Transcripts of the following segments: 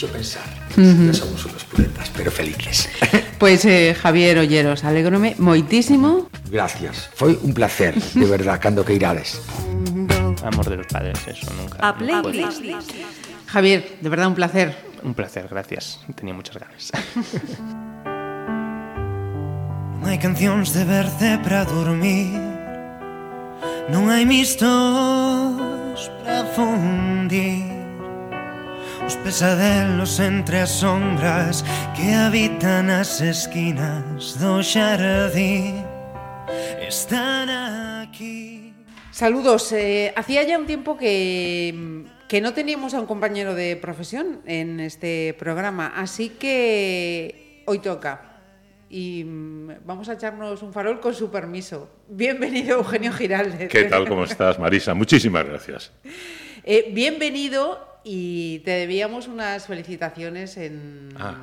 hecho pensar. No somos unos puletas, pero felices. Pois, eh, Javier Olleros, alegrome moitísimo. Gracias. Foi un placer, de verdad, cando que irades. Amor de los padres, eso nunca. A playlist. Javier, de verdad un placer. Un placer, gracias. Tenía muchas ganas. Non hai cancións de verde para dormir Non hai mistos para fundir Os pesadelos entre as sombras Que habitan as esquinas do xardín Están aquí Saludos. eh, hacía ya un tiempo que, que no teníamos a un compañero de profesión en este programa, así que hoy toca. Y mm, vamos a echarnos un farol con su permiso. Bienvenido, Eugenio Giraldez. ¿Qué tal? ¿Cómo estás, Marisa? Muchísimas gracias. Eh, bienvenido y te debíamos unas felicitaciones en, Ah.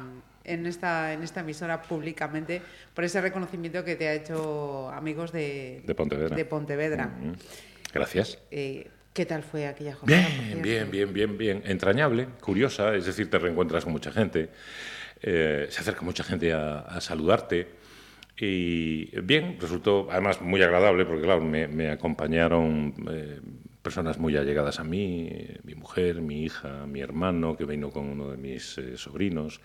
en, esta, en esta emisora públicamente por ese reconocimiento que te ha hecho amigos de, De Pontevedra. de Pontevedra. Mm, Gracias. Eh, ¿Qué tal fue aquella jornada? Bien, bien, bien, bien, bien. Entrañable, curiosa, es decir, te reencuentras con mucha gente, eh, se acerca mucha gente a, a saludarte. Y bien, resultó además muy agradable porque, claro, me, me acompañaron eh, personas muy allegadas a mí, mi mujer, mi hija, mi hermano, que vino con uno de mis eh, sobrinos.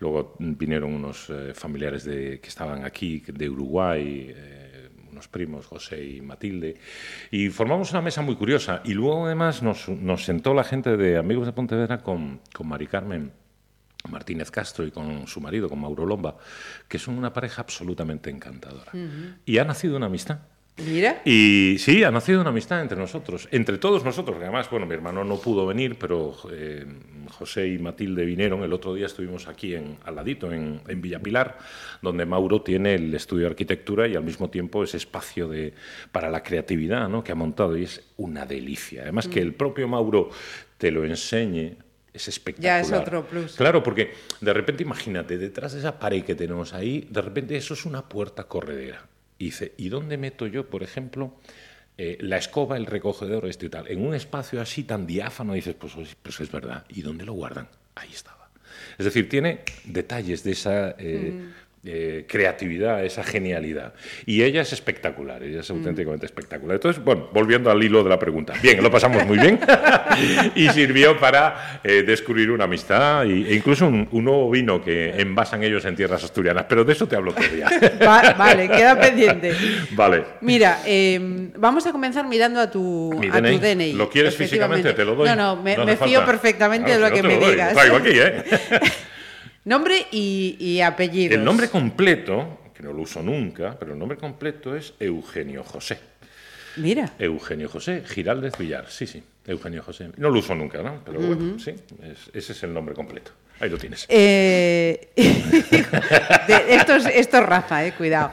Luego vinieron unos eh, familiares de, que estaban aquí, de Uruguay. eh, unos primos, José y Matilde, y formamos una mesa muy curiosa. Y luego, además, nos, nos sentó la gente de Amigos de Pontevedra con, con Mari Carmen Martínez Castro y con su marido, con Mauro Lomba, que son una pareja absolutamente encantadora. Y ha nacido una amistad. Mira, Y sí, ha nacido una amistad entre nosotros, entre todos nosotros, que además, bueno, mi hermano no pudo venir, pero eh, José y Matilde vinieron. El otro día estuvimos aquí en, al ladito, en, en Villapilar, donde Mauro tiene el estudio de arquitectura y al mismo tiempo ese espacio de, para la creatividad ¿no? que ha montado y es una delicia. Además, que el propio Mauro te lo enseñe. Es espectacular. Ya es otro plus. Claro, porque de repente, imagínate, detrás de esa pared que tenemos ahí, de repente eso es una puerta corredera. Y dice, ¿y dónde meto yo, por ejemplo, eh, la escoba, el recogedor, esto y tal? En un espacio así tan diáfano, dices, pues, pues es verdad. ¿Y dónde lo guardan? Ahí estaba. Es decir, tiene detalles de esa eh, eh, creatividad, esa genialidad. Y ella es espectacular, ella es auténticamente espectacular. Entonces, bueno, volviendo al hilo de la pregunta. Bien, lo pasamos muy bien y sirvió para eh, descubrir una amistad y- e incluso un, un nuevo vino que envasan ellos en tierras asturianas. Pero de eso te hablo otro día. Va- vale, queda pendiente. vale. Mira, eh, vamos a comenzar mirando a tu, Mi a tu DNI. ¿Lo quieres físicamente? Te lo doy. No, no, me, No me hace fío perfectamente Claro, de lo que me digas. Lo traigo aquí, ¿eh? Nombre y, y apellidos. El nombre completo, que no lo uso nunca, pero el nombre completo es Eugenio José. Mira, Eugenio José Giraldez Villar, sí, sí, Eugenio José. No lo uso nunca, ¿no? Pero bueno, sí, es- ese es el nombre completo. Ahí lo tienes. eh, de- esto, es, esto es Rafa, eh, cuidado.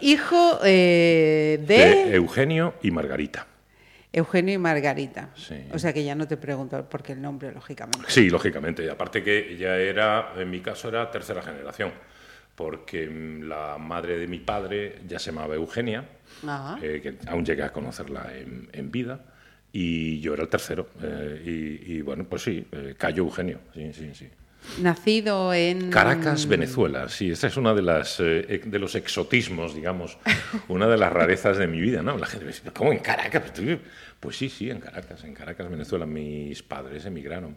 Hijo eh, de, De Eugenio y Margarita. Eugenio y Margarita. Sí. O sea que ya no te pregunto por qué el nombre, lógicamente. Sí, lógicamente. Aparte que ya era, en mi caso, era tercera generación, porque mm, la madre de mi padre ya se llamaba Eugenia, Ajá. eh, que aún llegué a conocerla en, en vida, y yo era el tercero. eh, y, y, bueno, pues sí, eh, Cayo Eugenio, sí, sí, sí. Nacido en... Caracas, Venezuela. Sí, esta es una de las eh, de los exotismos, digamos, una de las rarezas de mi vida, ¿no? La gente me dice, ¿cómo en Caracas? Pues sí, sí, en Caracas, en Caracas, Venezuela. Mis padres emigraron.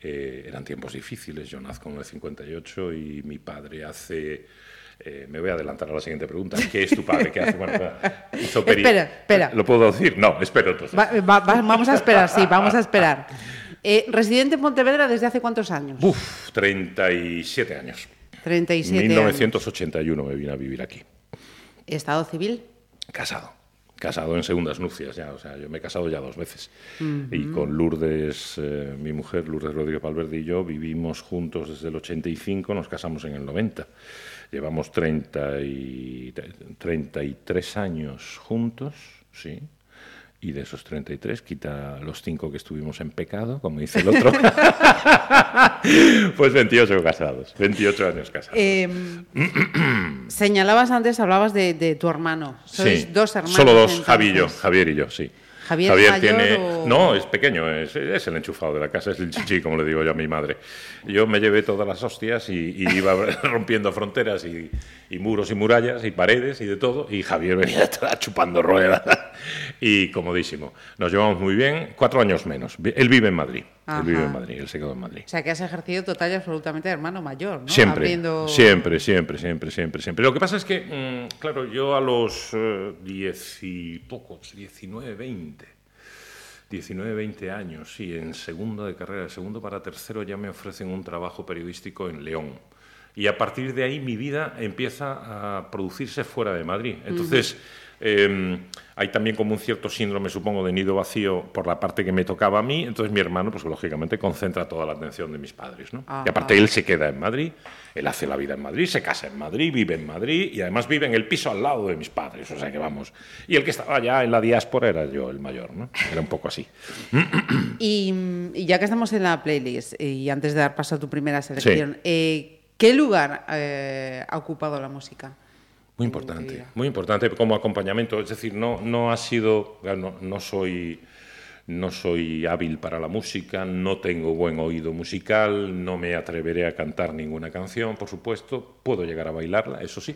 Eh, eran tiempos difíciles. Yo nazco en el 58 y mi padre hace. eh, me voy a adelantar a la siguiente pregunta. ¿Qué es tu padre? ¿Qué hace? Bueno, hizo Espera, espera. ¿Lo puedo decir? No, espero entonces. Va- va- vamos a esperar, sí, vamos a esperar. Eh, ¿Residente en Pontevedra desde hace cuántos años? Uf, 37 años. 37 años. 1981 me vine a vivir aquí. ¿Estado civil? Casado. Casado en segundas nupcias ya. O sea, yo me he casado ya dos veces. Y con Lourdes, eh, mi mujer, Lourdes Rodríguez Valverde y yo, vivimos juntos desde el 85, nos casamos en el 90. Llevamos 30 y, 33 años juntos, sí. Y de esos 33, quita los 5 que estuvimos en pecado, como dice el otro. pues 28 casados, 28 años casados. Eh, señalabas antes, hablabas de, de tu hermano. Sois Sí, dos hermanos. Solo dos, entonces. Javi y yo, Javier y yo, sí. Javier, Javier mayor tiene. o- No, es pequeño, es, es el enchufado de la casa, es el chichi, como le digo yo a mi madre. Yo me llevé todas las hostias y, y iba rompiendo fronteras y, y muros y murallas y paredes y de todo. Y Javier venía chupando ruedas. Y comodísimo. Nos llevamos muy bien, cuatro años menos. Él vive en Madrid. Ajá. Él vive en Madrid, él se quedó en Madrid. O sea, que has ejercido total y absolutamente de hermano mayor, ¿no? Siempre, Abriendo- siempre, siempre, siempre, siempre, siempre. Lo que pasa es que, mm, claro, yo a los eh, diez y pocos, 19, 20, 19, 20 años, sí, en segundo de carrera, de segundo para tercero ya me ofrecen un trabajo periodístico en León. Y a partir de ahí mi vida empieza a producirse fuera de Madrid. Entonces, eh, hay también como un cierto síndrome, supongo, de nido vacío por la parte que me tocaba a mí. Entonces mi hermano, pues lógicamente, concentra toda la atención de mis padres. ¿no? Ajá. Y aparte él se queda en Madrid, él hace la vida en Madrid, se casa en Madrid, vive en Madrid y además vive en el piso al lado de mis padres. O sea que vamos. Y el que estaba ya en la diáspora era yo, el mayor. ¿no? Era un poco así. Y, y ya que estamos en la playlist, eh, y antes de dar paso a tu primera selección, eh, ¿qué lugar eh, ha ocupado la música? Muy importante, muy importante como acompañamiento. Es decir, no, no ha sido, no, no soy, no soy hábil para la música, no tengo buen oído musical, no me atreveré a cantar ninguna canción, por supuesto. Puedo llegar a bailarla, eso sí.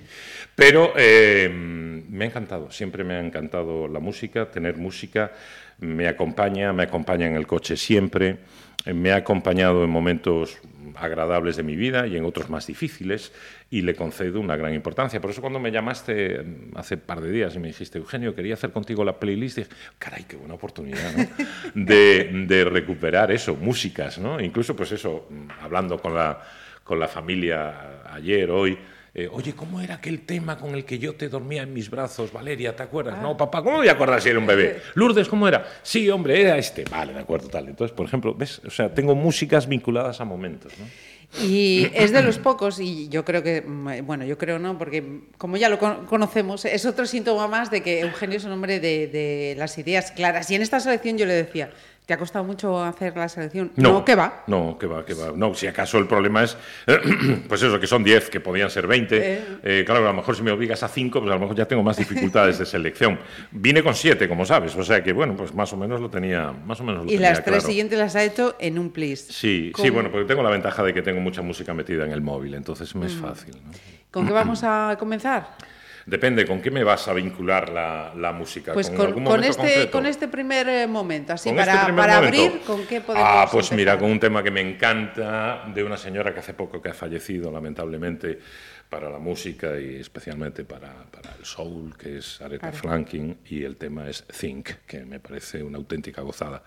Pero eh, me ha encantado, siempre me ha encantado la música, tener música. Me acompaña, me acompaña en el coche siempre. Me ha acompañado en momentos agradables de mi vida y en otros más difíciles y le concedo una gran importancia. Por eso cuando me llamaste mm, hace un par de días y me dijiste, Eugenio, quería hacer contigo la playlist, dije, caray, qué buena oportunidad, ¿no? De, de recuperar eso, músicas, ¿no? Incluso, pues eso, mm, hablando con la, con la familia ayer, hoy, eh, oye, ¿cómo era aquel tema con el que yo te dormía en mis brazos, Valeria? ¿Te acuerdas? No, papá, ¿cómo me voy a acordar si era un bebé? Lourdes, ¿cómo era? Sí, hombre, era este. Vale, de acuerdo, tal. Entonces, por ejemplo, ¿ves? O sea, tengo músicas vinculadas a momentos, ¿no? Y es de los pocos, y yo creo que, mm, bueno, yo creo no, porque como ya lo con- conocemos, es otro síntoma más de que Eugenio es un hombre de, de las ideas claras. Y en esta selección yo le decía, ¿te ha costado mucho hacer la selección? No, ¿qué va? No, que va, que va. No, si acaso el problema es, pues eso, que son 10, que podían ser 20. Eh. Eh, claro, a lo mejor si me obligas a 5, pues a lo mejor ya tengo más dificultades de selección. Vine con 7, como sabes, o sea que, bueno, pues más o menos lo tenía, más o menos lo Y tenía las tres claro. siguientes las ha hecho en un please. Sí, sí, bueno, porque tengo la ventaja de que tengo mucha música metida en el móvil, entonces me es Mm. fácil. ¿no? ¿Con qué vamos a comenzar? Depende, ¿con qué me vas a vincular la, la música? Pues ¿Con, con, algún con este, concreto? con este primer eh, momento, así para, este primer para momento. abrir, ¿con qué podemos Ah, pues mira, con un tema que me encanta, de una señora que hace poco que ha fallecido, lamentablemente, para la música y especialmente para, para el soul, que es Aretha Franklin, y el tema es Think, que me parece una auténtica gozada.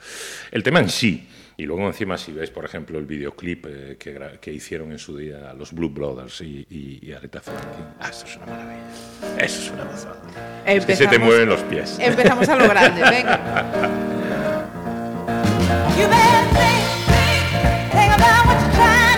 El tema en sí, y luego encima si ves, por ejemplo, el videoclip eh, que, que hicieron en su día los Blue Brothers y, y- y Aretha Franklin, ah, eso es una maravilla, eso es una gozada. Es que se te Empezamos- mueven los pies. Empezamos a lo grande, venga. You better think, think about what you're trying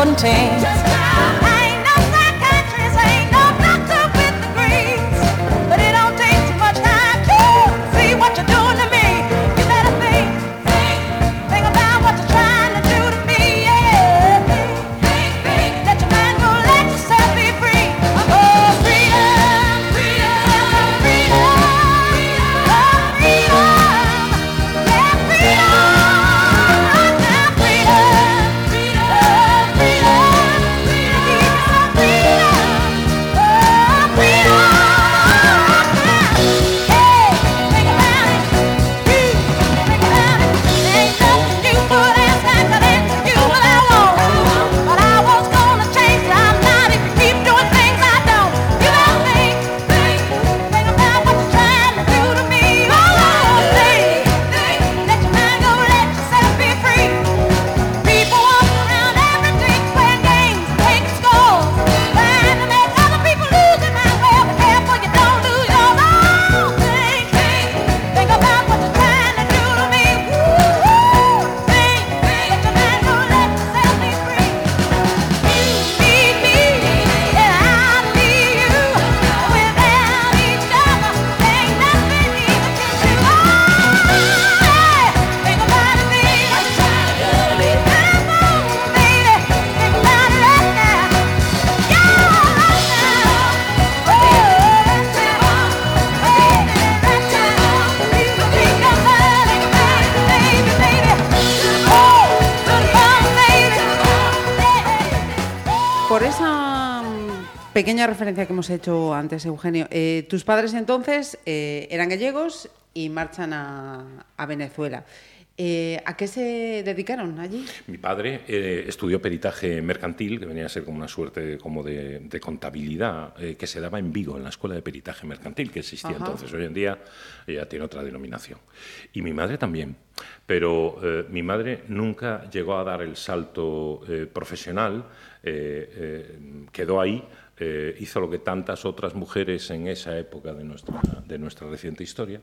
contains pequeña referencia que hemos hecho antes, Eugenio. Eh, tus padres entonces eh, eran gallegos y marchan a, a Venezuela. Eh, ¿A qué se dedicaron allí? Mi padre eh, estudió peritaje mercantil, que venía a ser como una suerte como de, de contabilidad, eh, que se daba en Vigo, en la escuela de peritaje mercantil, que existía Ajá. entonces. Hoy en día ya tiene otra denominación. Y mi madre también. Pero mi madre nunca llegó a dar el salto profesional, quedó ahí, eh, hizo lo que tantas otras mujeres en esa época de nuestra, de nuestra reciente historia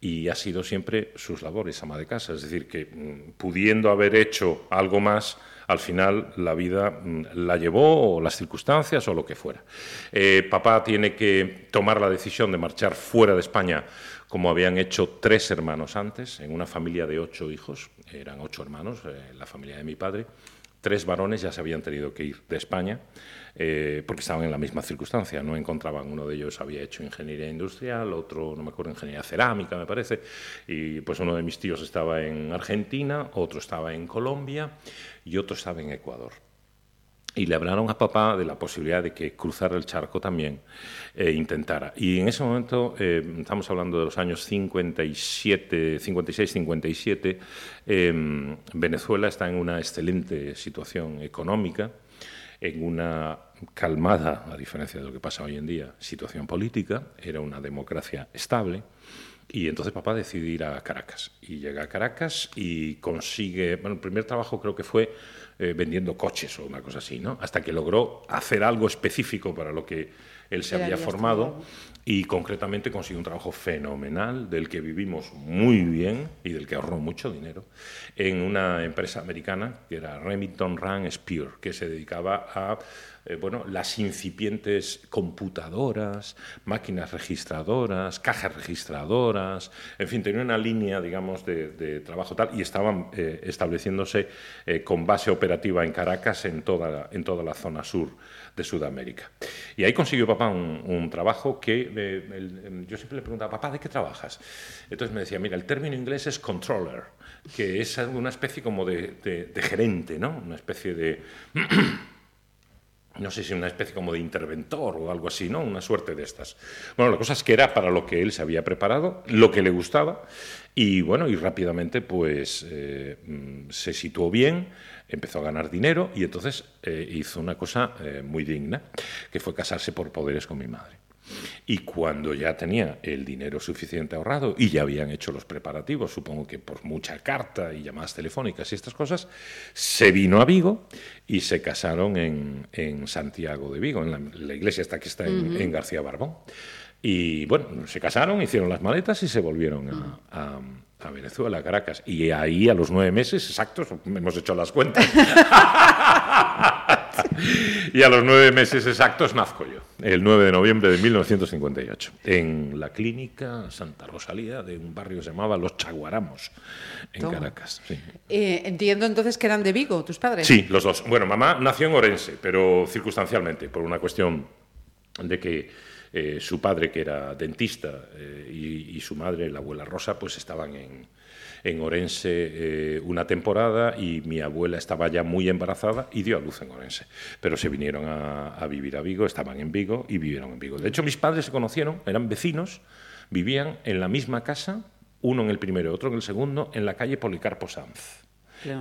y ha sido siempre sus labores, ama de casa. Es decir, que mm, pudiendo haber hecho algo más, al final la vida mm, la llevó o las circunstancias o lo que fuera. Eh, papá tiene que tomar la decisión de marchar fuera de España como habían hecho tres hermanos antes, en una familia de ocho hijos, eran ocho hermanos, eh, la familia de mi padre, tres varones ya se habían tenido que ir de España eh, porque estaban en la misma circunstancia, no encontraban, uno de ellos había hecho ingeniería industrial, otro, no me acuerdo, ingeniería cerámica, me parece, y pues uno de mis tíos estaba en Argentina, otro estaba en Colombia y otro estaba en Ecuador y le hablaron a papá de la posibilidad de que cruzara el charco también e intentara. Y en ese momento, eh, estamos hablando de los años 57, 56, 57, eh, Venezuela está en una excelente situación económica, en una calmada, a diferencia de lo que pasa hoy en día, situación política, era una democracia estable. Y entonces papá decide ir a Caracas. Y llega a Caracas y consigue, bueno, el primer trabajo creo que fue eh, vendiendo coches o una cosa así, ¿no? Hasta que logró hacer algo específico para lo que él se había formado. Y concretamente consiguió un trabajo fenomenal del que vivimos muy bien y del que ahorró mucho dinero en una empresa americana que era Remington Rand Spear, que se dedicaba a eh, bueno, las incipientes computadoras, máquinas registradoras, cajas registradoras, en fin, tenía una línea, digamos, de, trabajo tal y estaban eh, estableciéndose eh, con base operativa en Caracas en toda, en toda la zona sur de Sudamérica. Y ahí consiguió papá un, trabajo que em, yo siempre le preguntaba, papá, ¿de qué trabajas? Entonces me decía, mira, el término inglés es controller, que es una especie como de, de- de gerente, ¿no? Una especie de no sé si una especie como de interventor o algo así, ¿no? Una suerte de estas. Bueno, la cosa es que era para lo que él se había preparado, lo que le gustaba, y bueno, y rápidamente pues eh, mm, se situó bien, empezó a ganar dinero y entonces eh, hizo una cosa eh, muy digna, que fue casarse por poderes con mi madre. Y cuando ya tenía el dinero suficiente ahorrado y ya habían hecho los preparativos, supongo que por mucha carta y llamadas telefónicas y estas cosas, se vino a Vigo y se casaron en, en Santiago de Vigo, en la, la iglesia esta que está en, en García Barbón. Y bueno, se casaron, hicieron las maletas y se volvieron a, a- a Venezuela, a Caracas. Y ahí a los nueve meses exactos, hemos hecho las cuentas, y a los nueve meses exactos nazco yo, el 9 de noviembre de 1958, en la clínica Santa Rosalía de un barrio que se llamaba Los Chaguaramos, en Toma. Caracas. sí. Eh, entiendo entonces que eran de Vigo, tus padres. Sí, los dos. Bueno, mamá nació en Orense, pero circunstancialmente, por una cuestión de que eh, su padre, que era dentista, eh, y, y su madre, la abuela Rosa, pues estaban en, en Orense eh, una temporada y mi abuela estaba ya muy embarazada y dio a luz en Orense. Pero se vinieron a, a vivir a Vigo, estaban en Vigo y vivieron en Vigo. De hecho, mis padres se conocieron, eran vecinos, vivían en la misma casa, uno en el primero otro en el segundo, en la calle Policarpo Sanz.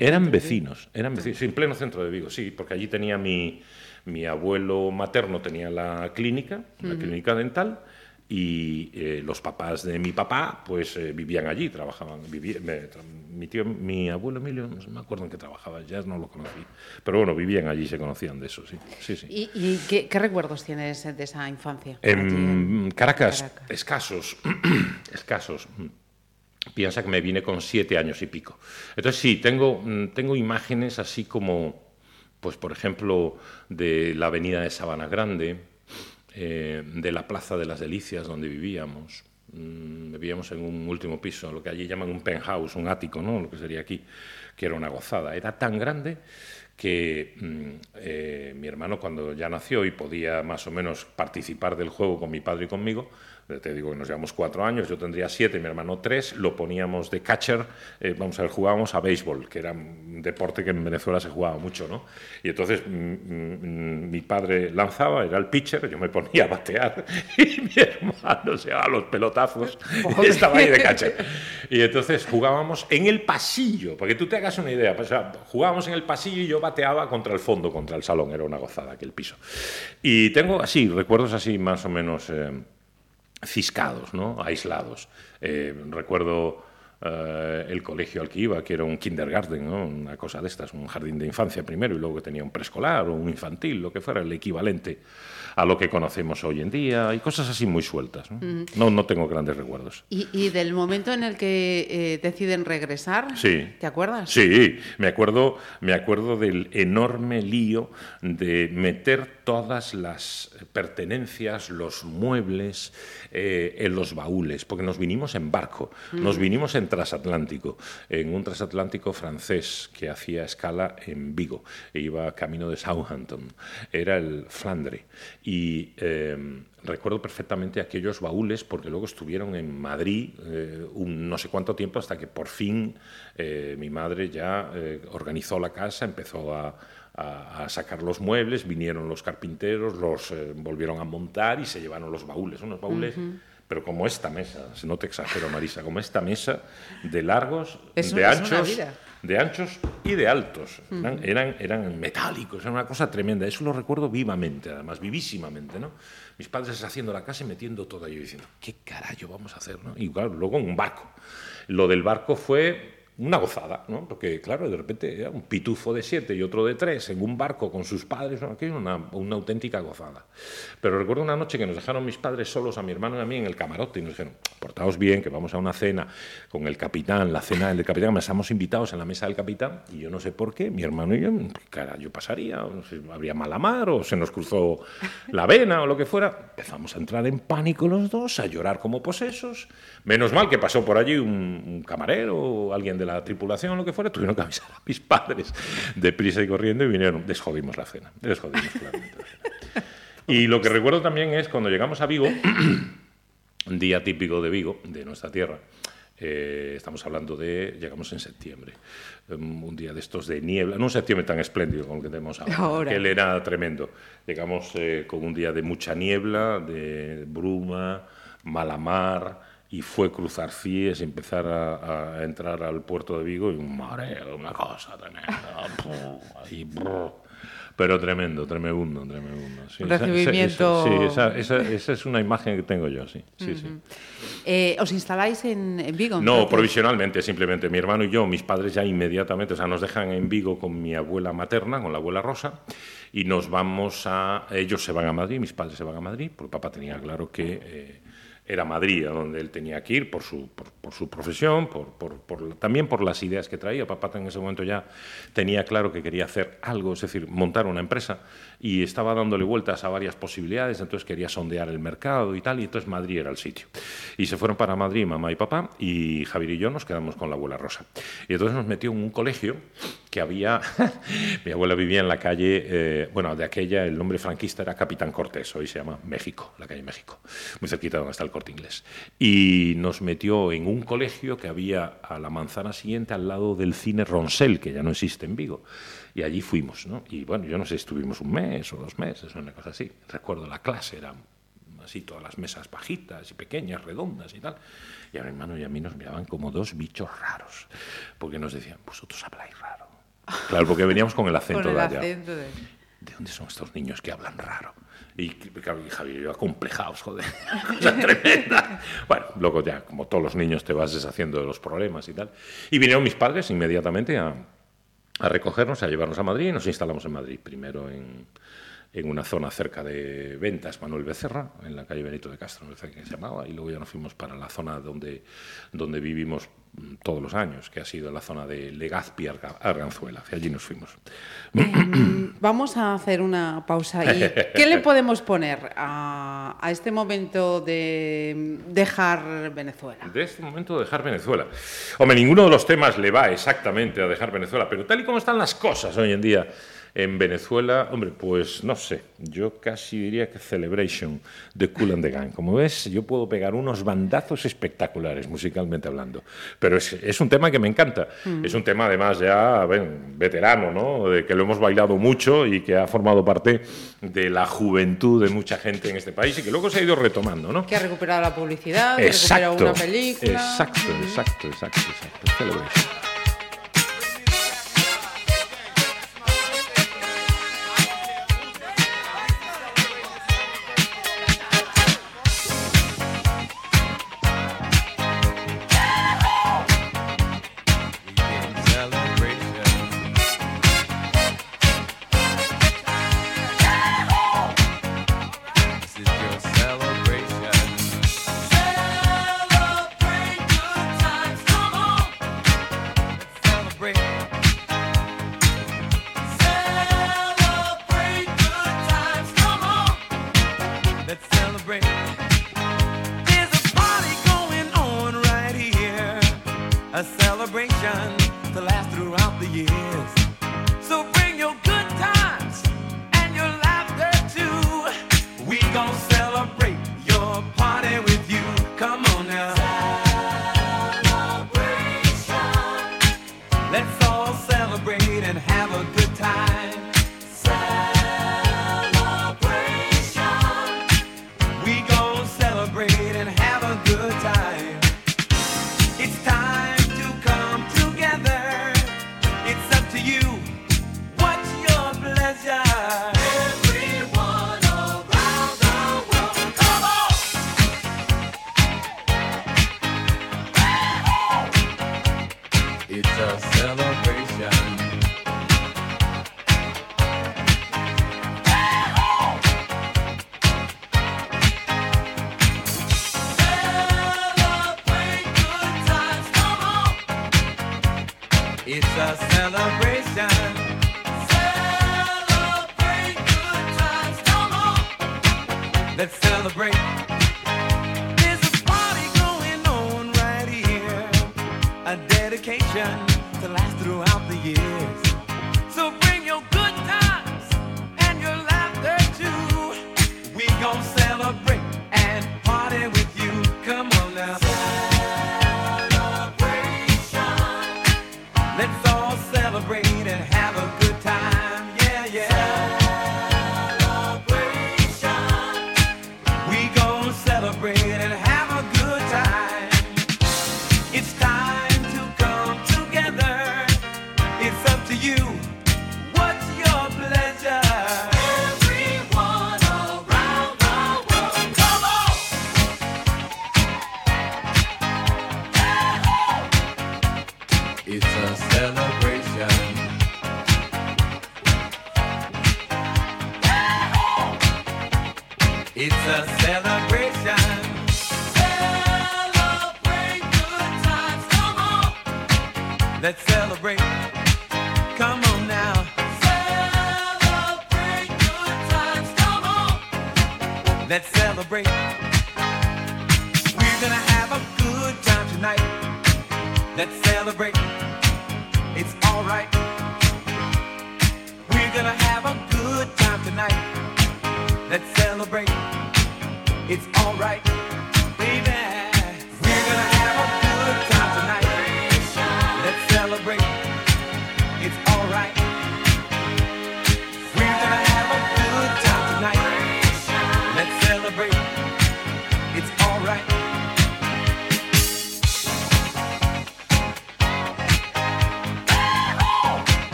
Eran vecinos, eran vecinos, sí, en pleno centro de Vigo, sí, porque allí tenía mi, mi abuelo materno, tenía la clínica, la clínica dental, y eh, los papás de mi papá, pues eh, vivían allí, trabajaban, viví- me- tra- mi tío, mi abuelo Emilio, no me acuerdo en qué trabajaba, ya no lo conocí, pero bueno, vivían allí, se conocían de eso, sí, sí, sí. ¿Y, y qué, qué recuerdos tienes de esa infancia? allí En Caracas, Caracas. escasos, escasos. Piensa que me vine con siete años y pico. Entonces sí, tengo, mm, tengo imágenes así como, pues por ejemplo, de la avenida de Sabana Grande, eh, de la Plaza de las Delicias donde vivíamos. Mm, vivíamos en un último piso, lo que allí llaman un penthouse, un ático, ¿no? Lo que sería aquí, que era una gozada. Era tan grande que mm, eh, mi hermano cuando ya nació y podía más o menos participar del juego con mi padre y conmigo, te digo que nos llevamos cuatro años, yo tendría siete, mi hermano tres, lo poníamos de catcher, eh, vamos a ver, jugábamos a béisbol, que era un deporte que en Venezuela se jugaba mucho, ¿no? Y entonces mm, mm, mi padre lanzaba, era el pitcher, yo me ponía a batear y mi hermano se daba los pelotazos y estaba ahí de catcher. Y entonces jugábamos en el pasillo, para que tú te hagas una idea, pues, o sea, jugábamos en el pasillo y yo bateaba contra el fondo, contra el salón, era una gozada aquel piso. Y tengo así, recuerdos así más o menos... eh, ciscados, ¿no? aislados. Eh, recuerdo eh, el colegio al que iba, que era un kindergarten, ¿no? una cosa de estas, un jardín de infancia primero y luego que tenía un preescolar o un infantil, lo que fuera, el equivalente a lo que conocemos hoy en día y cosas así muy sueltas. No, no, no tengo grandes recuerdos. Y, y del momento en el que eh, deciden regresar, Sí. ¿te acuerdas? Sí, me acuerdo, me acuerdo del enorme lío de meter todas las pertenencias, los muebles eh, en los baúles, porque nos vinimos en barco, nos vinimos en transatlántico, en un transatlántico francés que hacía escala en Vigo, e iba camino de Southampton, era el Flandre. Y eh, recuerdo perfectamente aquellos baúles porque luego estuvieron en Madrid eh, un no sé cuánto tiempo hasta que por fin eh, mi madre ya eh, organizó la casa, empezó a, a- a sacar los muebles, vinieron los carpinteros, los eh, volvieron a montar y se llevaron los baúles, unos baúles... Pero como esta mesa, no te exagero, Marisa, como esta mesa de largos, Es de una anchos, de anchos y de altos. Eran, eran, eran metálicos, era una cosa tremenda. Eso lo recuerdo vivamente, además, vivísimamente, ¿no? Mis padres haciendo la casa y metiendo todo ahí, diciendo, ¿qué carajo vamos a hacer? ¿no? Y claro, luego en un barco. Lo del barco fue una gozada, ¿no? Porque, claro, de repente era un pitufo de siete y otro de tres en un barco con sus padres, ¿no? aquello una, una auténtica gozada. Pero recuerdo una noche que nos dejaron mis padres solos, a mi hermano y a mí, en el camarote y nos dijeron, portaos bien, que vamos a una cena con el capitán, la cena del capitán, me estamos invitados en la mesa del capitán y yo no sé por qué, mi hermano y yo, ¿qué carajo pasaría? No sé, habría mala mar o se nos cruzó la vena o lo que fuera. Empezamos a entrar en pánico los dos, a llorar como posesos. Menos mal que pasó por allí un, un camarero o alguien de la tripulación o lo que fuera, tuvieron que avisar a mis padres deprisa y corriendo y vinieron, desjodimos la cena, desjodimos claramente la cena. Y lo que recuerdo también es cuando llegamos a Vigo, un día típico de Vigo, de nuestra tierra. eh, estamos hablando de, llegamos en septiembre, um, un día de estos de niebla, no un septiembre tan espléndido como el que tenemos ahora, Ahora. que él era tremendo. Llegamos eh, con un día de mucha niebla, de bruma, mala mar, y fue cruzar Cies, empezar a, a entrar al puerto de Vigo y un mareo, una cosa tremenda. Brr. pero tremendo, tremendo, tremendo. Sí, Un esa- esa- recibimiento- esa- sí, esa, esa- es una imagen que tengo yo, sí. sí, sí. Eh, ¿Os instaláis en, en Vigo? No, provisionalmente, simplemente. Mi hermano y yo, mis padres ya inmediatamente, o sea, nos dejan en Vigo con mi abuela materna, con la abuela Rosa, y nos vamos a. Ellos se van a Madrid, mis padres se van a Madrid, porque papá tenía claro que eh, era Madrid donde él tenía que ir por su, por, su profesión, por, también por las ideas que traía. Papá en ese momento ya tenía claro que quería hacer algo, es decir, montar una empresa, y estaba dándole vueltas a varias posibilidades, entonces quería sondear el mercado y tal, y entonces Madrid era el sitio. Y se fueron para Madrid mamá y papá, y Javier y yo nos quedamos con la abuela Rosa. Y entonces nos metió en un colegio que había, mi abuela vivía en la calle, eh, bueno, de aquella el nombre franquista era Capitán Cortés, hoy se llama México, la calle México, muy cerquita de donde está el corte inglés. Y nos metió en un colegio que había a la manzana siguiente al lado del cine Ronsel, que ya no existe en Vigo. Y allí fuimos, ¿no? Y bueno, yo no sé, estuvimos un mes o dos meses, una cosa así. Recuerdo la clase, era así todas las mesas bajitas y pequeñas, redondas y tal. Y a mi hermano y a mí nos miraban como dos bichos raros, porque nos decían, vosotros habláis raro. Claro, porque veníamos con el acento Con el de allá. acento de... ¿De dónde son estos niños que hablan raro? Y y Javier yo acomplejados, joder, cosa tremenda. Bueno, luego ya, como todos los niños, te vas deshaciendo de los problemas y tal. Y vinieron mis padres inmediatamente a, a recogernos, a llevarnos a Madrid y nos instalamos en Madrid. Primero en, en una zona cerca de Ventas, Manuel Becerra, en la calle Benito de Castro, me parece que se llamaba, y luego ya nos fuimos para la zona donde, donde vivimos mm, todos los años, que ha sido la zona de Legazpi, Arga- Arganzuela. Hacia allí nos fuimos. Vamos a hacer una pausa. ¿Y qué le podemos poner a, a este momento de dejar Venezuela? De este momento de dejar Venezuela. Hombre, ninguno de los temas le va exactamente a dejar Venezuela, pero tal y como están las cosas hoy en día en Venezuela, hombre, pues no sé, yo casi diría que Celebration de Cool and the Gang. Como ves, yo puedo pegar unos bandazos espectaculares musicalmente hablando, pero es, es un tema que me encanta. Mm. Es un tema además ya bueno, veterano, ¿no? De que lo hemos bailado mucho y que ha formado parte de la juventud de mucha gente en este país y que luego se ha ido retomando, ¿no? Que ha recuperado la publicidad, que ha recuperado una película. Exacto, exacto, exacto, exacto. Celebration.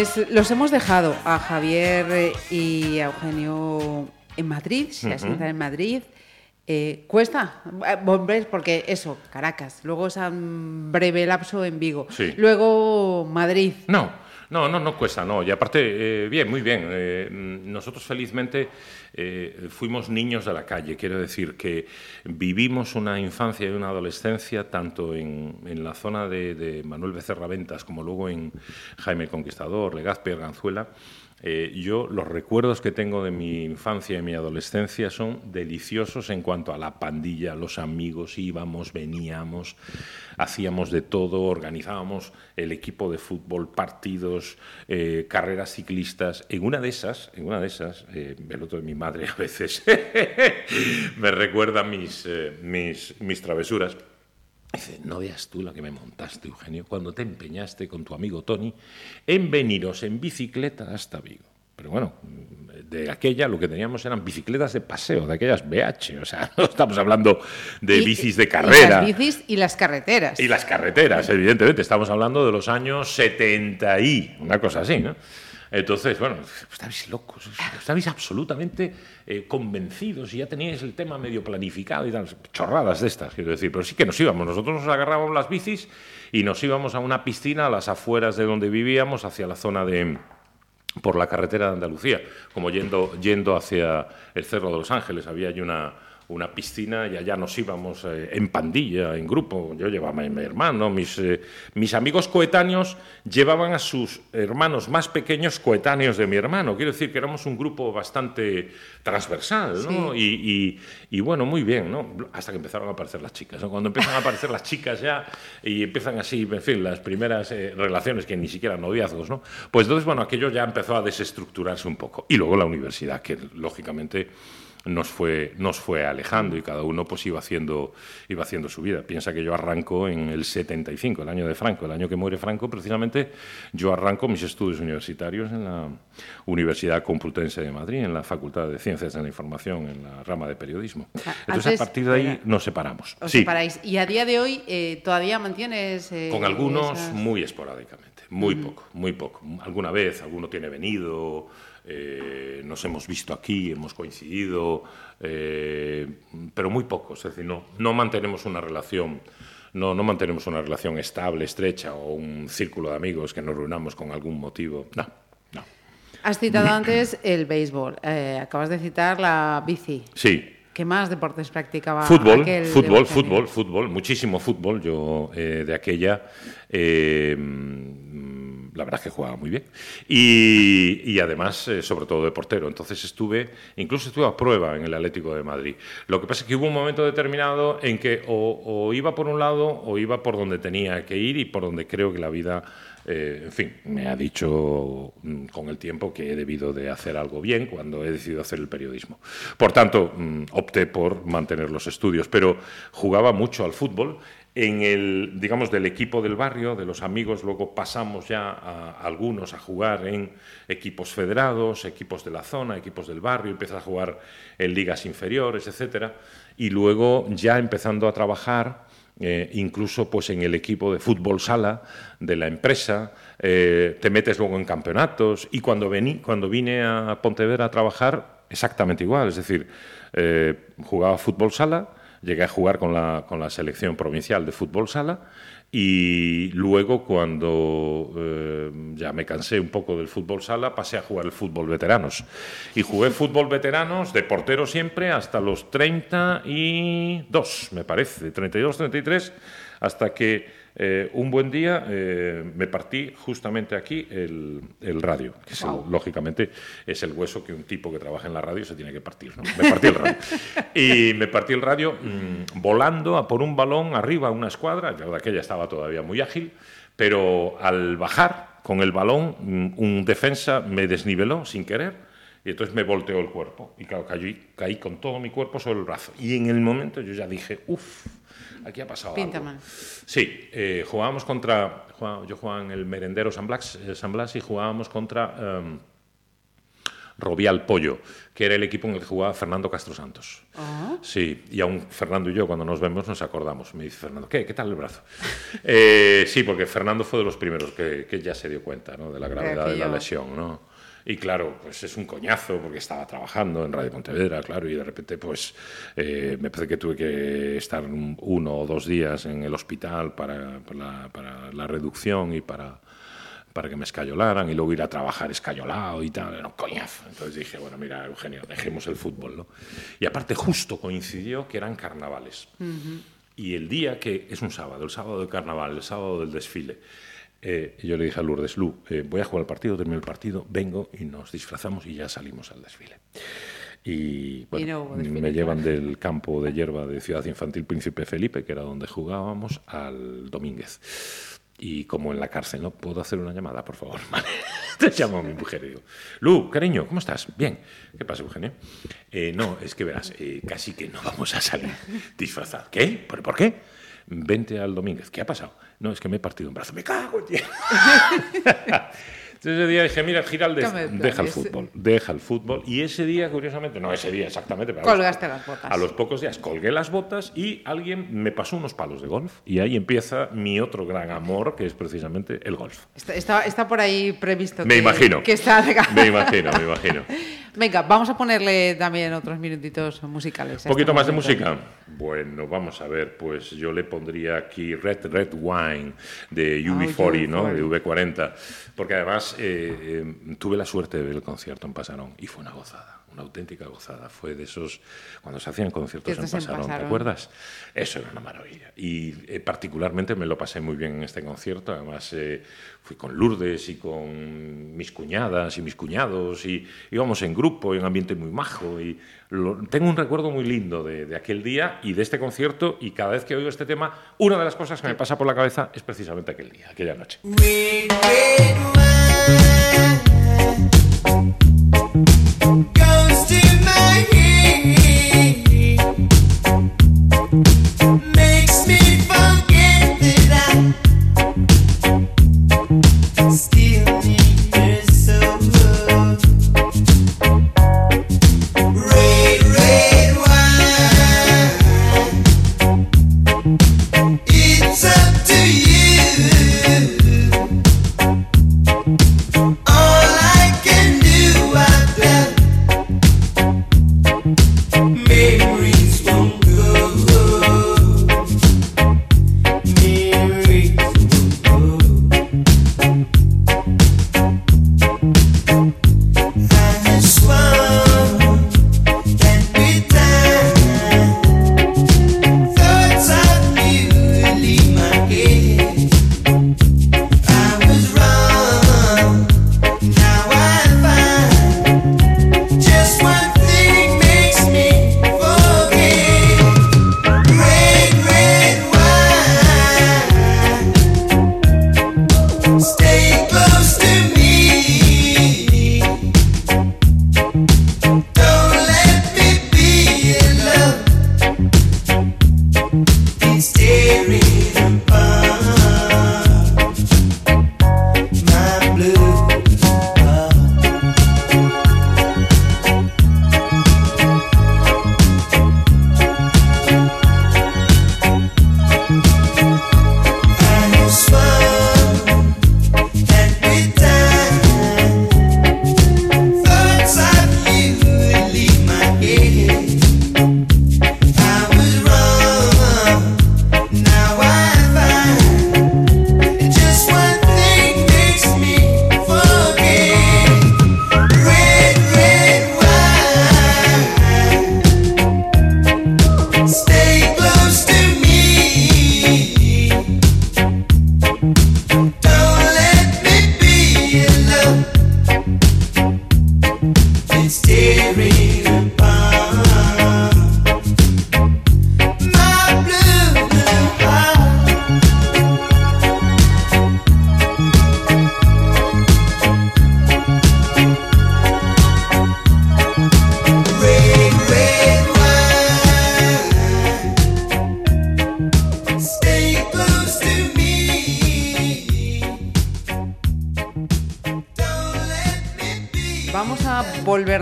Pues los hemos dejado a Javier eh, y a Eugenio en Madrid, se asientan en Madrid. Eh, cuesta eh, volver porque eso, Caracas, luego ese breve lapso en Vigo, Sí. luego Madrid. No, no, no, no cuesta, no. Y aparte, eh, bien, muy bien. Eh, nosotros felizmente eh, fuimos niños de la calle. Quiero decir que vivimos una infancia y una adolescencia tanto en, en la zona de, de Manuel Becerra Ventas como luego en Jaime el Conquistador, Legazpi, Arganzuela. Eh, yo los recuerdos que tengo de mi infancia y mi adolescencia son deliciosos en cuanto a la pandilla, los amigos, íbamos, veníamos, hacíamos de todo, organizábamos el equipo de fútbol, partidos, eh, carreras ciclistas. En una de esas, en una de esas, eh, el otro de mi madre a veces me recuerda mis, eh, mis, mis travesuras. Dice, no veas tú la que me montaste, Eugenio, cuando te empeñaste con tu amigo Tony en veniros en bicicleta hasta Vigo. Pero bueno, de aquella lo que teníamos eran bicicletas de paseo, de aquellas BH, o sea, no estamos hablando de Y- bicis de y carrera. las bicis y las carreteras. Y las carreteras, evidentemente. Estamos hablando de los años 70 y una cosa así, ¿no? Entonces, bueno, estabais locos, estabais absolutamente eh, convencidos y ya teníais el tema medio planificado y tal. Chorradas de estas, quiero decir. Pero sí que nos íbamos. Nosotros nos agarrábamos las bicis y nos íbamos a una piscina a las afueras de donde vivíamos, hacia la zona de por la carretera de Andalucía, como yendo, yendo hacia el Cerro de los Ángeles. Había allí una, una piscina y allá nos íbamos eh, en pandilla, en grupo. Yo llevaba a mi hermano, mis, eh, mis amigos coetáneos llevaban a sus hermanos más pequeños coetáneos de mi hermano. Quiero decir que éramos un grupo bastante transversal, ¿no? Y, y- y bueno, muy bien, ¿no? Hasta que empezaron a aparecer las chicas. ¿no? Cuando empiezan a aparecer las chicas ya y empiezan así, en fin, las primeras eh, relaciones que ni siquiera noviazgos, ¿no? Pues entonces, bueno, aquello ya empezó a desestructurarse un poco. Y luego la universidad, que lógicamente nos fue, nos fue alejando y cada uno pues iba haciendo, iba haciendo su vida. Piensa que yo arranco en el 75, el año de Franco, el año que muere Franco, precisamente yo arranco mis estudios universitarios en la Universidad Complutense de Madrid, en la Facultad de Ciencias de la Información, en la rama de periodismo. Ah, Entonces antes a partir de ahí nos separamos. Os Sí, separáis. Y a día de hoy eh, todavía mantienes. eh, con algunos esas- muy esporádicamente, muy poco, muy poco. Alguna vez, alguno tiene venido, eh, nos hemos visto aquí, hemos coincidido, eh, pero muy poco. Es decir, no, no mantenemos una relación. No, no mantenemos una relación estable, estrecha o un círculo de amigos que nos reunamos con algún motivo. No, no. Has citado antes el béisbol. eh, acabas de citar la bici. Sí, ¿Qué más deportes practicaba? Fútbol, aquel fútbol, fútbol, fútbol, muchísimo fútbol. Yo eh, de aquella, eh, la verdad es que jugaba muy bien. Y, además, eh, sobre todo de portero. Entonces estuve, incluso estuve a prueba en el Atlético de Madrid. Lo que pasa es que hubo un momento determinado en que o, o iba por un lado o iba por donde tenía que ir y por donde creo que la vida eh, en fin, me ha dicho mm, con el tiempo que he debido de hacer algo bien cuando he decidido hacer el periodismo. Por tanto, mm, opté por mantener los estudios, pero jugaba mucho al fútbol. En el, digamos, del equipo del barrio, de los amigos, luego pasamos ya a, algunos a jugar en equipos federados, equipos de la zona, equipos del barrio, empiezas a jugar en ligas inferiores, etcétera, y luego ya empezando a trabajar eh, incluso pues en el equipo de fútbol sala de la empresa, eh, te metes luego en campeonatos y cuando, vení, cuando vine a Pontevedra a trabajar exactamente igual, es decir, eh, jugaba fútbol sala, llegué a jugar con la, con la selección provincial de fútbol sala y luego cuando eh, ya me cansé un poco del fútbol sala pasé a jugar el fútbol veteranos. Y jugué fútbol veteranos de portero siempre hasta los 32 me parece 32 33 hasta que eh, un buen día eh, me partí justamente aquí el, el radio que es el- lógicamente es el hueso que un tipo que trabaja en la radio se tiene que partir ¿no? me partí el radio. Y me partí el radio mm, volando a por un balón arriba a una escuadra yo de aquella estaba todavía muy ágil pero al bajar con el balón mm, un defensa me desniveló sin querer y entonces me volteó el cuerpo. Y claro, caí, caí con todo mi cuerpo sobre el brazo. Y en el momento yo ya dije uff aquí ha pasado Pinta algo". mal. Sí, eh, jugábamos contra. yo jugaba en el merendero San Blas, eh, San Blas y jugábamos contra. em, Robial Pollo, que era el equipo en el que jugaba Fernando Castro Santos. Sí, y aún Fernando y yo cuando nos vemos nos acordamos. Me dice Fernando, ¿qué? ¿Qué tal el brazo? Eh, sí, porque Fernando fue de los primeros que, que ya se dio cuenta ¿no? de la gravedad de la lesión. ¿no? Y claro, pues es un coñazo porque estaba trabajando en Radio Pontevedra, claro, y de repente pues eh, me parece que tuve que estar un- uno o dos días en el hospital para, para la, para la reducción y para, para que me escayolaran y luego ir a trabajar escayolado y tal, era un coñazo. Entonces dije, bueno, mira, Eugenio, dejemos el fútbol, ¿no? Y aparte justo coincidió que eran carnavales. Y el día que es un sábado, el sábado del carnaval, el sábado del desfile, eh, yo le dije a Lourdes, Lu, eh, voy a jugar el partido, termino el partido, vengo y nos disfrazamos y ya salimos al desfile. Y bueno, Y no desfile, me llevan del campo de hierba de Ciudad Infantil Príncipe Felipe, que era donde jugábamos, al Domínguez. Y como en la cárcel, ¿no? ¿Puedo hacer una llamada, por favor? Vale. Te llamo a mi mujer y digo, Lu, cariño, ¿cómo estás? Bien. ¿Qué pasa, Eugenio? "Eh, no, es que verás, eh, casi que no vamos a salir disfrazados. ¿Qué? ¿Por, por qué? Vente al Domínguez. ¿Qué ha pasado? No, es que me he partido un brazo. Me cago, tío. Entonces ese día dije, mira, planes. deja el fútbol, deja el fútbol. Y ese día, curiosamente, no ese día exactamente, pero Colgaste las botas. A los pocos días colgué las botas y alguien me pasó unos palos de golf. Y ahí empieza mi otro gran amor, que es precisamente el golf. Está, está- está por ahí previsto Me que, imagino. que está Me imagino, me imagino. Venga, vamos a ponerle también otros minutitos musicales. Un poquito más de música. Bueno, vamos a ver, pues yo le pondría aquí Red Red Wine de UB40, ¿no? UB40. De V40, porque además eh, eh, tuve la suerte de ver el concierto en Pasarón y fue una gozada, una auténtica gozada. Fue de esos, cuando se hacían conciertos en Pasarón, ¿te acuerdas? Eso era una maravilla. Y eh, particularmente me lo pasé muy bien en este concierto, además eh, fui con Lourdes y con mis cuñadas y mis cuñados y íbamos en grupo, en un ambiente muy majo y lo- tengo un recuerdo muy lindo de, de aquel día y de este concierto y cada vez que oigo este tema, una de las cosas que me pasa por la cabeza es precisamente aquel día, aquella noche. Red,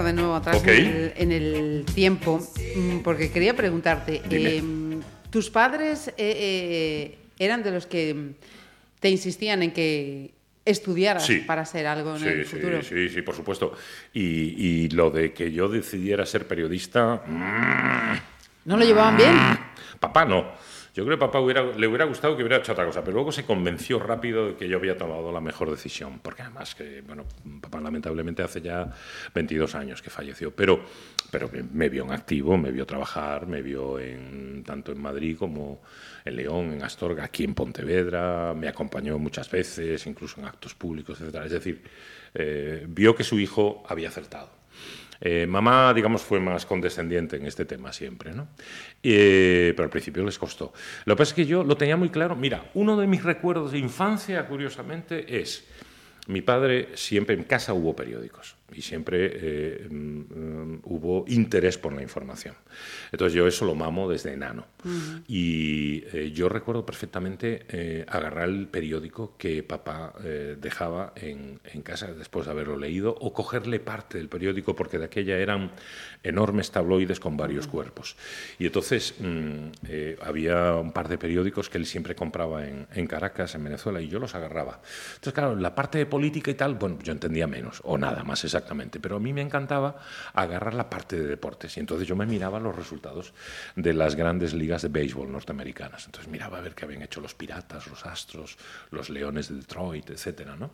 de nuevo atrás en, el, en el tiempo, mm, porque quería preguntarte, eh, ¿tus padres eh, eh, eran de los que te insistían en que estudiaras Sí. para ser algo en Sí, el sí, futuro? sí, sí, por supuesto. Y, y lo de que yo decidiera ser periodista, mm, ¿No lo llevaban bien? papá no. Yo creo que papá hubiera- le hubiera gustado que hubiera hecho otra cosa, pero luego se convenció rápido de que yo había tomado la mejor decisión, porque además que, bueno, papá lamentablemente hace ya 22 años que falleció, pero, pero me- vio en activo, me vio trabajar, me vio en, tanto en Madrid como en León, en Astorga, aquí en Pontevedra, me acompañó muchas veces, incluso en actos públicos, etc. Es decir, eh, vio que su hijo había acertado. Eh, mamá, digamos, fue más condescendiente en este tema siempre, ¿no? Eh, pero al principio les costó. Lo que pasa es que yo lo tenía muy claro. Mira, uno de mis recuerdos de infancia, curiosamente, es mi padre siempre en casa hubo periódicos y siempre eh, mm, hubo interés por la información. Entonces yo eso lo mamo desde enano. Y eh, yo recuerdo perfectamente eh, agarrar el periódico que papá dejaba en, en casa después de haberlo leído o cogerle parte del periódico porque de aquella eran enormes tabloides con varios cuerpos. Y entonces mm, eh, había un par de periódicos que él siempre compraba en, en Caracas, en Venezuela, y yo los agarraba. Entonces, claro, la parte de política y tal, bueno, yo entendía menos, o nada más exactamente, pero a mí me encantaba agarrar la parte de deportes. Y entonces yo me miraba los resultados de las grandes ligas de béisbol norteamericanas. Entonces miraba a ver qué habían hecho los Piratas, los Astros, los Leones de Detroit, etcétera, ¿no?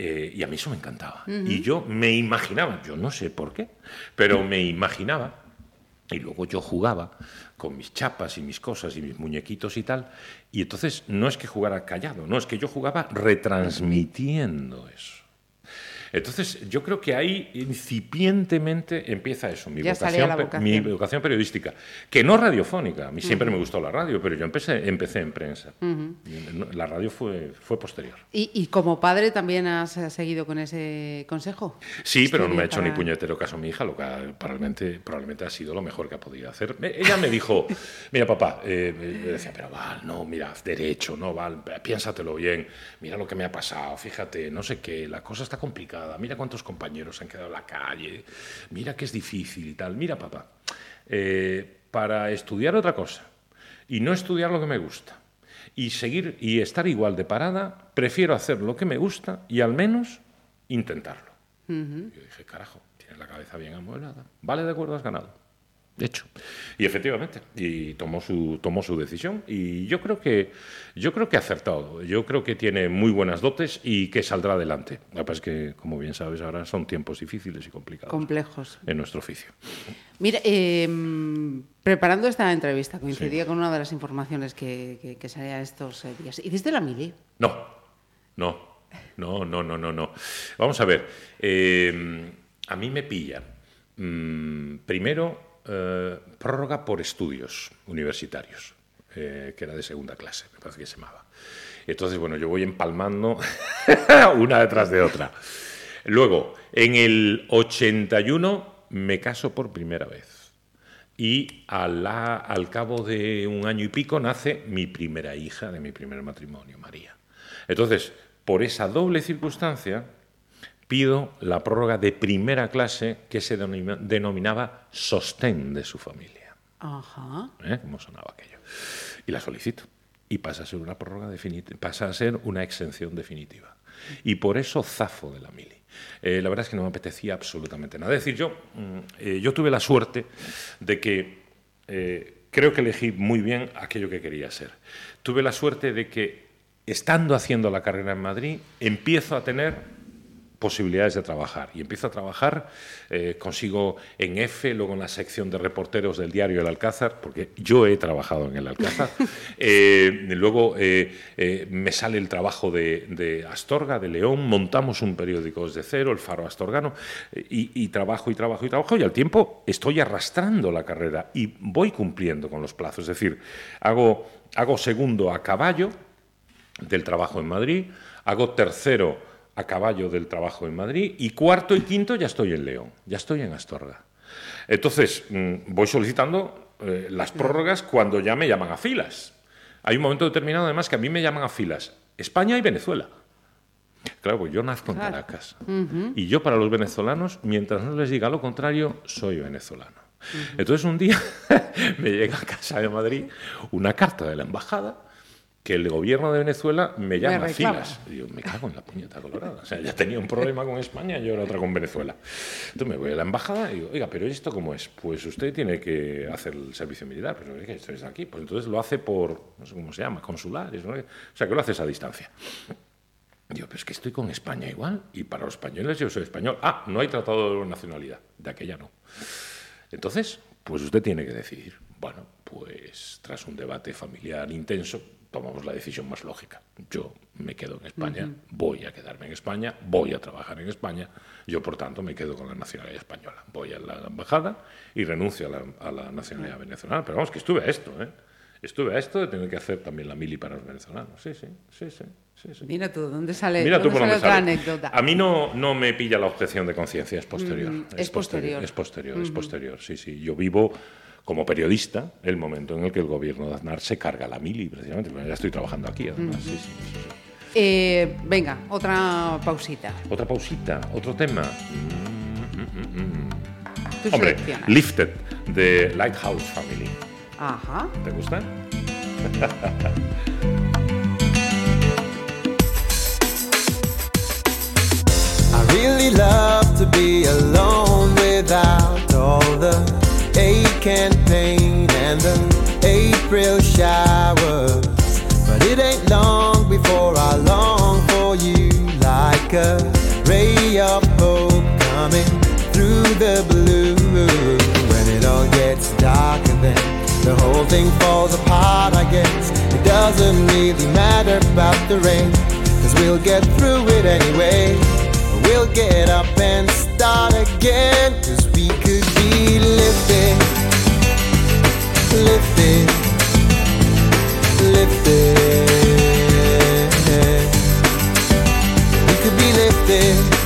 Eh, y a mí eso me encantaba. Y yo me imaginaba, yo no sé por qué, pero me imaginaba y luego yo jugaba con mis chapas y mis cosas y mis muñequitos y tal. Y entonces no es que jugara callado, no, es que yo jugaba retransmitiendo eso. Entonces, yo creo que ahí incipientemente empieza eso, mi, vocación, mi vocación periodística, que no radiofónica. A mí siempre me gustó la radio, pero yo empecé, empecé en prensa. La radio fue, fue posterior. ¿Y, y como padre también has seguido con ese consejo? Sí, pero no me ha hecho ni puñetero caso mi hija, lo que probablemente, probablemente ha sido lo mejor que ha podido hacer. Ella me dijo, mira papá, eh, me decía, pero Val, no, mira, derecho, no, Val, piénsatelo bien, mira lo que me ha pasado, fíjate, no sé qué, la cosa está complicada, mira cuántos compañeros se han quedado en la calle, mira que es difícil y tal. Mira papá, eh, para estudiar otra cosa y no estudiar lo que me gusta y seguir y estar igual de parada, prefiero hacer lo que me gusta y al menos intentarlo. Yo dije, carajo, tienes la cabeza bien amueblada. Vale, de acuerdo, has ganado. De hecho. Y efectivamente, y tomó su, tomó su decisión. Y yo creo que yo creo que ha acertado. Yo creo que tiene muy buenas dotes y que saldrá adelante. Que pasa es que, como bien sabes, ahora son tiempos difíciles y complicados Complejos. en nuestro oficio. Mira, eh, preparando esta entrevista, coincidía con una de las informaciones que, que, que salía estos eh, días. ¿Hiciste la mili? No, no, no, no, no, no, no. Vamos a ver, eh, a mí me pillan. mm, primero, eh, prórroga por estudios universitarios, eh, que era de segunda clase, me parece que se llamaba. Entonces, bueno, yo voy empalmando una detrás de otra. Luego, en el 81 me caso por primera vez. Y a la- al cabo de un año y pico nace mi primera hija de mi primer matrimonio, María. Entonces, por esa doble circunstancia, pido la prórroga de primera clase que se denomina- denominaba sostén de su familia. Ajá. ¿eh? ¿Cómo sonaba aquello? Y la solicito. Y pasa a ser una prórroga definitiva, pasa a ser una exención definitiva. Y por eso zafo de la mili. Eh, la verdad es que no me apetecía absolutamente nada. Es decir, yo, mm, eh, yo tuve la suerte de que eh, creo que elegí muy bien aquello que quería ser. Tuve la suerte de que, estando haciendo la carrera en Madrid, empiezo a tener posibilidades de trabajar. Y empiezo a trabajar, eh, consigo en F, luego en la sección de reporteros del diario El Alcázar, porque yo he trabajado en El Alcázar. Eh, luego eh, me sale el trabajo de, de Astorga, de León, montamos un periódico desde cero, El Faro Astorgano, y, y trabajo y trabajo y trabajo, y al tiempo estoy arrastrando la carrera y voy cumpliendo con los plazos. Es decir, hago, hago segundo a caballo, del trabajo en Madrid, hago tercero a caballo del trabajo en Madrid y cuarto y quinto ya estoy en León, ya estoy en Astorga. Entonces, mm, voy solicitando eh, las prórrogas cuando ya me llaman a filas. Hay un momento determinado además que a mí me llaman a filas España y Venezuela. Claro, pues yo nazco en. Caracas. Y yo para los venezolanos, mientras no les diga lo contrario, soy venezolano. Entonces un día me llega a casa de Madrid una carta de la embajada que el gobierno de Venezuela me llama filas. Y yo me cago en la puñeta colorada. O sea, ya tenía un problema con España y ahora otra con Venezuela. Entonces me voy a la embajada y digo, oiga, pero ¿esto cómo es? Pues usted tiene que hacer el servicio militar. Pero es que esto es aquí. Pues entonces lo hace por, no sé cómo se llama, consulares. ¿no? O sea, que lo haces a distancia. Digo, pero es que estoy con España igual. Y para los españoles yo soy español. Ah, no hay tratado de nacionalidad. De aquella no. Entonces, pues usted tiene que decidir. Bueno, pues tras un debate familiar intenso, tomamos la decisión más lógica. Yo me quedo en España, voy a quedarme en España, voy a trabajar en España. Yo, por tanto, me quedo con la nacionalidad española. Voy a la embajada y renuncio a la, a la nacionalidad venezolana. Pero vamos, que estuve a esto, ¿eh? Estuve a esto de tener que hacer también la mili para los venezolanos. Sí, sí, sí, sí. sí, sí. Mira tú, ¿dónde sale, Mira tú dónde por sale otra anécdota? A mí no, no me pilla la objeción de conciencia, es posterior. Mm, es posterior. Es posterior, es posterior, sí, sí. Yo vivo como periodista el momento en el que el gobierno de Aznar se carga la mili, precisamente, porque ya estoy trabajando aquí, además. sí, sí, sí, sí. Eh, venga, otra pausita. Otra pausita, otro tema. Mm, mm, mm, mm. Tú Hombre, seleccionas. Lifted, de Lighthouse Family. Ajá. ¿Te gusta? I really love to be alone without all the ache and pain and the April showers. But it ain't long before I long for you like a ray of hope coming through the blue. When it all gets darker, then the whole thing falls apart, I guess. It doesn't really matter about the rain, cause we'll get through it anyway. We'll get up and start again, cause could be lifted, lifted, lifted. We could be lifted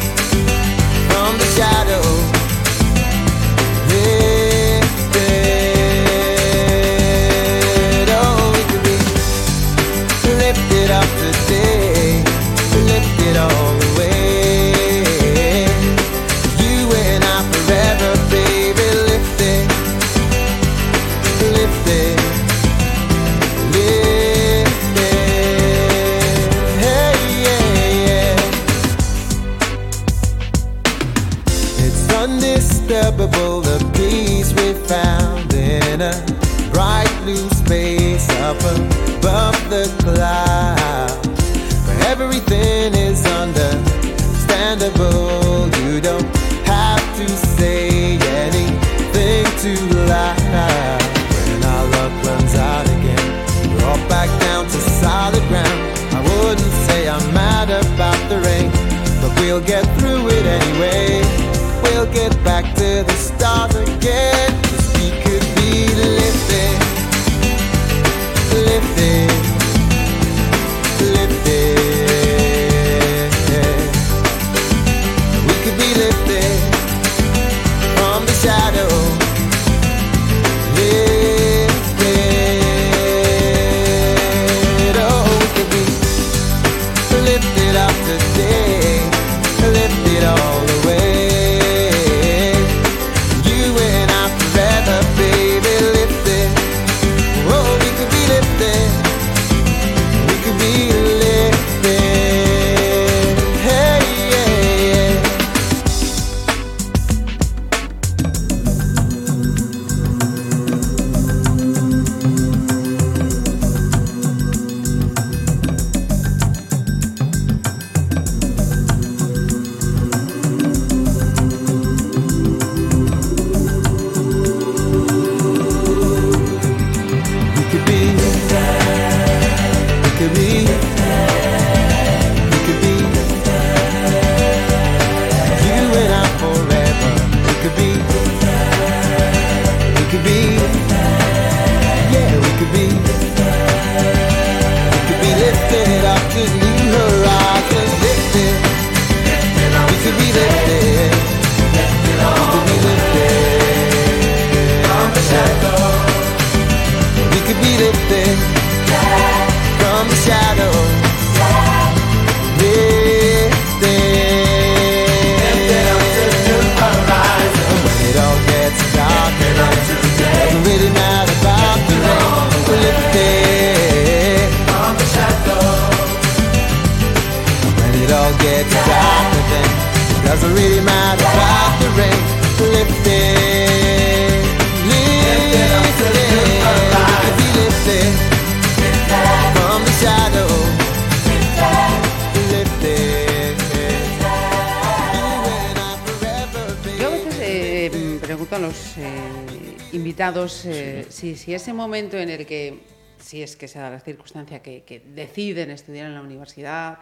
ese momento en el que, si es que se da la circunstancia que, que deciden estudiar en la universidad,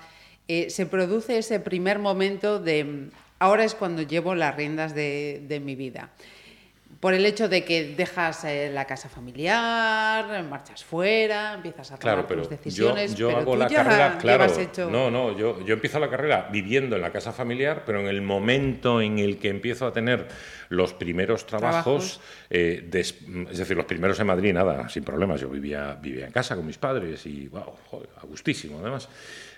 eh, se produce ese primer momento de ahora es cuando llevo las riendas de, de mi vida. Por el hecho de que dejas eh, la casa familiar, marchas fuera, empiezas a tomar Claro, pero tus yo, decisiones. yo pero hago tú la ya carrera, claro. hecho- No, no, yo, yo empiezo la carrera viviendo en la casa familiar, pero en el momento en el que empiezo a tener los primeros trabajos, Trabajos. eh, des- es decir, los primeros en Madrid, nada, sin problemas. Yo vivía, vivía en casa con mis padres y, wow, joder, a gustísimo, además.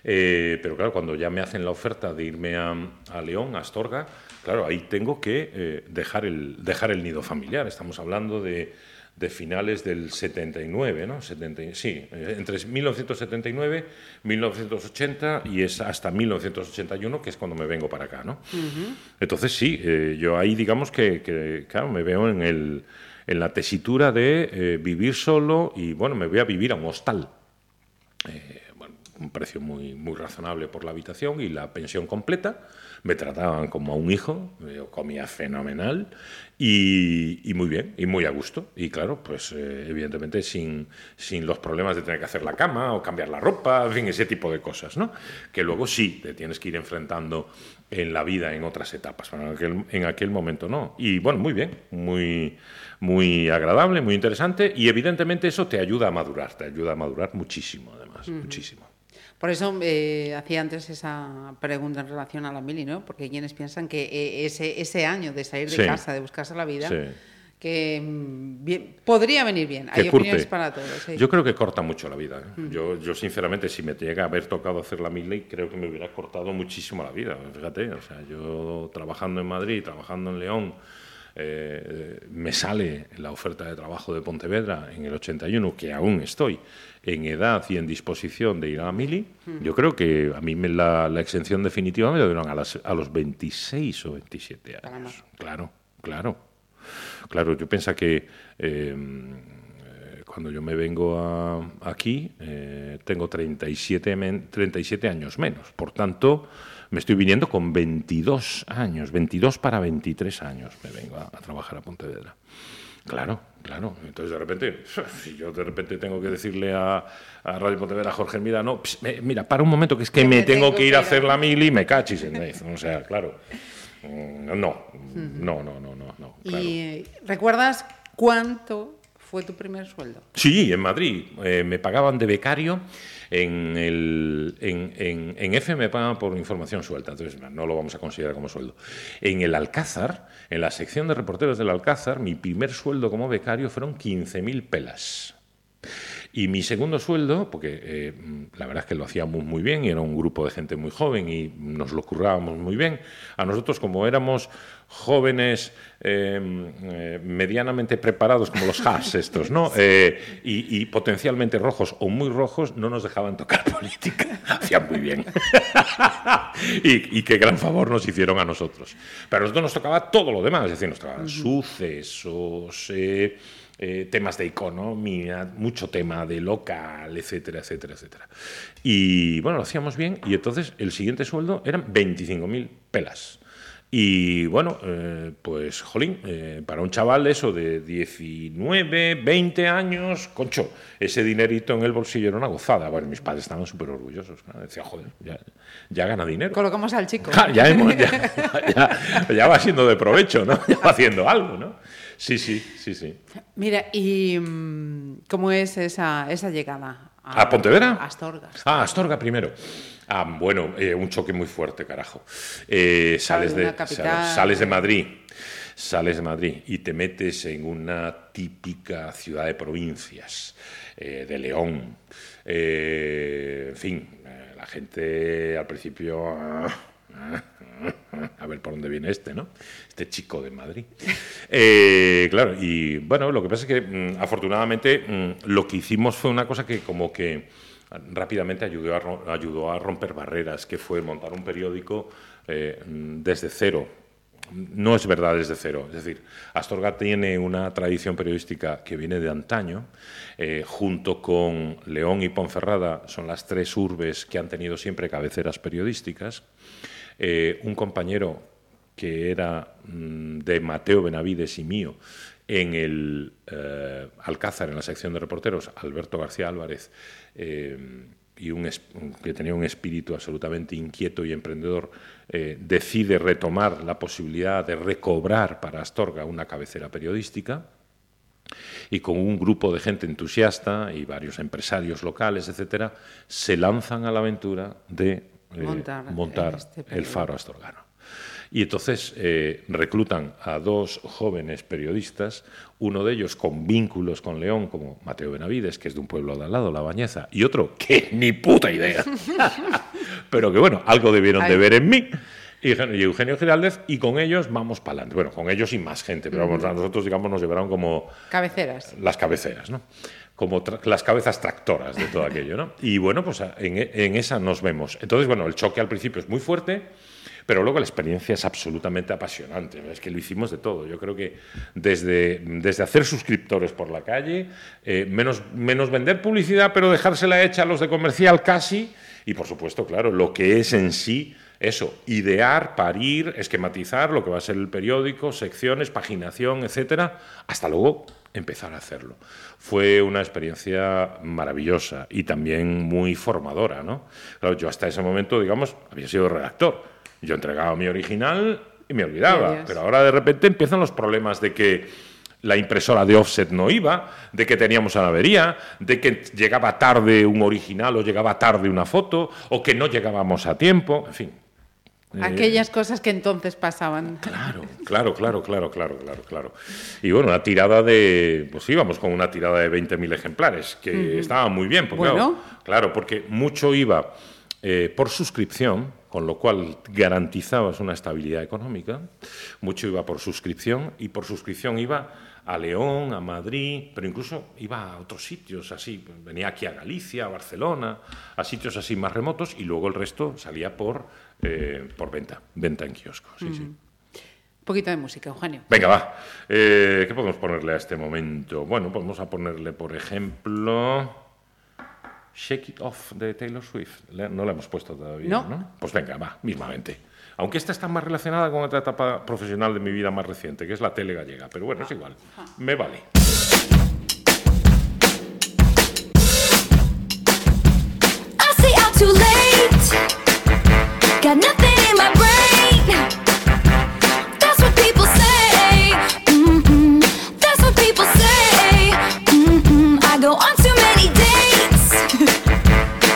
Eh, pero claro, cuando ya me hacen la oferta de irme a, a León, a Astorga, claro, ahí tengo que eh, dejar, el, dejar el nido familiar. Estamos hablando de, de finales del 79, ¿no? 70, sí, eh, entre 1979, 1980 y es hasta 1981, que es cuando me vengo para acá, ¿no? Entonces sí, eh, yo ahí digamos que, que, claro, me veo en, el, en la tesitura de eh, vivir solo y, bueno, me voy a vivir a un hostal eh, un precio muy, muy razonable por la habitación y la pensión completa. Me trataban como a un hijo, yo comía fenomenal y, y muy bien, y muy a gusto. Y claro, pues eh, evidentemente sin, sin los problemas de tener que hacer la cama o cambiar la ropa, en fin, ese tipo de cosas, ¿no? Que luego sí te tienes que ir enfrentando en la vida en otras etapas, pero en aquel, en aquel momento no. Y bueno, muy bien, muy, muy agradable, muy interesante y evidentemente eso te ayuda a madurar, te ayuda a madurar muchísimo además, muchísimo. Por eso eh, hacía antes esa pregunta en relación a la mili, ¿no? Porque quienes piensan que eh, ese, ese año de salir de Sí. casa, de buscarse la vida, Sí. que mm, bien- podría venir bien. Que Hay curte. opiniones para todos. sí. Yo creo que corta mucho la vida. ¿eh? Yo, yo, sinceramente, si me llega a haber tocado hacer la mili, creo que me hubiera cortado muchísimo la vida. Fíjate, o sea, yo trabajando en Madrid, trabajando en León, eh, me sale la oferta de trabajo de Pontevedra en el 81, que aún estoy en edad y en disposición de ir a la mili. Yo creo que a mí me la, la exención definitiva me la dieron a, las- a los 26 o 27 años. Claro, claro. Claro, yo pienso que eh, eh, cuando yo me vengo a- aquí eh, tengo 37, men- 37 años menos. Por tanto, me estoy viniendo con 22 años, 22 para 23 años me vengo a, a trabajar a Pontevedra. Claro, claro. Entonces, de repente, si yo de repente tengo que decirle a, a Radio Pontevedra, a Jorge, mira, no, ps, me- mira, para un momento que es que Que me me tengo tengo que ir a hacer la mili y me cachis en vez. O sea, claro. Mm, No, no, no, no, no, no. claro. ¿Y recuerdas cuánto fue tu primer sueldo? Sí, en Madrid. Eh, me pagaban de becario. En, el, en, en, en F me pagan por información suelta, entonces no lo vamos a considerar como sueldo. En el Alcázar, en la sección de reporteros del Alcázar, mi primer sueldo como becario fueron 15.000 pelas. Y mi segundo sueldo, porque eh, la verdad es que lo hacíamos muy bien y era un grupo de gente muy joven y nos lo currábamos muy bien, a nosotros como éramos jóvenes eh, eh, medianamente preparados como los Haas estos, ¿no? Eh, y, y potencialmente rojos o muy rojos, no nos dejaban tocar política. Hacían muy bien. y, y qué gran favor nos hicieron a nosotros. Pero a nosotros nos tocaba todo lo demás, es decir, nos tocaban sucesos, eh, eh, temas de economía, mucho tema de local, etcétera, etcétera, etcétera. Y bueno, lo hacíamos bien y entonces el siguiente sueldo eran 25.000 pelas. Y bueno, eh, pues, jolín, eh, para un chaval eso de 19, 20 años, concho, ese dinerito en el bolsillo era una gozada. Bueno, mis padres estaban súper orgullosos. ¿no? Decían, joder, ya, ya gana dinero. Colocamos al chico. Ja, ya, hemos- ya- ya- ya va siendo de provecho, ¿no? Ya va haciendo algo, ¿no? Sí, sí, sí, sí. Mira, ¿y mm, cómo es esa, esa llegada? ¿A Pontevedra? A Astorgas. Ah, Astorga primero. Ah, bueno, eh, un choque muy fuerte, carajo. Eh, sales, de una capital. sales de Madrid, sales de Madrid y te metes en una típica ciudad de provincias, eh, de León. Eh, en fin, eh, la gente al principio... ah, A ver por dónde viene este, ¿no? Este chico de Madrid. Eh, claro, y bueno, lo que pasa es que mm, afortunadamente mm, lo que hicimos fue una cosa que como que rápidamente ayudó a, romper barreras, que fue montar un periódico eh, desde cero. No es verdad desde cero. Es decir, Astorga tiene una tradición periodística que viene de antaño. eh, junto con León y Ponferrada son las tres urbes que han tenido siempre cabeceras periodísticas. Eh, un compañero que era mm, de Mateo Benavides y mío en el eh, Alcázar, en la sección de reporteros, Alberto García Álvarez, eh, y un que tenía un espíritu absolutamente inquieto y emprendedor, eh, decide retomar la posibilidad de recobrar para Astorga una cabecera periodística y con un grupo de gente entusiasta y varios empresarios locales, etcétera, se lanzan a la aventura de Montar montar este el. Faro Astorgano. Y entonces eh, reclutan a dos jóvenes periodistas, uno de ellos con vínculos con León, como Mateo Benavides, que es de un pueblo de al lado, La Bañeza, y otro que ni puta idea, pero que bueno, algo debieron de Ay. ver en mí. Y Eugenio- Giraldez, y con ellos vamos para adelante. Bueno, con ellos y más gente, pero vamos, a nosotros, digamos, nos llevaron como Cabeceras. las cabeceras, ¿no? Como las cabezas tractoras de todo aquello, ¿no? Y bueno, pues en, en esa nos vemos. Entonces, bueno, el choque al principio es muy fuerte, pero luego la experiencia es absolutamente apasionante. Es que lo hicimos de todo. Yo creo que desde, desde hacer suscriptores por la calle, eh, menos, menos vender publicidad, pero dejársela hecha a los de comercial casi, y por supuesto, claro, lo que es en sí eso, idear, parir, esquematizar lo que va a ser el periódico, secciones, paginación, etcétera, hasta luego empezar a hacerlo. Fue una experiencia maravillosa y también muy formadora, ¿no? Claro, yo hasta ese momento, digamos, había sido redactor. Yo entregaba mi original y me olvidaba, pero ahora de repente empiezan los problemas de que la impresora de offset no iba, de que teníamos una avería, de que llegaba tarde un original o llegaba tarde una foto, o que no llegábamos a tiempo, en fin. Eh, Aquellas cosas que entonces pasaban. Claro, claro, claro, claro, claro, claro, claro. Y bueno, una tirada de, pues íbamos con una tirada de 20.000 ejemplares, que estaba muy bien, porque, Bueno. claro, claro, porque mucho iba eh, por suscripción, con lo cual garantizabas una estabilidad económica, mucho iba por suscripción, y por suscripción iba a León, a Madrid, pero incluso iba a otros sitios así, venía aquí a Galicia, a Barcelona, a sitios así más remotos, y luego el resto salía por, eh, por venta, venta en kiosco, sí, sí. Un poquito de música, Eugenio. Venga, va. Eh, ¿Qué podemos ponerle a este momento? Bueno, podemos a ponerle, por ejemplo, Shake It Off de Taylor Swift. Le- No la hemos puesto todavía, No. ¿no? Pues venga, va, mismamente. Aunque esta está más relacionada con otra etapa profesional de mi vida más reciente, que es la tele gallega. Pero bueno, es igual. Me vale. I stay out too late. Got nothing in my brain.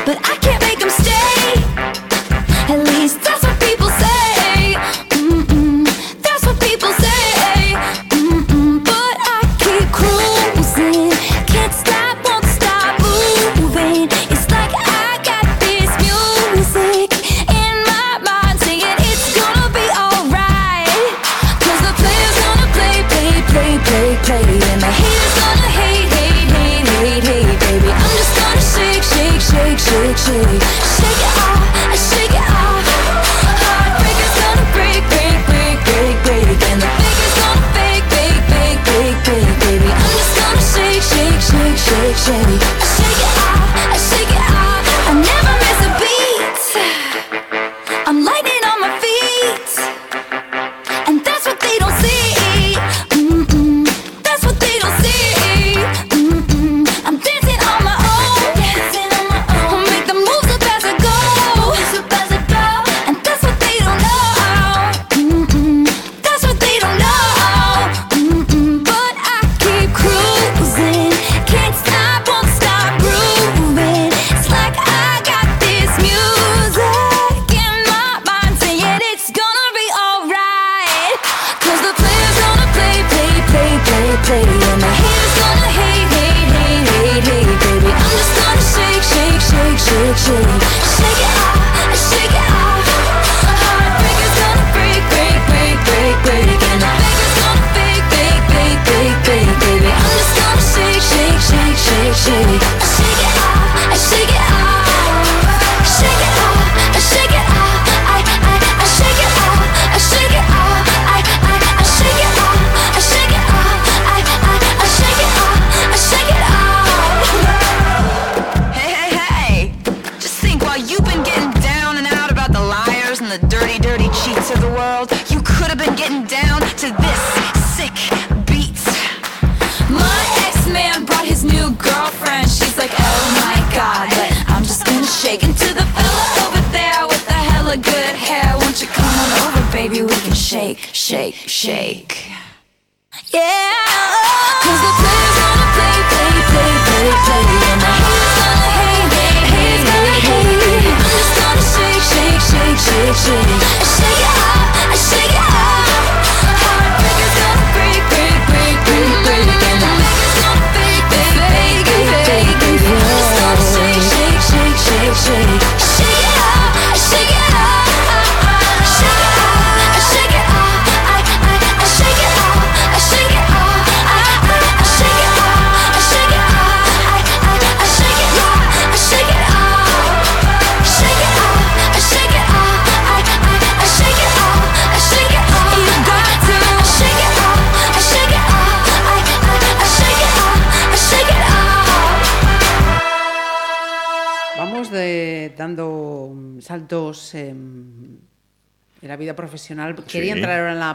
But I can't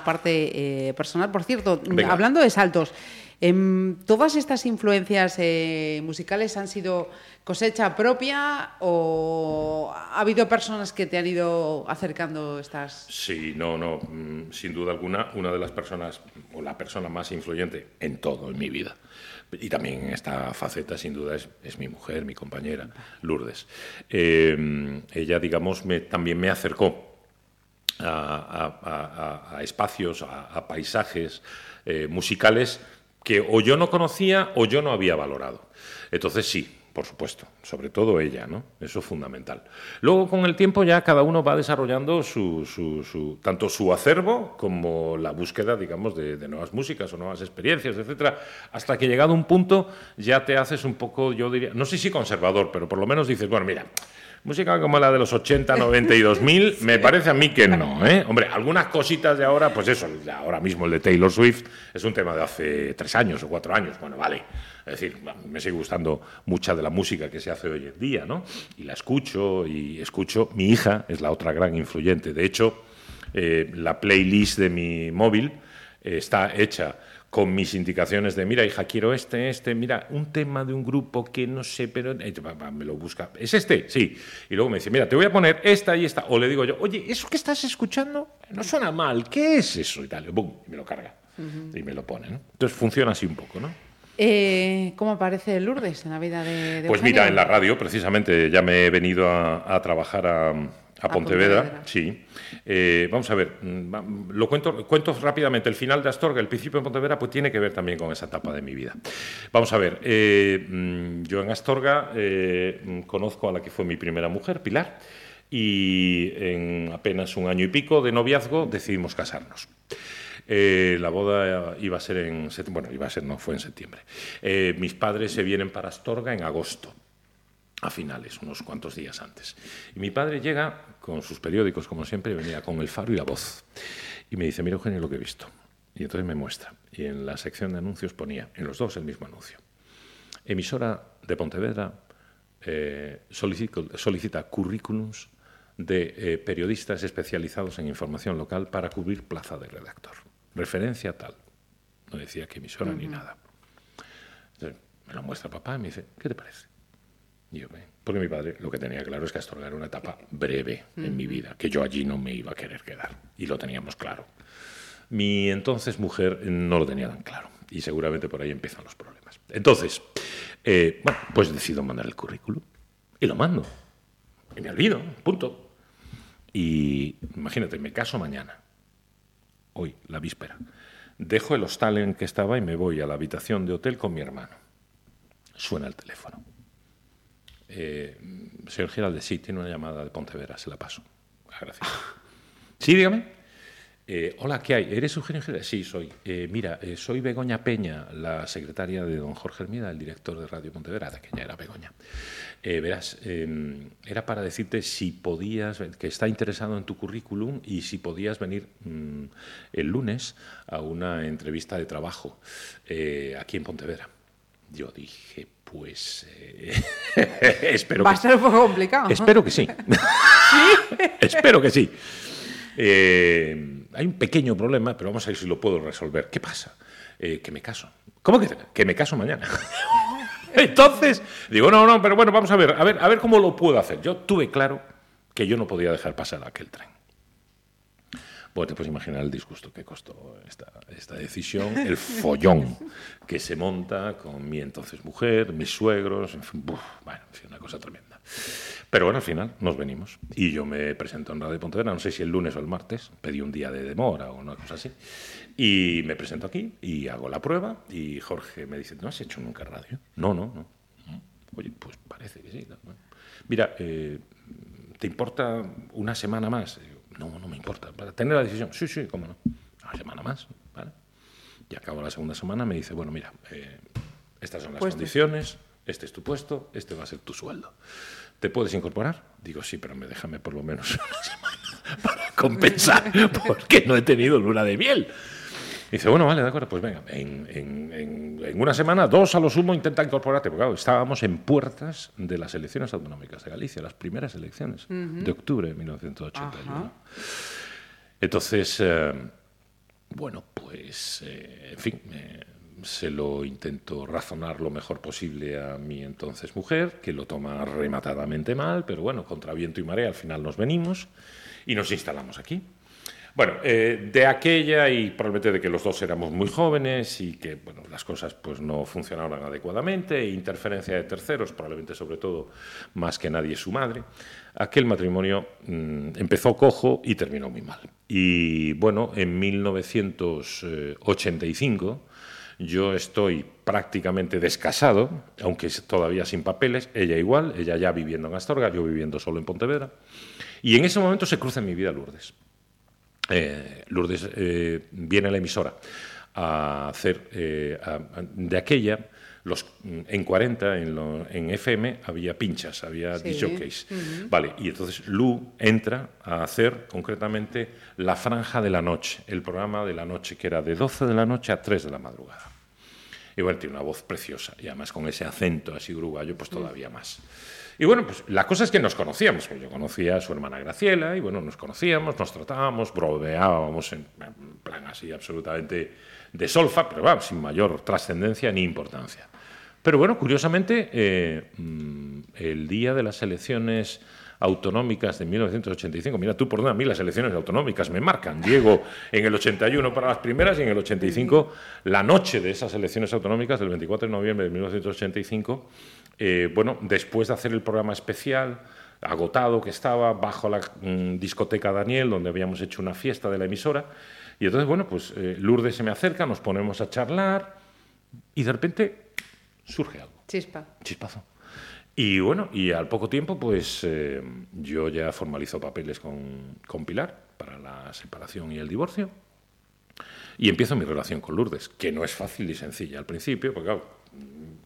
la parte eh, personal. Por cierto, Venga. hablando de saltos, em, ¿todas estas influencias eh, musicales han sido cosecha propia o ha habido personas que te han ido acercando estas... Sí, no, no, mm, sin duda alguna, una de las personas, o la persona más influyente en todo, en mi vida, y también en esta faceta, sin duda, es, es mi mujer, mi compañera, Lourdes. Eh, ella, digamos, me, también me acercó a, espacios, a, paisajes eh, musicales que o yo no conocía o yo no había valorado. Entonces sí, por supuesto, sobre todo ella, ¿no? Eso es fundamental. Luego, con el tiempo, ya cada uno va desarrollando su, su- su- tanto su acervo como la búsqueda, digamos, de, de nuevas músicas o nuevas experiencias, etcétera, hasta que llegado un punto ya te haces un poco, yo diría, no sé si conservador, pero por lo menos dices, bueno, mira, Música como la de los 80, 90 y 2000, me parece a mí que no, ¿eh? Hombre, algunas cositas de ahora, pues eso, ahora mismo el de Taylor Swift es un tema de hace tres años o cuatro años, bueno, vale. Es decir, me sigue gustando mucha de la música que se hace hoy en día, ¿no? Y la escucho y escucho. Mi hija es la otra gran influyente. De hecho, eh, la playlist de mi móvil eh, está hecha con mis indicaciones de, mira, hija, quiero este, este, mira, un tema de un grupo que no sé, pero me lo busca. ¿Es este? Sí. Y luego me dice, mira, te voy a poner esta y esta. O le digo yo, oye, ¿eso que estás escuchando no suena mal? ¿Qué es eso? Y tal. ¡bum! y me lo carga. Y me lo pone, ¿no? Entonces funciona así un poco, ¿no? Eh, ¿Cómo aparece Lourdes en la vida de, de Pues mira, en la radio, precisamente, ya me he venido a, a trabajar a, a Pontevedra. Pontevedra. Sí. Eh, vamos a ver, mm, va- lo cuento, cuento rápidamente. El final de Astorga, el principio de Pontevedra, pues tiene que ver también con esa etapa de mi vida. Vamos a ver, eh, mm, yo en Astorga eh, mm, conozco a la que fue mi primera mujer, Pilar, y en apenas un año y pico de noviazgo decidimos casarnos. Eh, la boda iba a ser en bueno, iba a ser, no, fue en septiembre. Eh, mis padres se vienen para Astorga en agosto, a finales, unos cuantos días antes. Y mi padre llega con sus periódicos, como siempre, venía con el faro y la voz. Y me dice, mira Eugenio lo que he visto. Y entonces me muestra. Y en la sección de anuncios ponía, en los dos el mismo anuncio. Emisora de Pontevedra eh, solicita, solicita currículums de eh, periodistas especializados en información local para cubrir plaza de redactor. Referencia tal. No decía que emisora ni nada. Entonces, me lo muestra papá y me dice, ¿qué te parece? Porque mi padre lo que tenía claro es que Astorga era una etapa breve en mi vida, que yo allí no me iba a querer quedar. Y lo teníamos claro. Mi entonces mujer no lo tenía tan claro. Y seguramente por ahí empiezan los problemas. Entonces, eh, bueno, pues decido mandar el currículum. Y lo mando. Y me olvido, punto. Y imagínate, me caso mañana. Hoy, la víspera. Dejo el hostal en que estaba y me voy a la habitación de hotel con mi hermano. Suena el teléfono. Eh, señor Giralde, sí, tiene una llamada de Pontevedra, se la paso. Gracias. Sí, dígame. Eh, hola, ¿qué hay? ¿Eres Eugenio Giralde? Sí, soy. Eh, mira, eh, soy Begoña Peña, la secretaria de don Jorge Hermida, el director de Radio Pontevedra, de que ya era Begoña. Verás, eh, era para decirte si podías, que está interesado en tu currículum y si podías venir mm, el lunes a una entrevista de trabajo aquí en Pontevedra. Yo dije, pues eh, espero Va que a ser un poco complicado. Espero que sí. Espero que sí. Eh, hay un pequeño problema, pero vamos a ver si lo puedo resolver. ¿Qué pasa? Eh, que me caso. ¿Cómo que, que me caso mañana? Entonces, digo, no, no, pero bueno, vamos a ver, a ver, a ver cómo lo puedo hacer. Yo tuve claro que yo no podía dejar pasar aquel tren. Bueno, te puedes imaginar el disgusto que costó esta, decisión, el follón que se monta con mi entonces mujer, mis suegros, en fin, buf, bueno, en fin, una cosa tremenda. Pero bueno, al final nos venimos y yo me presento en Radio Pontevedra, no sé si el lunes o el martes, pedí un día de demora o una cosa así, y me presento aquí y hago la prueba y Jorge me dice, ¿no has hecho nunca radio? No, no, no. Oye, pues parece que sí. Mira, eh, ¿te importa una semana más? No, no me importa. Para tener la decisión, sí, sí, cómo no. Una semana más, ¿vale? Y acabo la segunda semana, me dice, bueno, mira, eh, estas son las Puestos. condiciones, este es tu puesto, este va a ser tu sueldo. ¿Te puedes incorporar? Digo, sí, pero me déjame por lo menos una semana para compensar, porque no he tenido luna de miel. Dice, bueno, vale, de acuerdo, pues venga, en, en- en- en una semana, dos a lo sumo, intenta incorporarte. Porque claro, estábamos en puertas de las elecciones autonómicas de Galicia, las primeras elecciones de octubre de 1981. Ajá. Entonces, eh, bueno, pues, eh, en fin, eh, se lo intento razonar lo mejor posible a mi entonces mujer, que lo toma rematadamente mal, pero bueno, contra viento y marea al final nos venimos y nos instalamos aquí. Bueno, eh, de aquella y probablemente de que los dos éramos muy jóvenes y que las cosas pues no funcionaban adecuadamente, e interferencia de terceros, probablemente sobre todo más que nadie su madre, aquel matrimonio mm, empezó cojo y terminó muy mal. Y bueno, en 1985 yo estoy prácticamente descasado, aunque todavía sin papeles, ella igual, ella ya viviendo en Astorga, yo viviendo solo en Pontevedra. Y en ese momento se cruza en mi vida Lourdes. Eh, Lourdes eh, viene a la emisora a hacer eh, a- a- de aquella los mm, en 40 en, lo- en FM había pinchas había Sí. disjockeys vale y entonces Lu entra a hacer concretamente la franja de la noche el programa de la noche que era de 12 de la noche a 3 de la madrugada y bueno, tiene una voz preciosa y además con ese acento así uruguayo, pues todavía más. Y bueno, pues la cosa es que nos conocíamos. Yo conocía a su hermana Graciela y bueno, nos conocíamos, nos tratábamos, bromeábamos en plan así absolutamente de solfa, pero vamos, sin mayor trascendencia ni importancia. Pero bueno, curiosamente, eh, mm, el día de las elecciones autonómicas de 1985, mira tú por dónde a mí las elecciones autonómicas me marcan. Llego en el 81 para las primeras y en el 85, la noche de esas elecciones autonómicas, del 24 de noviembre de 1985, eh, bueno, después de hacer el programa especial, agotado que estaba, bajo la mm, discoteca Daniel, donde habíamos hecho una fiesta de la emisora, y entonces, bueno, pues eh, Lourdes se me acerca, nos ponemos a charlar, y de repente surge algo Chispa. chispazo. Y bueno, y al poco tiempo, pues eh, yo ya formalizo papeles con, con Pilar para la separación y el divorcio. Y empiezo mi relación con Lourdes, que no es fácil y sencilla al principio, porque claro,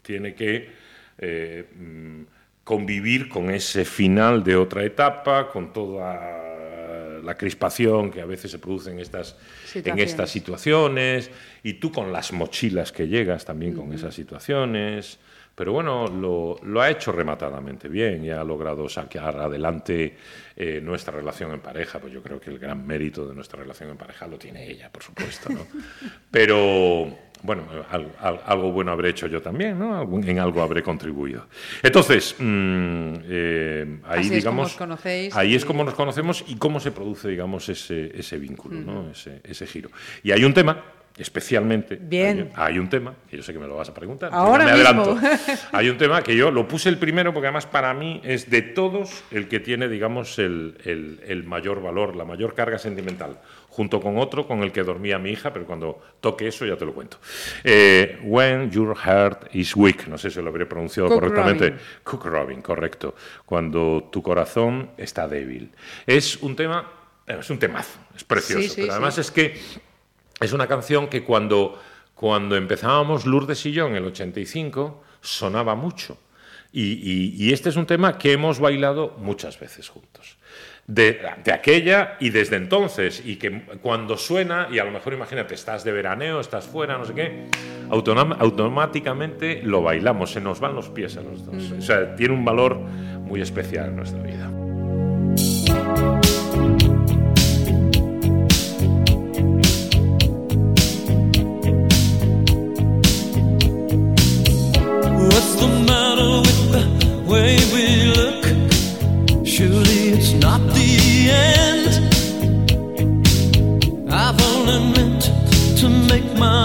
tiene que eh, mm, convivir con ese final de otra etapa, con toda la crispación que a veces se produce en estas, en estas situaciones, y tú con las mochilas que llegas también con esas situaciones. Pero bueno, lo, lo ha hecho rematadamente bien y ha logrado sacar adelante eh, nuestra relación en pareja. Pues yo creo que el gran mérito de nuestra relación en pareja lo tiene ella, por supuesto. ¿no? Pero bueno, al- al- algo bueno habré hecho yo también, ¿no? En algo habré contribuido. Entonces, mm, eh, ahí Así es como digamos, os conocéis ahí y- es como nos conocemos y cómo se produce, digamos, ese, ese vínculo, ¿no? ese, ese giro. Y hay un tema, especialmente, Bien. Hay, hay un tema, que yo sé que me lo vas a preguntar, Ahora me mismo. adelanto. Hay un tema que yo lo puse el primero porque además para mí es de todos el que tiene, digamos, el, el- el mayor valor, la mayor carga sentimental, junto con otro con el que dormía mi hija, pero cuando toque eso ya te lo cuento. Eh, When Your Heart is Weak, no sé si lo habré pronunciado Cook correctamente. Robin. Cook Robin, correcto. Cuando tu corazón está débil. Es un tema, es un temazo, es precioso, Sí, sí, pero además sí. es que es una canción que cuando, cuando empezábamos Lourdes y yo en el 85 sonaba mucho. Y, y- este es un tema que hemos bailado muchas veces juntos. De, de aquella y desde entonces, y que cuando suena, y a lo mejor imagínate, estás de veraneo, estás fuera, no sé qué, automáticamente lo bailamos, se nos van los pies a los dos. O sea, tiene un valor muy especial en nuestra vida. Make my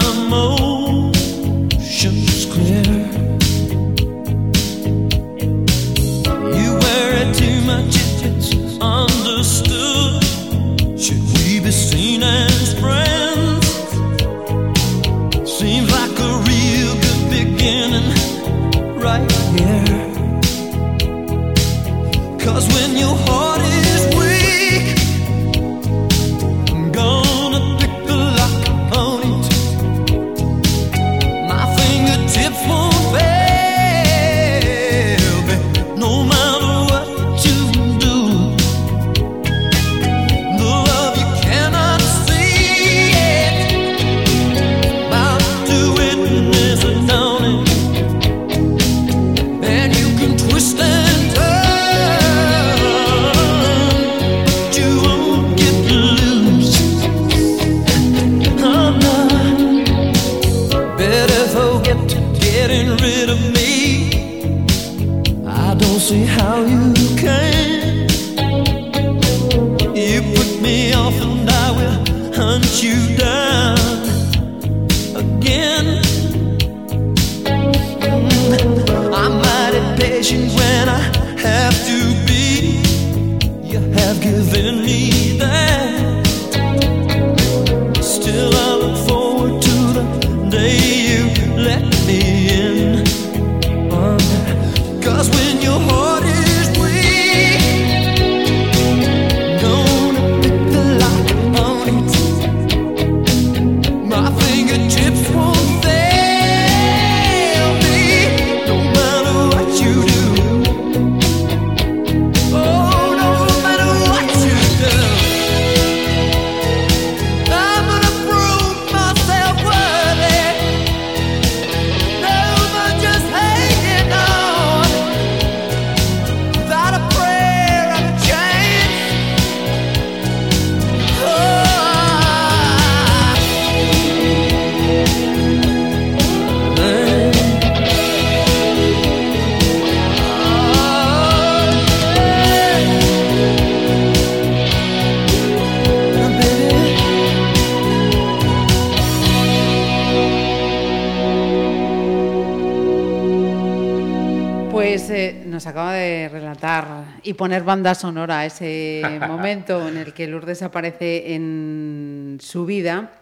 y poner banda sonora a ese momento en el que Lourdes aparece en su vida.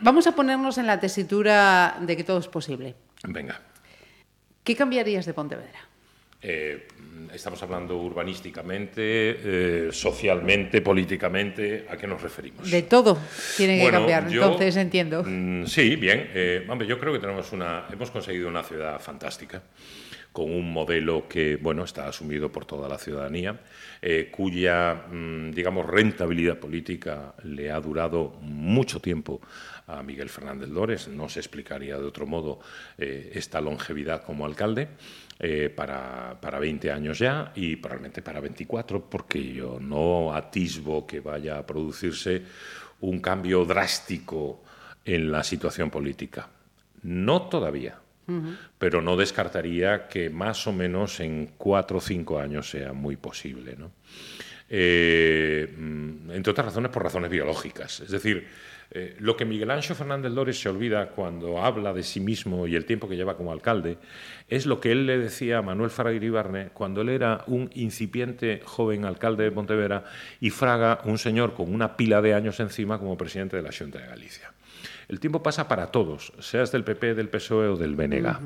Vamos a ponernos en la tesitura de que todo es posible. Venga. ¿Qué cambiarías de Pontevedra? Eh, estamos hablando urbanísticamente, eh, socialmente, políticamente. ¿A qué nos referimos? De todo tiene que Bueno, cambiar, yo- entonces entiendo. Mm, sí, bien. Eh, hombre, yo creo que tenemos una, hemos conseguido una ciudad fantástica, con un modelo que, bueno, está asumido por toda la ciudadanía, eh, cuya, mm, digamos, rentabilidad política le ha durado mucho tiempo a Miguel Fernández Lores. No se explicaría de otro modo eh, esta longevidad como alcalde. eh, para, para 20 años ya y probablemente para 24, porque yo no atisbo que vaya a producirse un cambio drástico en la situación política. No todavía, pero no descartaría que más o menos en cuatro o cinco años sea muy posible. ¿no? Eh, mm, entre otras razones, por razones biológicas. Es decir, eh, lo que Miguel Ángel Fernández Lores se olvida cuando habla de sí mismo y el tiempo que lleva como alcalde es lo que él le decía a Manuel Fraga Iribarne cuando él era un incipiente joven alcalde de Pontevedra y Fraga un señor con una pila de años encima como presidente de la Junta de Galicia. El tiempo pasa para todos, seas del PP, del PSOE o del BNG.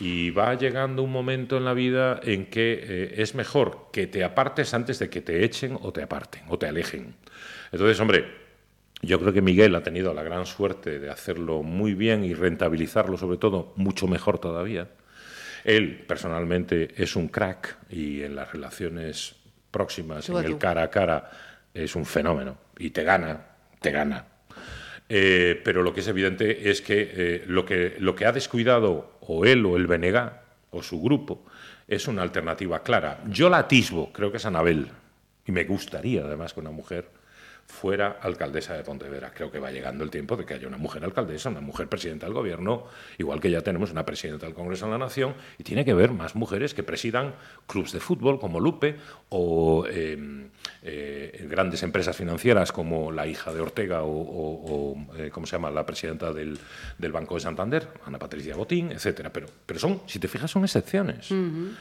Y va llegando un momento en la vida en que eh, es mejor que te apartes antes de que te echen o te aparten o te alejen. Entonces, hombre, yo creo que Miguel ha tenido la gran suerte de hacerlo muy bien y rentabilizarlo, sobre todo, mucho mejor todavía. Él, personalmente, es un crack y en las relaciones próximas, en el cara a cara, es un fenómeno. Y te gana, te gana. Eh, pero lo que es evidente es que, eh, lo que lo que ha descuidado o él o el BNG o su grupo es una alternativa clara. Yo la atisbo, creo que es Anabel, y me gustaría además que una mujer fuera alcaldesa de Pontevedra. Creo que va llegando el tiempo de que haya una mujer alcaldesa, una mujer presidenta del gobierno, igual que ya tenemos una presidenta del Congreso de la Nación, y tiene que haber más mujeres que presidan clubes de fútbol como Lupe o eh, eh, grandes empresas financieras como la hija de Ortega o, o- o, eh, ¿cómo se llama?, la presidenta del, del Banco de Santander, Ana Patricia Botín, etcétera. Pero, pero son, si te fijas, son excepciones.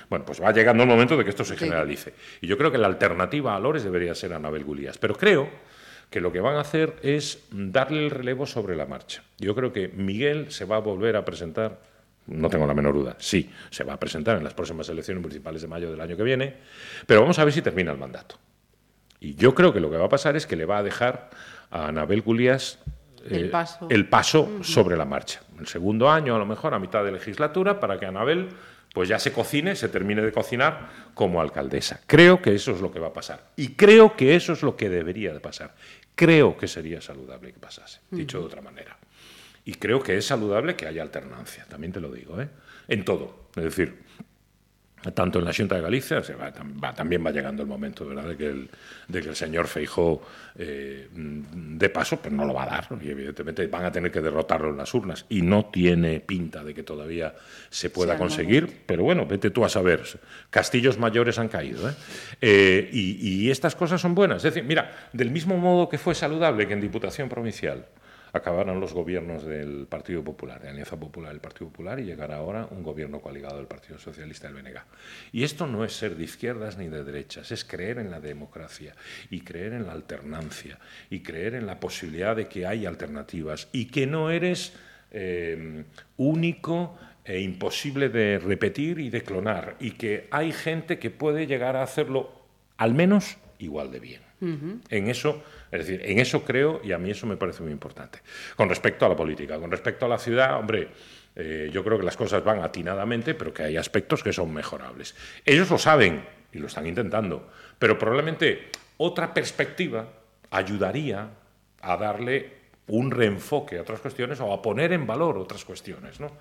Bueno, pues va llegando el momento de que esto se Sí. generalice. Y yo creo que la alternativa a Lores debería ser Anabel Gulías. Pero creo que lo que van a hacer es darle el relevo sobre la marcha. Yo creo que Miguel se va a volver a presentar, no tengo la menor duda, sí, se va a presentar en las próximas elecciones municipales de mayo del año que viene, pero vamos a ver si termina el mandato. Y yo creo que lo que va a pasar es que le va a dejar a Anabel Gulías El paso. el paso sobre la marcha. El segundo año, a lo mejor, a mitad de legislatura, para que Anabel pues ya se cocine, se termine de cocinar como alcaldesa. Creo que eso es lo que va a pasar. Y creo que eso es lo que debería de pasar. Creo que sería saludable que pasase, dicho de otra manera. Y creo que es saludable que haya alternancia, también te lo digo, ¿eh? en todo. Es decir, tanto en la Junta de Galicia, se va, tam- va- también va llegando el momento ¿verdad? De, que el, de que el señor Feijó eh, dé paso, pero no lo va a dar, y evidentemente van a tener que derrotarlo en las urnas, y no tiene pinta de que todavía se pueda conseguir, pero bueno, vete tú a saber, castillos mayores han caído, ¿eh? Eh, y, y estas cosas son buenas, es decir, mira, del mismo modo que fue saludable que en Diputación Provincial acabaran los gobiernos del Partido Popular, de Alianza Popular del Partido Popular, y llegara ahora un gobierno coaligado del Partido Socialista del BNG. Y esto no es ser de izquierdas ni de derechas, es creer en la democracia y creer en la alternancia y creer en la posibilidad de que hay alternativas y que no eres eh, único e imposible de repetir y de clonar y que hay gente que puede llegar a hacerlo al menos igual de bien. En eso, es decir, en eso creo y a mí eso me parece muy importante. Con respecto a la política, con respecto a la ciudad, hombre, eh, yo creo que las cosas van atinadamente, pero que hay aspectos que son mejorables. Ellos lo saben y lo están intentando, pero probablemente otra perspectiva ayudaría a darle un reenfoque a otras cuestiones o a poner en valor otras cuestiones. ¿no?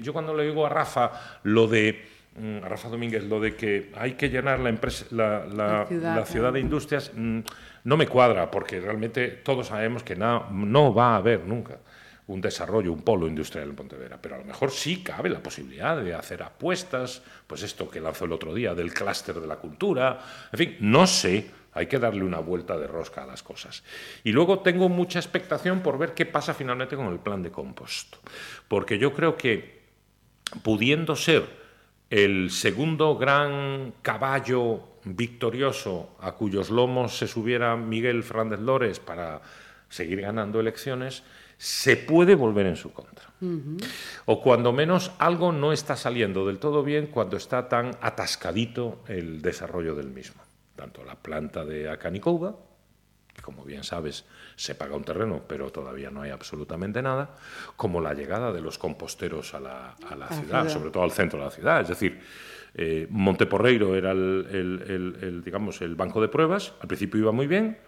Yo cuando le digo a Rafa lo de mm, a Rafa Domínguez lo de que hay que llenar la, empresa, la, la- La ciudad, la ciudad de industrias mm, no me cuadra porque realmente todos sabemos que na- no va a haber nunca un desarrollo, un polo industrial en Pontevedra, pero a lo mejor sí cabe la posibilidad de hacer apuestas, pues esto que lanzó el otro día del clúster de la cultura, en fin, no sé, hay que darle una vuelta de rosca a las cosas. Y luego tengo mucha expectación por ver qué pasa finalmente con el plan de compost, porque yo creo que pudiendo ser el segundo gran caballo victorioso a cuyos lomos se subiera Miguel Fernández Lores para seguir ganando elecciones, se puede volver en su contra. O cuando menos algo no está saliendo del todo bien cuando está tan atascadito el desarrollo del mismo. Tanto la planta de Acanicouba, que como bien sabes se paga un terreno, pero todavía no hay absolutamente nada, como la llegada de los composteros a la, a la ciudad, ciudad. sobre todo al centro de la ciudad. Es decir, eh, Monteporreiro era el, el- el- el, digamos, el banco de pruebas, al principio iba muy bien,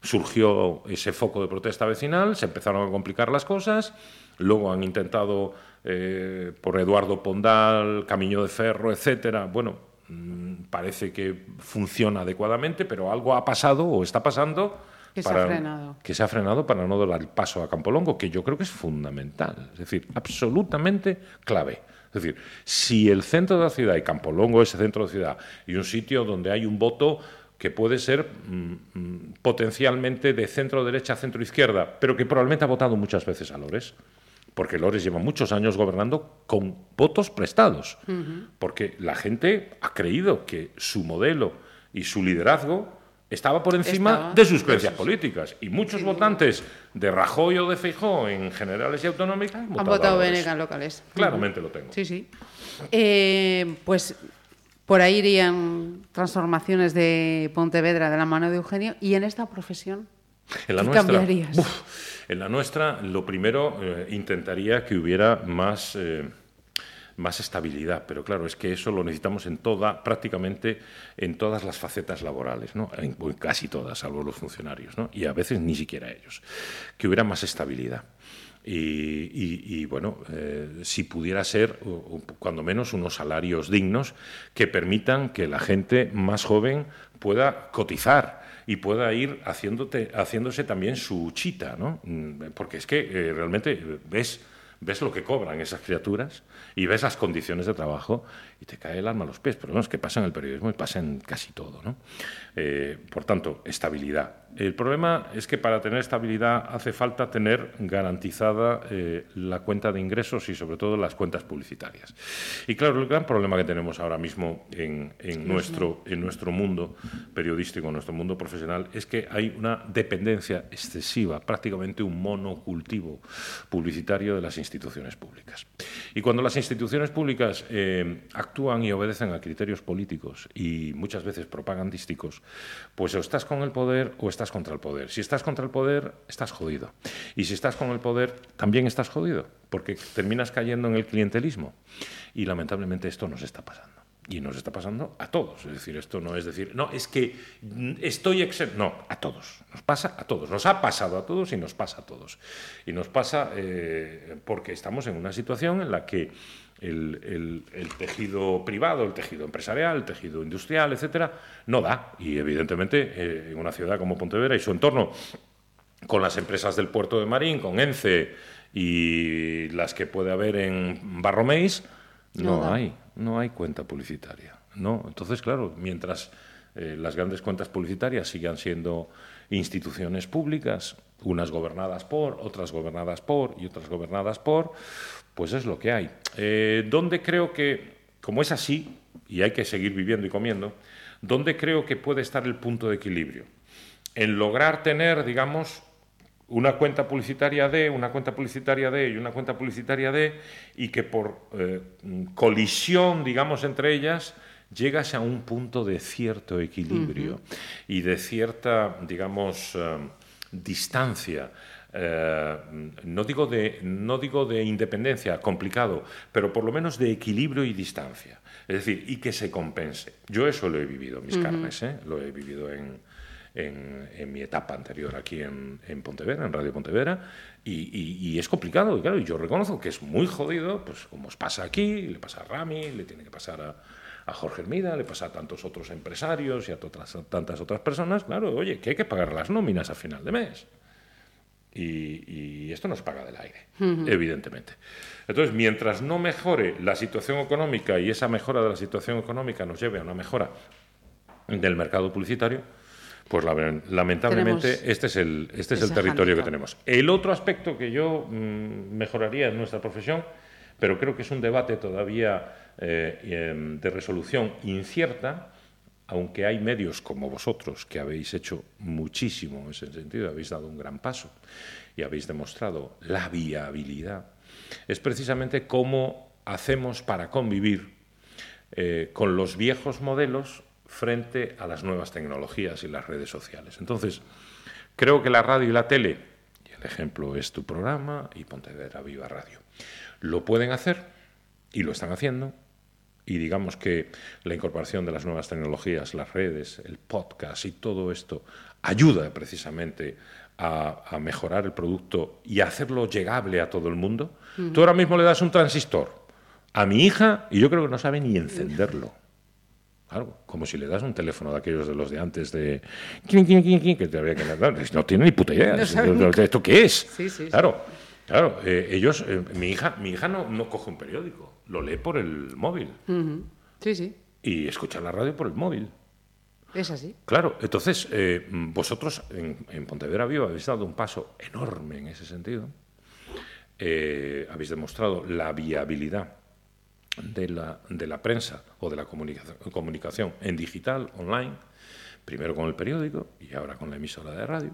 surgió ese foco de protesta vecinal, se empezaron a complicar las cosas, luego han intentado eh, por Eduardo Pondal, Camino de Ferro, etcétera. Bueno, mm, parece que funciona adecuadamente, pero algo ha pasado o está pasando Que se ha frenado. que se ha frenado para no dar el paso a Campolongo, que yo creo que es fundamental, es decir, absolutamente clave. Es decir, si el centro de la ciudad y Campolongo es el centro de la ciudad y un sitio donde hay un voto que puede ser mm, mm, potencialmente de centro derecha a centro izquierda, pero que probablemente ha votado muchas veces a Lores, porque Lores lleva muchos años gobernando con votos prestados, porque la gente ha creído que su modelo y su liderazgo estaba por encima Estaba. de sus creencias políticas. Y muchos votantes de Rajoy o de Feijó en generales y autonómicas han Han votado, Lores. Venegas locales. Claramente lo tengo. Sí, sí. Eh, pues por ahí irían transformaciones de Pontevedra de la mano de Eugenio y en esta profesión. En la ¿Qué nuestra, cambiarías? uf, en la nuestra, lo primero, eh, intentaría que hubiera más, eh, más estabilidad, pero claro, es que eso lo necesitamos en toda, prácticamente en todas las facetas laborales, ¿no? en, casi todas, salvo los funcionarios, ¿no? y a veces ni siquiera ellos. Que hubiera más estabilidad. Y, y- bueno, eh, si pudiera ser, cuando menos, unos salarios dignos que permitan que la gente más joven pueda cotizar y pueda ir haciéndote, haciéndose también su chita, ¿no? Mm, Porque es que eh, realmente eh, ves, lo que cobran esas criaturas y ves las condiciones de trabajo y te cae el alma a los pies. Pero bueno, es que pasa en el periodismo y pasa en casi todo, ¿no? Eh, por tanto, estabilidad. El problema es que para tener estabilidad hace falta tener garantizada eh, la cuenta de ingresos y sobre todo las cuentas publicitarias. Y claro, el gran problema que tenemos ahora mismo en, en nuestro, en nuestro mundo periodístico, en nuestro mundo profesional, es que hay una dependencia excesiva, prácticamente un monocultivo publicitario de las instituciones públicas. Y cuando las instituciones públicas eh, actúan y obedecen a criterios políticos y muchas veces propagandísticos, pues o estás con el poder o estás contra el poder. Si estás contra el poder, estás jodido. Y si estás con el poder, también estás jodido, porque terminas cayendo en el clientelismo. Y lamentablemente esto nos está pasando. Y nos está pasando a todos. Es decir, esto no es decir, no, es que estoy exento. No, a todos. Nos pasa a todos. Nos ha pasado a todos y nos pasa a todos. Y nos pasa eh, porque estamos en una situación en la que el, el- el tejido privado, el tejido empresarial, el tejido industrial, etcétera, no da. Y evidentemente, eh, en una ciudad como Pontevedra y su entorno, con las empresas del puerto de Marín, con ENCE y las que puede haber en Barroméis, no, No hay, no hay cuenta publicitaria. No, entonces claro, mientras eh, las grandes cuentas publicitarias sigan siendo instituciones públicas, unas gobernadas por, otras gobernadas por y otras gobernadas por, pues es lo que hay. Eh, ¿Dónde creo que, como es así, y hay que seguir viviendo y comiendo, dónde creo que puede estar el punto de equilibrio? En lograr tener, digamos, una cuenta publicitaria de, una cuenta publicitaria de y una cuenta publicitaria de, y que por eh, colisión, digamos, entre ellas, llegas a un punto de cierto equilibrio y de cierta, digamos, eh, distancia. eh, no, digo de, no digo de independencia, complicado, pero por lo menos de equilibrio y distancia. Es decir, y que se compense. Yo eso lo he vivido mis carnes, ¿eh? lo he vivido en, en, en mi etapa anterior aquí en, en Pontevedra, en Radio Pontevedra, y, y- y es complicado, y claro, yo reconozco que es muy jodido, pues como os pasa aquí, le pasa a Rami, le tiene que pasar a, a Jorge Hermida, le pasa a tantos otros empresarios y a tantas otras personas, claro, oye, que hay que pagar las nóminas a final de mes. Y, y esto no se paga del aire, evidentemente. Entonces, mientras no mejore la situación económica y esa mejora de la situación económica nos lleve a una mejora del mercado publicitario, pues la- lamentablemente Tenemos este es el, este es el territorio que tenemos. El otro aspecto que yo mm, mejoraría en nuestra profesión, pero creo que es un debate todavía eh, em, de resolución incierta, aunque hay medios como vosotros que habéis hecho muchísimo en ese sentido, habéis dado un gran paso y habéis demostrado la viabilidad, es precisamente cómo hacemos para convivir eh, con los viejos modelos frente a las nuevas tecnologías y las redes sociales. Entonces, creo que la radio y la tele, y el ejemplo es tu programa y Pontevedra Viva Radio, lo pueden hacer y lo están haciendo. Y digamos que la incorporación de las nuevas tecnologías, las redes, el podcast y todo esto ayuda precisamente a, a mejorar el producto y a hacerlo llegable a todo el mundo. Tú ahora mismo le das un transistor a mi hija y yo creo que no sabe ni encenderlo. Claro, como si le das un teléfono de aquellos de los de antes de... quin, quin, quin, quin, que te había que dar. No tiene ni puta idea. No ¿Esto- nunca. ¿Esto qué es? Sí, sí, sí. Claro, eh, ellos, eh, mi hija, mi hija no, no coge un periódico, lo lee por el móvil. Sí, sí, y escucha la radio por el móvil. es así. Claro, entonces eh, vosotros en, en Pontevedra Viva habéis dado un paso enorme en ese sentido. Eh, habéis demostrado la viabilidad de la, de la prensa o de la comunicación, comunicación en digital, online, primero con el periódico y ahora con la emisora de radio.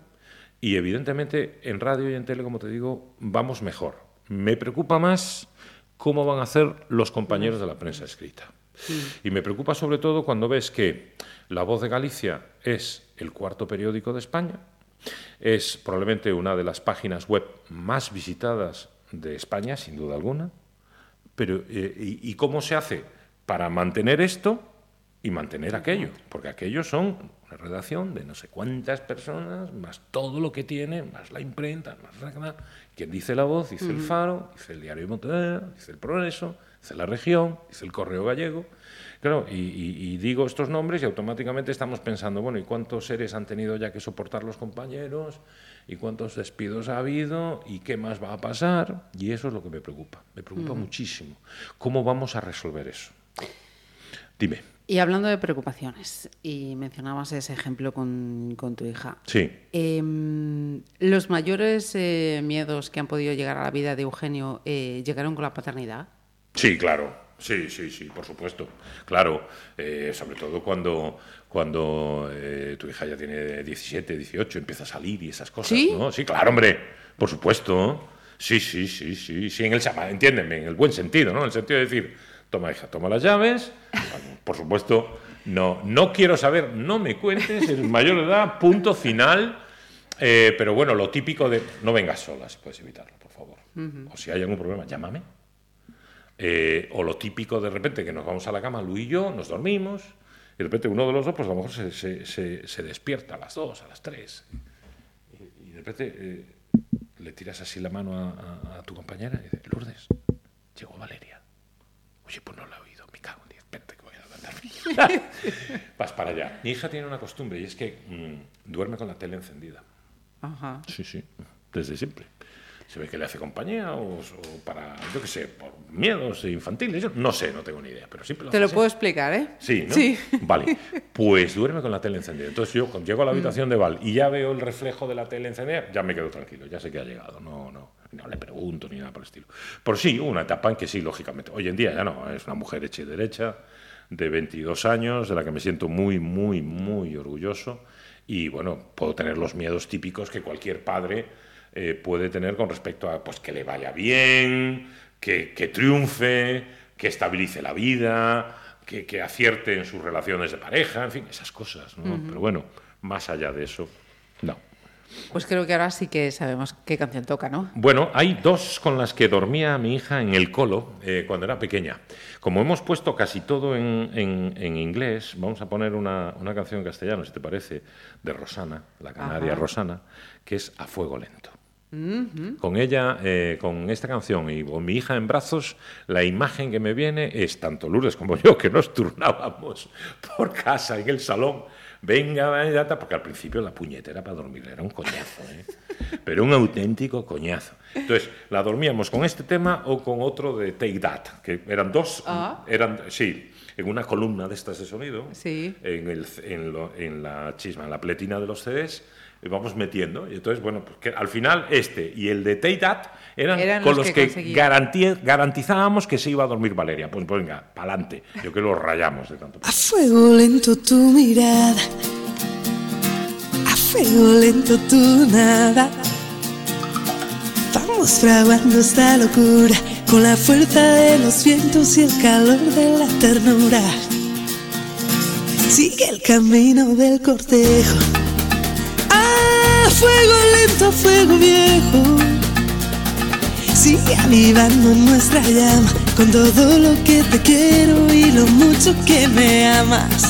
Y evidentemente en radio y en tele, como te digo, vamos mejor. Me preocupa más cómo van a hacer los compañeros de la prensa escrita. Y me preocupa sobre todo cuando ves que La Voz de Galicia es el cuarto periódico de España, es probablemente una de las páginas web más visitadas de España, sin duda alguna. Pero, eh, y, y cómo se hace para mantener esto y mantener aquello, porque aquello son una redacción de no sé cuántas personas, más todo lo que tiene, más la imprenta, más la- quien dice la voz, dice el Faro, dice el Diario de Montevideo, dice el Progreso, dice la Región, dice el Correo Gallego. Claro, y, y- y digo estos nombres y automáticamente estamos pensando, bueno, ¿y cuántos seres han tenido ya que soportar los compañeros? ¿Y cuántos despidos ha habido? ¿Y qué más va a pasar? Y eso es lo que me preocupa, me preocupa muchísimo. ¿Cómo vamos a resolver eso? Dime. Y hablando de preocupaciones, y mencionabas ese ejemplo con, con tu hija. Sí. Em, los mayores eh, miedos que han podido llegar a la vida de Eugenio eh, llegaron con la paternidad. Sí, claro. Sí, sí, sí, por supuesto. Claro, eh, sobre todo cuando, cuando eh, tu hija ya tiene 17, 18, empieza a salir y esas cosas, ¿Sí? ¿no? Sí, claro, hombre, por supuesto. Sí, sí, sí, sí, sí, en el entiéndeme, en el buen sentido, ¿no? En el sentido de decir, toma hija, toma las llaves. Por supuesto, no, no quiero saber, no me cuentes, es mayor de edad, punto final. Eh, pero bueno, lo típico de no vengas sola, si puedes evitarlo, por favor. O si hay algún problema, llámame. Eh, o lo típico de repente que nos vamos a la cama, Lu y yo, nos dormimos, y de repente uno de los dos, pues a lo mejor se, se- se- se despierta a las dos, a las tres, y, y de repente eh, le tiras así la mano a, a- a tu compañera y dices, Lourdes, llegó Valeria. Oye, pues no la he oído, me cago en diez, espérate que voy a levantarme. Vas para allá. Mi hija tiene una costumbre y es que mm, duerme con la tele encendida. Ajá. Sí, sí, desde siempre. Se ve que le hace compañía o, o para, yo qué sé, por miedos infantiles. Yo no sé, no tengo ni idea, pero siempre lo Te lo así. puedo explicar, ¿eh? Sí, ¿no? Sí. Vale. Pues duerme con la tele encendida. Entonces yo cuando llego a la habitación de Val y ya veo el reflejo de la tele encendida, ya me quedo tranquilo, ya sé que ha llegado. No, no, no le pregunto ni nada por el estilo. Por sí, una etapa en que sí, lógicamente. Hoy en día ya no, es una mujer hecha y derecha, de 22 años, de la que me siento muy, muy, muy orgulloso. Y bueno, puedo tener los miedos típicos que cualquier padre eh, puede tener con respecto a pues que le vaya bien, que, que triunfe, que estabilice la vida, que, que acierte en sus relaciones de pareja, en fin, esas cosas. ¿no? Pero bueno, más allá de eso, no. Pues creo que ahora sí que sabemos qué canción toca, ¿no? Bueno, hay dos con las que dormía mi hija en el colo eh, cuando era pequeña. Como hemos puesto casi todo en, en- en inglés, vamos a poner una, una canción en castellano, si te parece, de Rosana, la canaria Ajá. Rosana, que es A Fuego Lento. Con ella, eh, con esta canción y con mi hija en brazos, la imagen que me viene es tanto Lourdes como yo, que nos turnábamos por casa en el salón. Venga, vaya, porque al principio la puñetera para dormir era un coñazo, ¿eh? pero un auténtico coñazo. Entonces, la dormíamos con este tema o con otro de Take That, que eran dos, Ah. eran, sí, en una columna de estas de sonido, Sí. en, el, en, lo- en la chisma, en la pletina de los CDs, vamos metiendo. Y entonces, bueno, pues que al final este y el de Take That eran, Eran con los los que que, garantizábamos que se iba a dormir Valeria. Pues venga, pa'lante. Yo que lo rayamos de tanto. A fuego lento tu mirada, a fuego lento tu nada. Vamos fraguando esta locura con la fuerza de los vientos y el calor de la ternura. Sigue el camino del cortejo. Fuego lento, fuego viejo. Sigue avivando nuestra llama con todo lo que te quiero y lo mucho que me amas.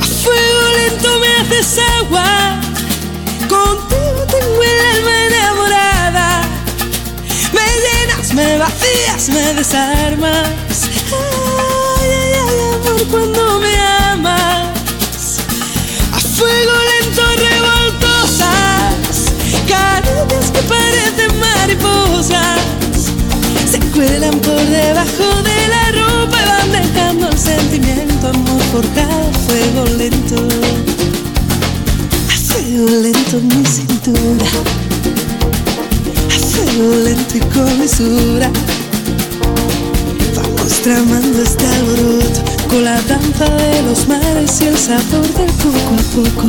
A fuego lento me haces agua, contigo tengo el alma enamorada. Me llenas, me vacías, me desarmas. Ay, ay, ay, amor, cuando me amas. A fuego lento Se cuelan por debajo de la ropa y van dejando el sentimiento, amor, por cada fuego lento. A fuego lento en mi cintura, a fuego lento y con mesura. Vamos tramando este alboroto con la danza de los mares y el sabor del poco a poco.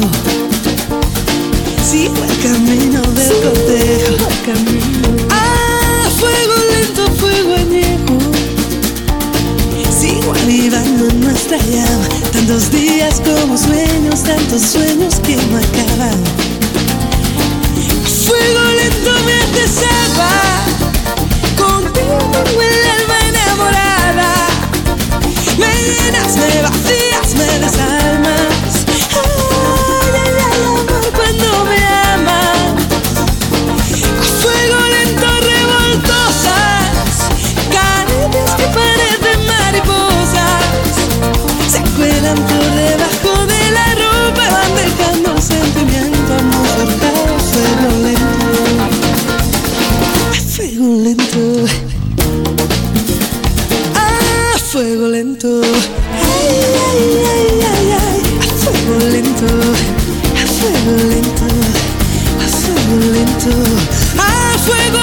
Sigo el camino del cortejo. Ah, Avivando nuestra llama. Tantos días como sueños, tantos sueños que no acaban. Fuego lento me haces agua. Contigo tengo el alma enamorada. Me llenas, me vacías.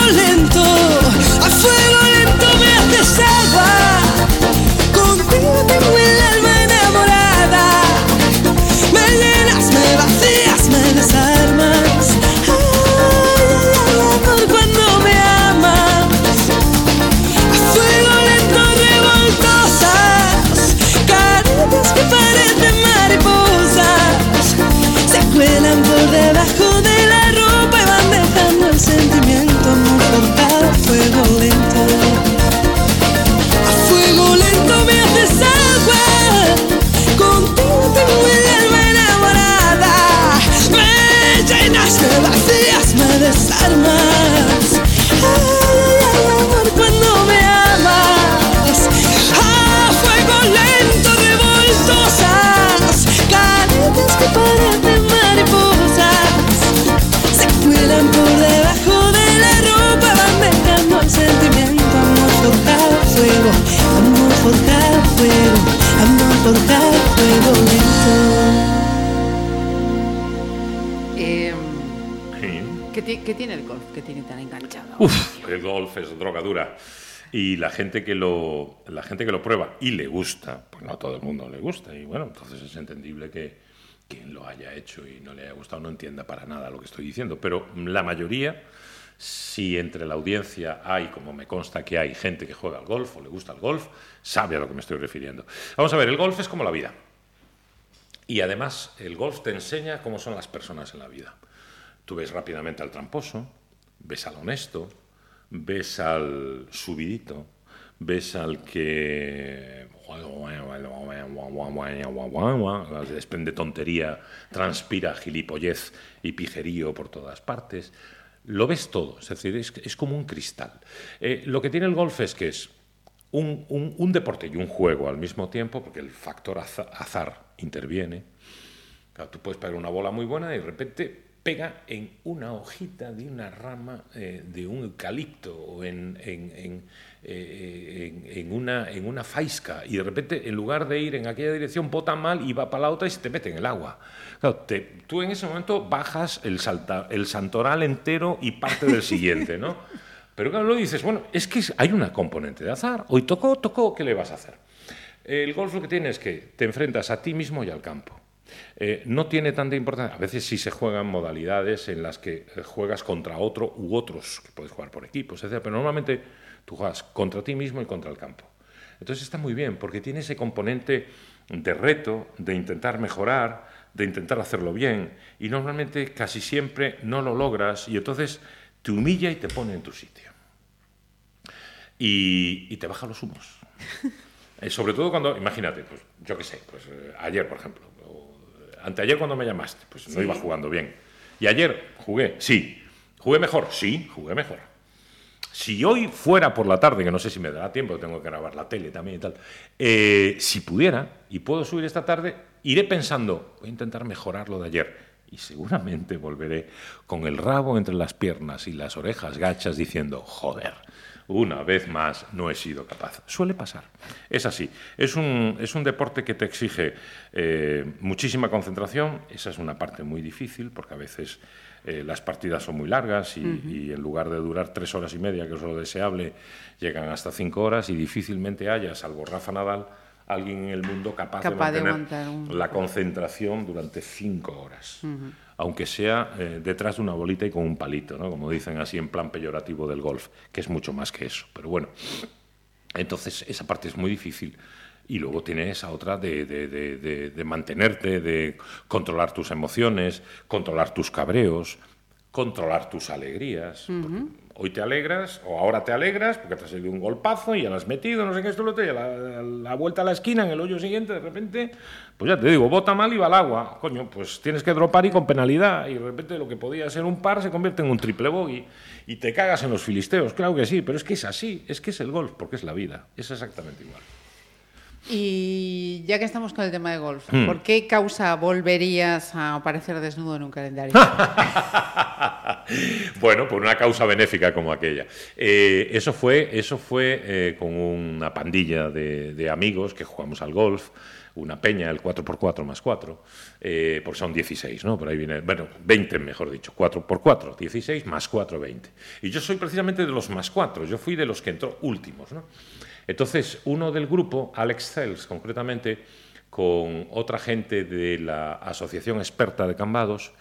A me vacías, me desarmas. Ay, ay, amor, cuando me amas. A fuego lento, revoltosas. Caricias que parecen mariposas. Se cuelan por debajo de la ropa, van dejando el sentimiento, amor forjado, fuego, amor forjado, fuego, amor forjado, fuego ¿qué, ti- qué tiene el golf que tiene tan enganchado? Uf, el golf es droga dura. Y la gente que lo la gente que lo prueba y le gusta, pues no a todo el mundo le gusta y bueno, entonces es entendible que quien lo haya hecho y no le haya gustado no entienda para nada lo que estoy diciendo, pero la mayoría si entre la audiencia hay, como me consta que hay gente que juega al golf o le gusta el golf, sabe a lo que me estoy refiriendo. Vamos a ver, el golf es como la vida. Y además, el golf te enseña cómo son las personas en la vida. Tú ves rápidamente al tramposo, ves al honesto, ves al subidito, ves al que desprende tontería, transpira gilipollez y pijerío por todas partes. Lo ves todo, es decir, es, es como un cristal. Eh, lo que tiene el golf es que es un, un- un deporte y un juego al mismo tiempo, porque el factor aza- azar interviene. Claro, tú puedes pegar una bola muy buena y de repente pega en una hojita de una rama eh, de un eucalipto o en, en- en, eh, en- una, en una faisca y de repente en lugar de ir en aquella dirección bota mal y va para la otra y se te mete en el agua. Claro, te- tú en ese momento bajas el, salta- el santoral entero y parte del siguiente, ¿no? Pero claro, luego dices, bueno, es que hay una componente de azar. Hoy tocó, tocó, ¿qué le vas a hacer? El golf lo que tiene es que te enfrentas a ti mismo y al campo. Eh, no tiene tanta importancia. A veces sí se juegan modalidades en las que eh, juegas contra otro u otros, que puedes jugar por equipos, etc. Pero normalmente tú juegas contra ti mismo y contra el campo. Entonces está muy bien, porque tiene ese componente de reto, de intentar mejorar, de intentar hacerlo bien, y normalmente casi siempre no lo logras, y entonces te humilla y te pone en tu sitio. Y, y te baja los humos. Eh, sobre todo cuando, imagínate, pues yo qué sé, pues eh, ayer, por ejemplo, anteayer cuando me llamaste, pues no iba jugando bien. Y ayer jugué, sí. ¿Jugué mejor? Sí, jugué mejor. Si hoy fuera por la tarde, que no sé si me dará tiempo, tengo que grabar la tele también y tal, eh, si pudiera y puedo subir esta tarde, iré pensando, voy a intentar mejorar lo de ayer. Y seguramente volveré con el rabo entre las piernas y las orejas gachas diciendo, joder, una vez más no he sido capaz. Suele pasar. Es así. Es un, es un deporte que te exige eh, muchísima concentración. Esa es una parte muy difícil porque a veces eh, las partidas son muy largas y, y en lugar de durar tres horas y media, que es lo deseable, llegan hasta cinco horas y difícilmente haya, salvo Rafa Nadal, alguien en el mundo capaz, Capaz de mantener un- la concentración durante cinco horas. Aunque sea eh, detrás de una bolita y con un palito, ¿no? como dicen así en plan peyorativo del golf, que es mucho más que eso. Pero bueno, entonces esa parte es muy difícil. Y luego tienes esa otra de, mantenerte, de controlar tus emociones, controlar tus cabreos, controlar tus alegrías. Hoy te alegras, o ahora te alegras, porque te ha salido un golpazo y ya lo has metido, no sé qué, esto, lo otro, y a la, la vuelta a la esquina, en el hoyo siguiente, de repente, pues ya te digo, bota mal y va al agua. Coño, pues tienes que dropar y con penalidad. Y de repente lo que podía ser un par se convierte en un triple bogey. Y te cagas en los filisteos, claro que sí, pero es que es así, es que es el golf, porque es la vida, es exactamente igual. Y ya que estamos con el tema de golf, Hmm. ¿por qué causa volverías a aparecer desnudo en un calendario? bueno, por una causa benéfica como aquella. Eh, eso fue, eso fue eh, con una pandilla de, de amigos que jugamos al golf. una peña, el 4x4 más 4, eh, porque son 16, ¿no? Por ahí viene, bueno, 20 mejor dicho, 4x4, 16 más 4, 20. Y yo soy precisamente de los más 4, yo fui de los que entró últimos, ¿no? Entonces, uno del grupo, Alex Cels concretamente, con otra gente de la Asociación Experta de Cambados,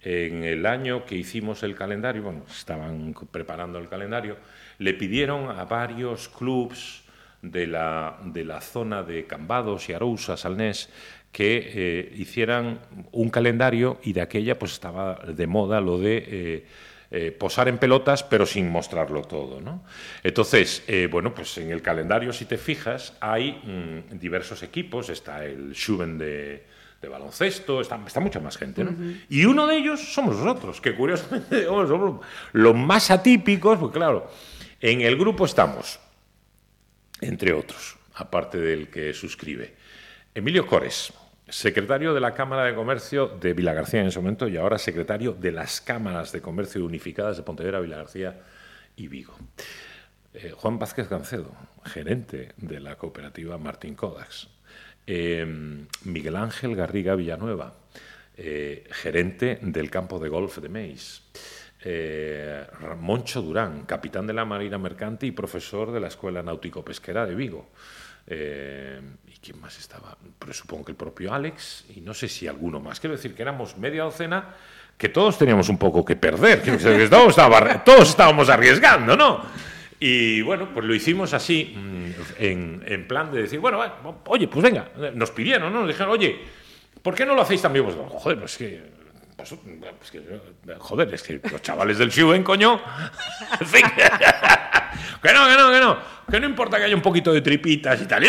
en el año que hicimos el calendario, bueno, estaban preparando el calendario, le pidieron a varios clubs de la, de la zona de Cambados y Arousa, Salnés, que eh, hicieran un calendario y de aquella pues estaba de moda lo de eh, eh, posar en pelotas pero sin mostrarlo todo. ¿no? Entonces, eh, bueno, pues en el calendario si te fijas hay mm, diversos equipos, está el Schuben de, de baloncesto, está, está mucha más gente, ¿no? Y uno de ellos somos nosotros, que curiosamente somos los más atípicos, porque claro, en el grupo estamos, entre otros, aparte del que suscribe, Emilio Cores, secretario de la Cámara de Comercio de Vilagarcía en ese momento y ahora secretario de las Cámaras de Comercio Unificadas de Pontevedra, Vilagarcía y Vigo. Eh, Juan Vázquez Gancedo, gerente de la cooperativa Martín Kodax. Eh, Miguel Ángel Garriga Villanueva, eh, gerente del campo de golf de Meis. Eh, Moncho Durán, capitán de la Marina Mercante y profesor de la Escuela Náutico-Pesquera de Vigo. Eh, ¿Y quién más estaba? Pero supongo que el propio Alex y no sé si alguno más. Quiero decir que éramos media docena que todos teníamos un poco que perder, todos, estábamos arriesgando, ¿no? Y bueno, pues lo hicimos así, mm, en, plan de decir, bueno, oye, pues venga, nos pidieron, ¿no? Nos dijeron, oye, ¿por qué no lo hacéis también vosotros? Joder, pues que... pues, pues que, joder, es que los chavales del Shuen, coño. Que no, que no, que no. Que no importa que haya un poquito de tripitas y tal. Pues.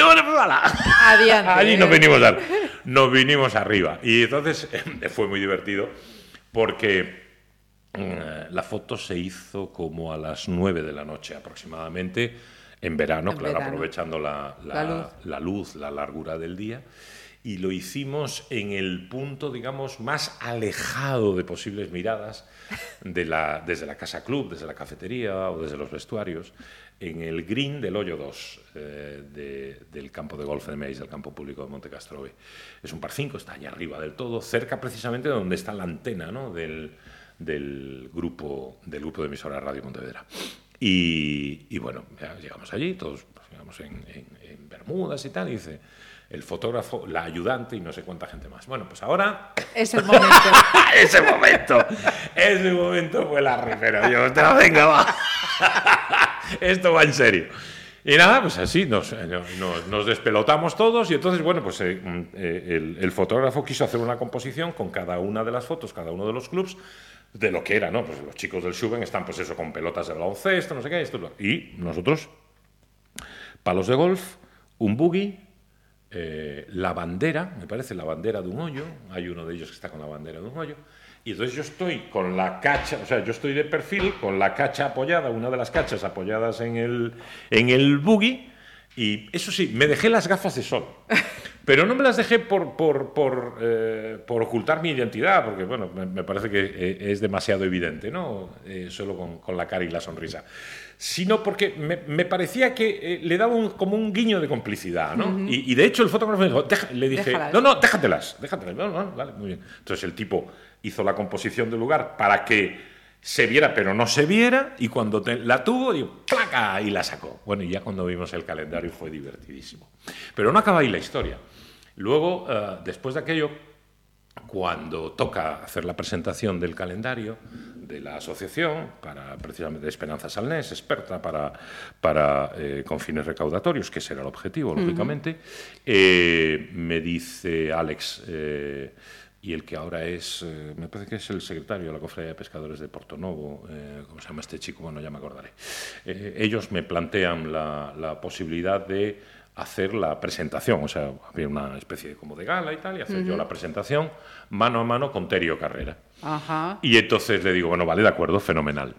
Adiante. Allí nos vinimos, a- nos vinimos arriba. Y entonces fue muy divertido porque mm, la foto se hizo como a las 9 de la noche aproximadamente, en verano, En claro, verano. aprovechando la, la- La luz. la luz, la largura del día. Y lo hicimos en el punto, digamos, más alejado de posibles miradas, de desde la casa club, desde la cafetería o desde los vestuarios, en el green del hoyo 2 eh, de- del campo de golf de Meis, del campo público de Monte Castrobe. Es un par 5, está allá arriba del todo, cerca precisamente de donde está la antena ¿no? del, del, grupo, del grupo de emisora Radio Pontevedra. Y, y bueno, ya llegamos allí, todos pues, llegamos en, en- en Bermudas y tal, y dice el fotógrafo, la ayudante y no sé cuánta gente más. Bueno, pues ahora Es el momento. ese momento, ese momento fue la. Digo, "Ostras, venga, va. Esto va en serio. Y nada, pues así nos, no- nos, nos despelotamos todos y entonces, bueno, pues eh, mm, eh, el, fotógrafo quiso hacer una composición con cada una de las fotos, cada uno de los clubs, de lo que era, ¿no? Pues los chicos del Schuben están, pues eso, con pelotas de baloncesto, no sé qué, esto, y nosotros, palos de golf, un buggy, eh, la bandera, me parece la bandera de un hoyo, hay uno de ellos que está con la bandera de un hoyo, y entonces yo estoy con la cacha, o sea, yo estoy de perfil con la cacha apoyada, una de las cachas apoyadas en el, en el buggy, y eso sí, me dejé las gafas de sol. Pero no me las dejé por, por, por, eh, por ocultar mi identidad, porque bueno, me, me parece que eh, es demasiado evidente, ¿no? Eh, solo con, con la cara y la sonrisa. Sino porque me, me parecía que eh, le daba un- como un guiño de complicidad, ¿no? y, y de hecho el fotógrafo me dijo, "Deja-", le dije, Déjalas. no, no, déjatelas, déjatelas. No, no, vale, muy bien. Entonces el tipo hizo la composición del lugar para que se viera, pero no se viera, y cuando te- la tuvo, digo, ¡placa! Y la sacó. Bueno, y ya cuando vimos el calendario fue divertidísimo. Pero no acaba ahí la historia. Luego, eh, después de aquello, cuando toca hacer la presentación del calendario de la asociación, para precisamente Esperanza Salnés, experta para, para eh, con fines recaudatorios, que ese era el objetivo, lógicamente, eh, me dice Alex, eh, y el que ahora es, eh, me parece que es el secretario de la Cofradía de Pescadores de Portonovo, eh, ¿cómo se llama este chico? Bueno, ya me acordaré. Eh, ellos me plantean la, la posibilidad de hacer la presentación, o sea, había una especie de, como de gala y tal, y hacer yo la presentación mano a mano con Terio Carrera. Ajá. Y entonces le digo, bueno, vale, de acuerdo, fenomenal.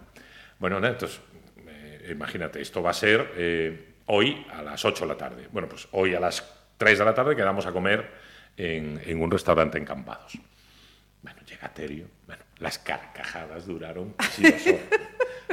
Bueno, entonces, eh, imagínate, esto va a ser eh, hoy a las 8 de la tarde. Bueno, pues hoy a las 3 de la tarde quedamos a comer en, en un restaurante en Campados. Bueno, llega Terio. Bueno, las carcajadas duraron casi dos horas.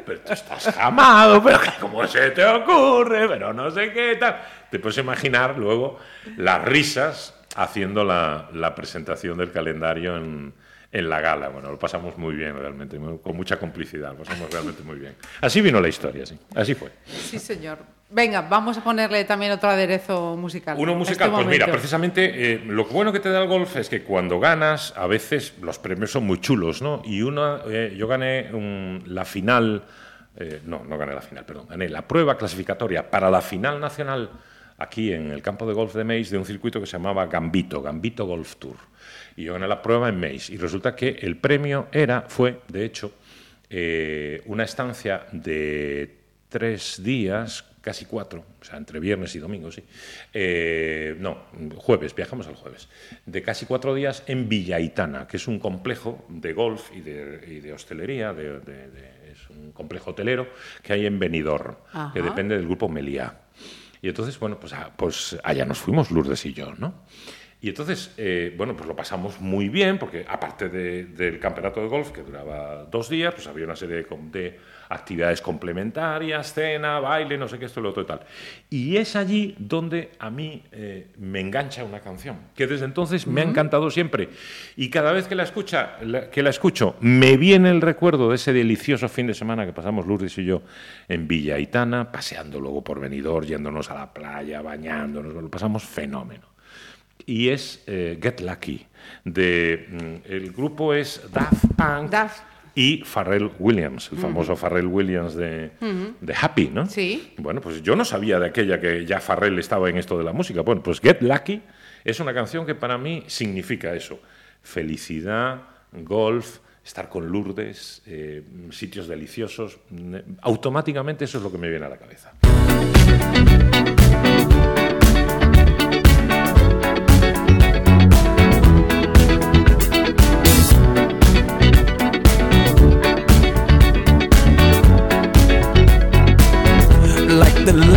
Pero tú estás jamado, pero ¿cómo se te ocurre? Pero no sé qué tal. Te puedes imaginar luego las risas haciendo la, la presentación del calendario en, en la gala. Bueno, lo pasamos muy bien realmente, muy- con mucha complicidad, lo pasamos realmente muy bien. Así vino la historia, sí, así fue. Sí, señor. Venga, vamos a ponerle también otro aderezo musical. Uno musical, este pues mira, precisamente eh, lo bueno que te da el golf es que cuando ganas, a veces los premios son muy chulos, ¿no? Y una, eh, yo gané un- la final, eh, no, no gané la final, perdón, gané la prueba clasificatoria para la final nacional aquí en el campo de golf de Meis de un circuito que se llamaba Gambito, Gambito Golf Tour. Y yo gané la prueba en Meis. Y resulta que el premio era, fue, de hecho, eh, una estancia de tres días, casi cuatro, o sea, entre viernes y domingo, sí. Eh, no, jueves, viajamos al jueves. De casi cuatro días en Villaitana, que es un complejo de golf y de, y de hostelería, de- es un complejo hotelero que hay en Benidorm, que depende del grupo Meliá. Y entonces, bueno, pues, ah, pues allá nos fuimos, Lourdes y yo, ¿no? Y entonces, eh, bueno, pues lo pasamos muy bien, porque aparte de- del campeonato de golf, que duraba dos días, pues había una serie de actividades complementarias, cena, baile, no sé qué, esto, lo otro y tal. Y es allí donde a mí eh, me engancha una canción, que desde entonces me ha encantado siempre. Y cada vez que la, escucha, la- que la escucho, me viene el recuerdo de ese delicioso fin de semana que pasamos Lourdes y yo en Villa Itana, paseando luego por Benidorm, yéndonos a la playa, bañándonos, lo pasamos fenómeno y es eh, Get Lucky. De, mm, el grupo es Daft Punk Daft. Y Pharrell Williams, el famoso Pharrell Williams de, de Happy, ¿no? Sí. Bueno, pues yo no sabía de aquella que ya Pharrell estaba en esto de la música. Bueno, pues Get Lucky es una canción que para mí significa eso. Felicidad, golf, estar con Lourdes, eh, sitios deliciosos. Automáticamente eso es lo que me viene a la cabeza.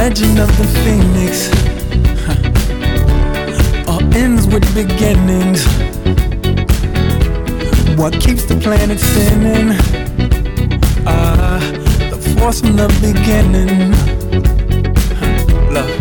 Legend of the phoenix. huh. All ends with beginnings. What keeps the planet spinning? Ah, the force from the beginning. Huh. Love.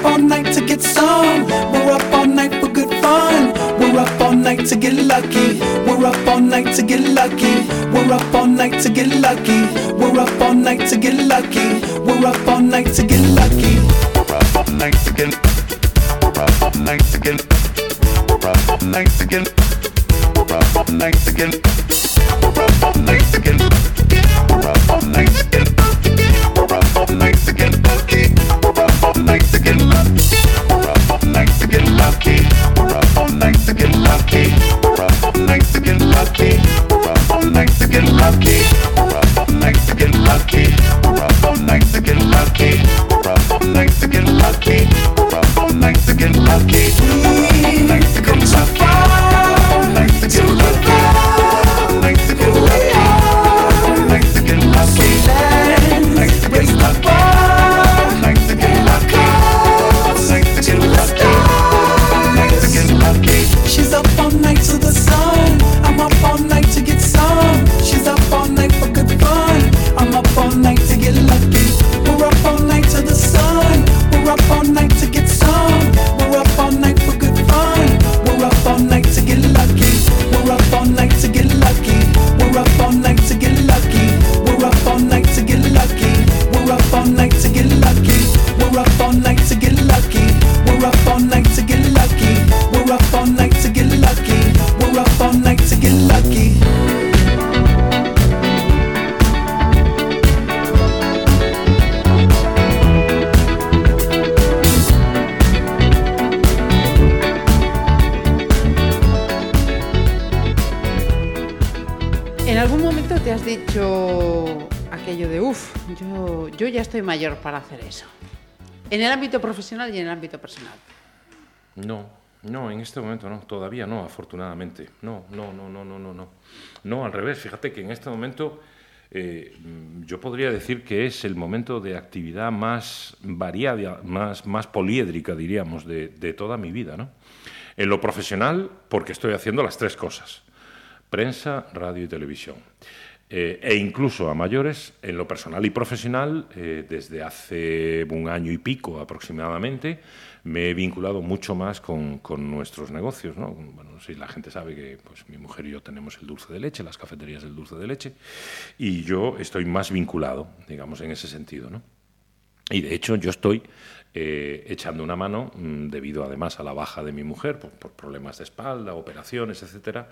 Up all night to get some. We're up all night for good fun. We're up all night to get lucky. We're up all night to get lucky. We're up all night to get lucky. We're up all night to get lucky. We're up all night to get lucky. We're up all night to get. We're up all night to get. We're up all night to get. We're up all night to get. We're up all night to get. We're up all night to get. We're up all night to get lucky, Nice to get lucky, Nice to get lucky, Nice to get lucky. Estoy mayor para hacer eso? En el ámbito profesional y en el ámbito personal. No, no, en este momento no, todavía no, afortunadamente. No, no, no, no, no, no, no. No, al revés, fíjate que en este momento eh, yo podría decir que es el momento de actividad más variada, más, más poliédrica, diríamos, de, de toda mi vida, ¿no? En lo profesional, porque estoy haciendo las tres cosas, prensa, radio y televisión. Eh, e incluso a mayores, en lo personal y profesional, eh, desde hace un año y pico aproximadamente, me he vinculado mucho más con, con nuestros negocios. ¿no? Bueno, si la gente sabe que pues, mi mujer y yo tenemos el dulce de leche, las cafeterías del dulce de leche, y yo estoy más vinculado, digamos, en ese sentido. ¿no? Y de hecho yo estoy eh, echando una mano, mm, debido además a la baja de mi mujer, por, por problemas de espalda, operaciones, etcétera,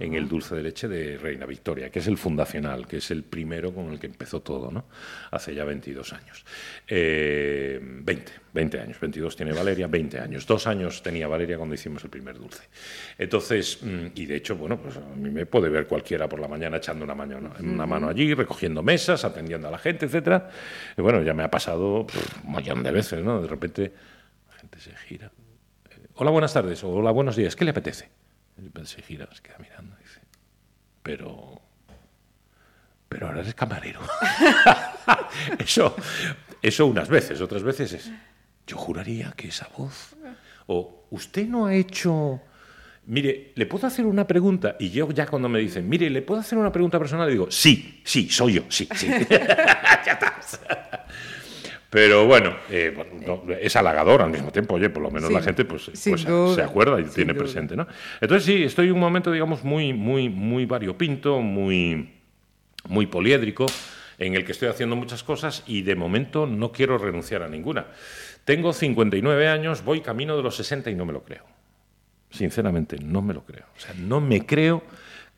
en el dulce de leche de Reina Victoria, que es el fundacional, que es el primero con el que empezó todo, ¿no? Hace ya 22 años. Eh, 20, 20 años, 22 tiene Valeria, 20 años. Dos años tenía Valeria cuando hicimos el primer dulce. Entonces, mm, y de hecho, bueno, pues a mí me puede ver cualquiera por la mañana echando una mano, ¿no? una mano allí, recogiendo mesas, atendiendo a la gente, etcétera. Y bueno, ya me ha pasado pff, un millón de veces, ¿no? De repente la gente se gira. eh, hola, buenas tardes, o hola, buenos días, ¿qué le apetece? Y se gira, se queda mirando dice, pero... Pero ahora eres camarero. eso, eso unas veces, otras veces es, yo juraría que esa voz... O usted no ha hecho... Mire, ¿le puedo hacer una pregunta? Y yo ya cuando me dicen, mire, ¿le puedo hacer una pregunta personal? Le digo, sí, sí, soy yo, sí, sí. ya está. Pero bueno, eh, bueno, no, es halagador al mismo tiempo, oye, por lo menos la gente pues, pues, duda, se acuerda y tiene duda. presente, ¿no? Entonces sí, estoy en un momento, digamos, muy, muy, muy variopinto, muy, muy poliédrico, en el que estoy haciendo muchas cosas y de momento no quiero renunciar a ninguna. Tengo 59 años, voy camino de los 60 y no me lo creo. Sinceramente, no me lo creo. O sea, no me creo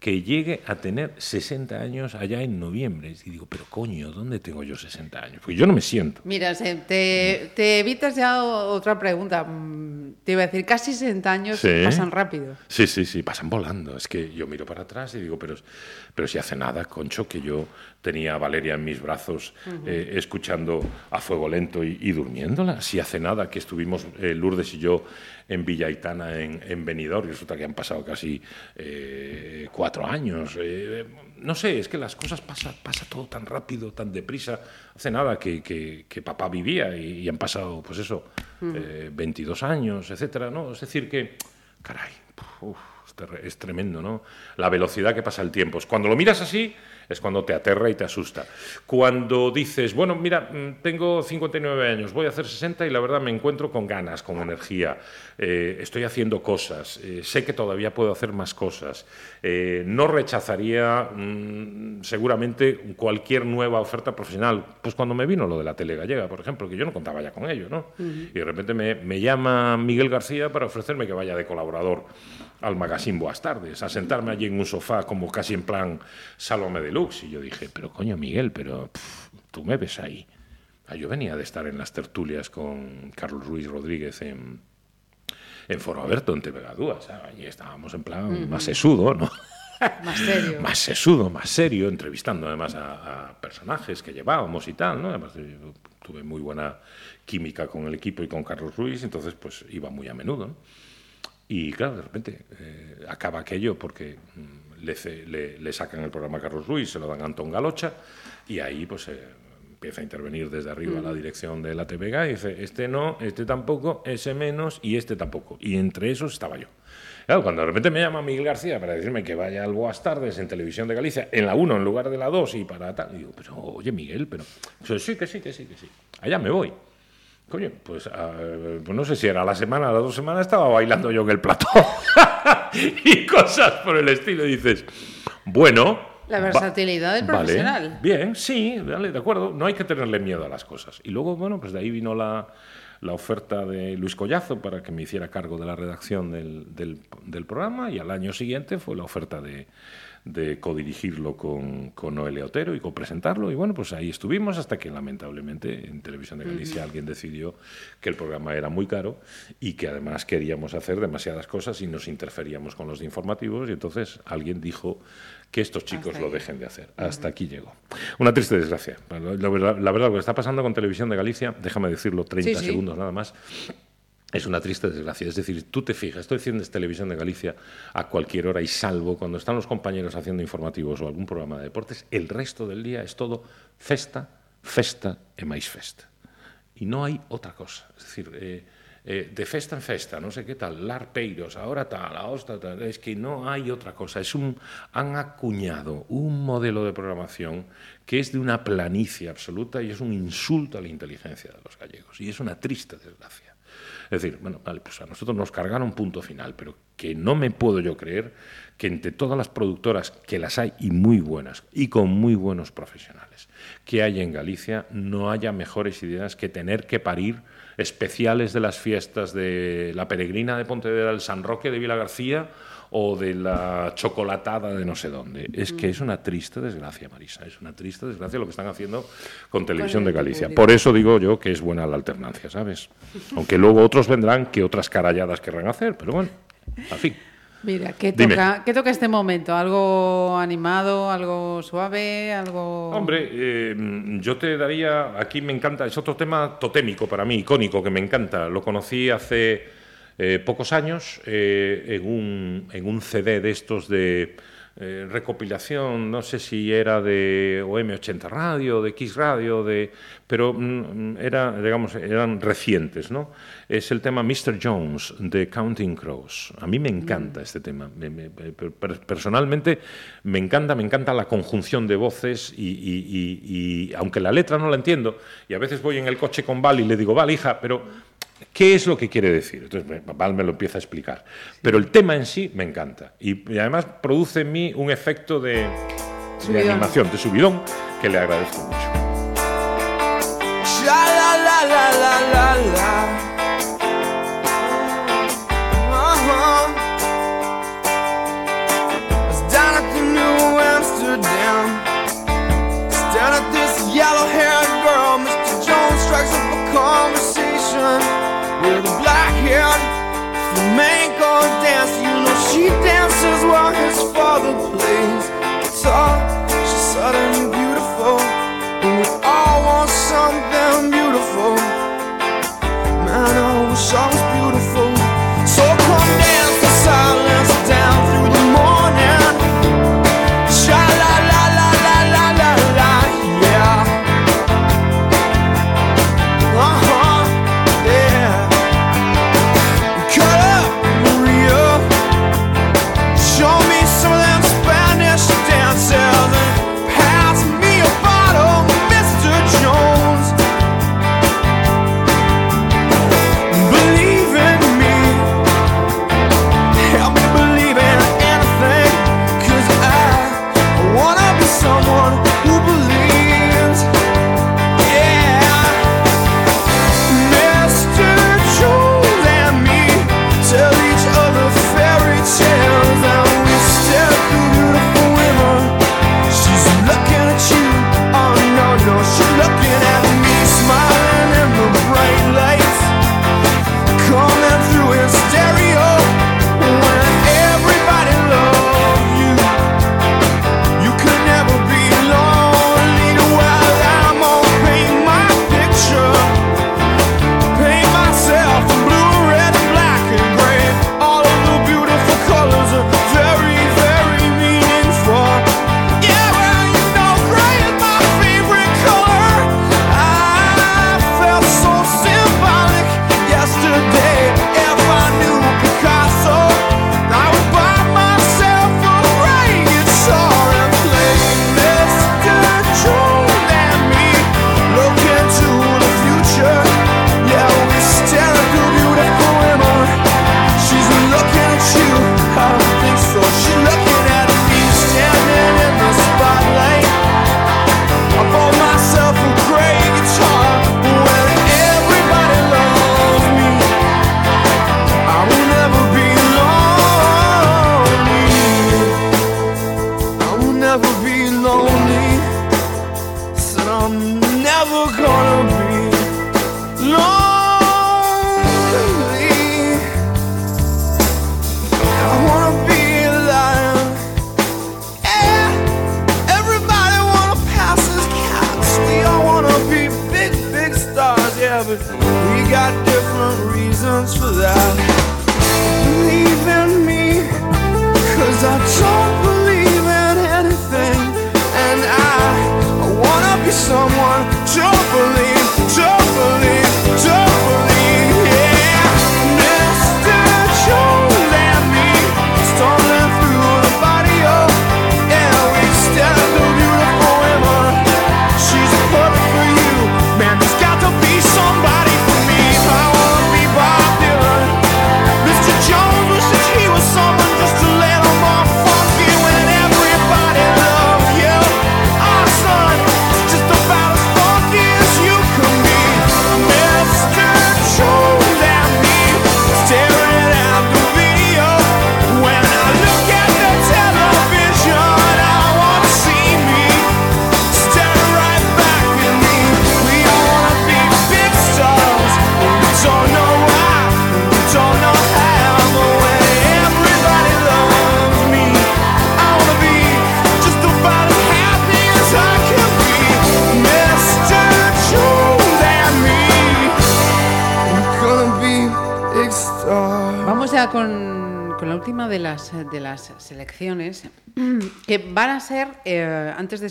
que llegue a tener 60 años allá en noviembre. Y digo, pero coño, ¿dónde tengo yo 60 años? Porque yo no me siento. Mira, te, te evitas ya otra pregunta. Mm, Te iba a decir, casi 60 años Sí. pasan rápido. Sí, sí, sí, pasan volando. Es que yo miro para atrás y digo, pero, pero si hace nada, concho, que yo tenía a Valeria en mis brazos eh, escuchando a fuego lento y, y durmiéndola. Si hace nada que estuvimos eh, Lourdes y yo en Villaitana, en, en Benidorm, y resulta que han pasado casi eh, cuatro años. eh, no sé, es que las cosas pasa, pasa todo tan rápido, tan deprisa. Hace nada que, que- que papá vivía y, y han pasado, pues eso, eh, 22 años, etcétera, ¿no? Es decir que, caray, uf, es tremendo, ¿no? La velocidad que pasa el tiempo. Cuando lo miras así, es cuando te aterra y te asusta. Cuando dices, bueno, mira, mm, tengo 59 años, voy a hacer 60 y la verdad me encuentro con ganas, con energía, eh, estoy haciendo cosas, eh, sé que todavía puedo hacer más cosas, eh, no rechazaría mm, seguramente cualquier nueva oferta profesional. Pues cuando me vino lo de la tele gallega, por ejemplo, que yo no contaba ya con ello, ¿no? Y de repente me, me llama Miguel García para ofrecerme que vaya de colaborador al magazine Boas Tardes, a sentarme allí en un sofá como casi en plan Salome Deluxe. Y yo dije, pero coño Miguel, pero pff, tú me ves ahí. Ah, Yo venía de estar en las tertulias con Carlos Ruiz Rodríguez en, en Foro Aberto, en TV Gadúa. ¿sabes? Allí estábamos en plan más sesudo, ¿no? Más serio. más sesudo, más serio, entrevistando además a, a personajes que llevábamos y tal, ¿no? Además, eh, tuve muy buena química con el equipo y con Carlos Ruiz, entonces pues iba muy a menudo, ¿no? Y claro, de repente eh, acaba aquello porque mm, le, le- le sacan el programa a Carlos Ruiz, se lo dan a Antón Galocha y ahí pues eh, empieza a intervenir desde arriba la dirección de la TVG y dice, este no, este tampoco, ese menos y este tampoco. Y entre esos estaba yo. Claro, cuando de repente me llama Miguel García para decirme que vaya al Boas Tardes en Televisión de Galicia, en la 1 en lugar de la 2 y para tal, digo, pero oye Miguel, pero... Sí, que sí, que sí, que sí. Allá me voy. Coño, pues, ah, pues no sé si era la semana, las dos semanas, estaba bailando yo en el plató. y cosas por el estilo. Y dices, bueno. La versatilidad del vale, profesional. bien, sí, vale, de acuerdo. No hay que tenerle miedo a las cosas. Y luego, bueno, pues de ahí vino la, la oferta de Luis Collazo para que me hiciera cargo de la redacción del, del- del programa. Y al año siguiente fue la oferta de, de codirigirlo con, con Noelia Otero y copresentarlo. Y bueno, pues ahí estuvimos hasta que lamentablemente en Televisión de Galicia alguien decidió que el programa era muy caro y que además queríamos hacer demasiadas cosas y nos interferíamos con los de informativos y entonces alguien dijo que estos chicos lo dejen de hacer. Hasta aquí llegó. Una triste desgracia. La, la verdad, la verdad, lo que está pasando con Televisión de Galicia, déjame decirlo 30 Sí, sí. segundos nada más, es una triste desgracia. Es decir, tú te fijas, estoy haciendo Televisión de Galicia a cualquier hora y salvo cuando están los compañeros haciendo informativos o algún programa de deportes, el resto del día es todo festa, festa e máis festa. Y no hay otra cosa. Es decir, eh, eh, de festa en festa, no sé qué tal, larpeiros, ahora tal, ahora tal, es que no hay otra cosa. Es un, han acuñado un modelo de programación que es de una planicie absoluta y es un insulto a la inteligencia de los gallegos. Y es una triste desgracia. Es decir, bueno, vale, pues a nosotros nos cargaron punto final, pero que no me puedo yo creer que entre todas las productoras, que las hay y muy buenas, y con muy buenos profesionales, que hay en Galicia, no haya mejores ideas que tener que parir especiales de las fiestas de la peregrina de Pontevedra, el San Roque de Vila García o de la chocolatada de no sé dónde. Es que es una triste desgracia, Marisa, es una triste desgracia lo que están haciendo con Televisión el de Galicia. Por eso digo yo que es buena la alternancia, ¿sabes? Aunque luego otros vendrán que otras caralladas querrán hacer, pero bueno, al fin. Mira, ¿qué toca, ¿qué toca este momento? ¿Algo animado, algo suave, algo...? Hombre, eh, yo te daría, aquí me encanta, es otro tema totémico para mí, icónico, que me encanta. Lo conocí hace eh, pocos años eh, en, un, en un CD de estos de eh, recopilación, no sé si era de OM80 Radio, de X Radio, de, pero mm, era, digamos, eran recientes, ¿no? Es el tema Mr. Jones de Counting Crows. A mí me encanta este tema. Me- me- per- per- personalmente me encanta, me encanta la conjunción de voces y- y- y aunque la letra no la entiendo, y a veces voy en el coche con Val y le digo, Val, hija, pero ¿Qué es lo que quiere decir? Entonces Val me lo empieza a explicar. Pero el tema en sí me encanta. Y, y además produce en mí un efecto de, de animación, de subidón, que le agradezco mucho. With a black-haired flamenco dancer. You know she dances while his father plays guitar. She's sudden beautiful. And we all want something beautiful. Man, I wish I was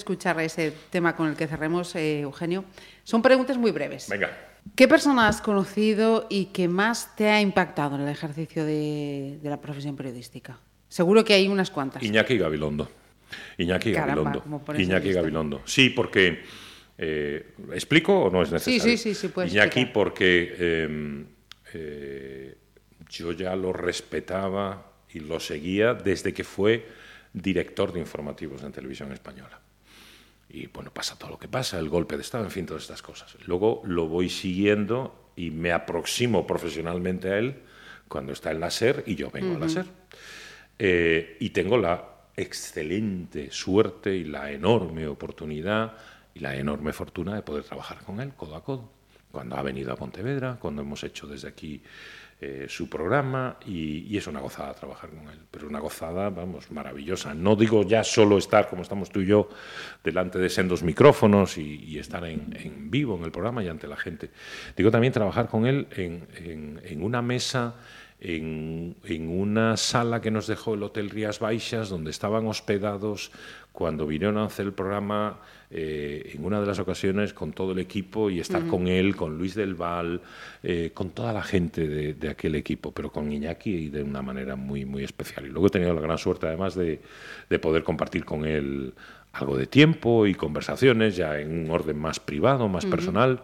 escuchar ese tema con el que cerremos, eh, Eugenio, son preguntas muy breves. Venga. ¿Qué persona has conocido y que más te ha impactado en el ejercicio de, de la profesión periodística? Seguro que hay unas cuantas. Iñaki Gabilondo. Iñaki Caramba, Gabilondo. Iñaki. Gabilondo. Sí, porque. eh, ¿Explico o no es necesario? sí, sí, sí, puedes Iñaki, explicar. porque eh, eh, yo ya lo respetaba y lo seguía desde que fue director de informativos en televisión española. Y bueno, pasa todo lo que pasa, el golpe de Estado, en fin, todas estas cosas. Luego lo voy siguiendo y me aproximo profesionalmente a él cuando está en la SER y yo vengo a la SER. Eh, y tengo la excelente suerte y la enorme oportunidad y la enorme fortuna de poder trabajar con él codo a codo. Cuando ha venido a Pontevedra, cuando hemos hecho desde aquí eh, su programa y, es una gozada trabajar con él, pero una gozada, vamos, maravillosa. No digo ya solo estar como estamos tú y yo delante de sendos micrófonos y, estar en, vivo en el programa y ante la gente. Digo también trabajar con él en una mesa en, en una sala que nos dejó el Hotel Rías Baixas, donde estaban hospedados cuando vinieron a hacer el programa eh, en una de las ocasiones con todo el equipo y estar con él, con Luis del Val, eh, con toda la gente de, de aquel equipo, pero con Iñaki y de una manera muy, muy especial. Y luego he tenido la gran suerte además de, de poder compartir con él algo de tiempo y conversaciones ya en un orden más privado, más personal.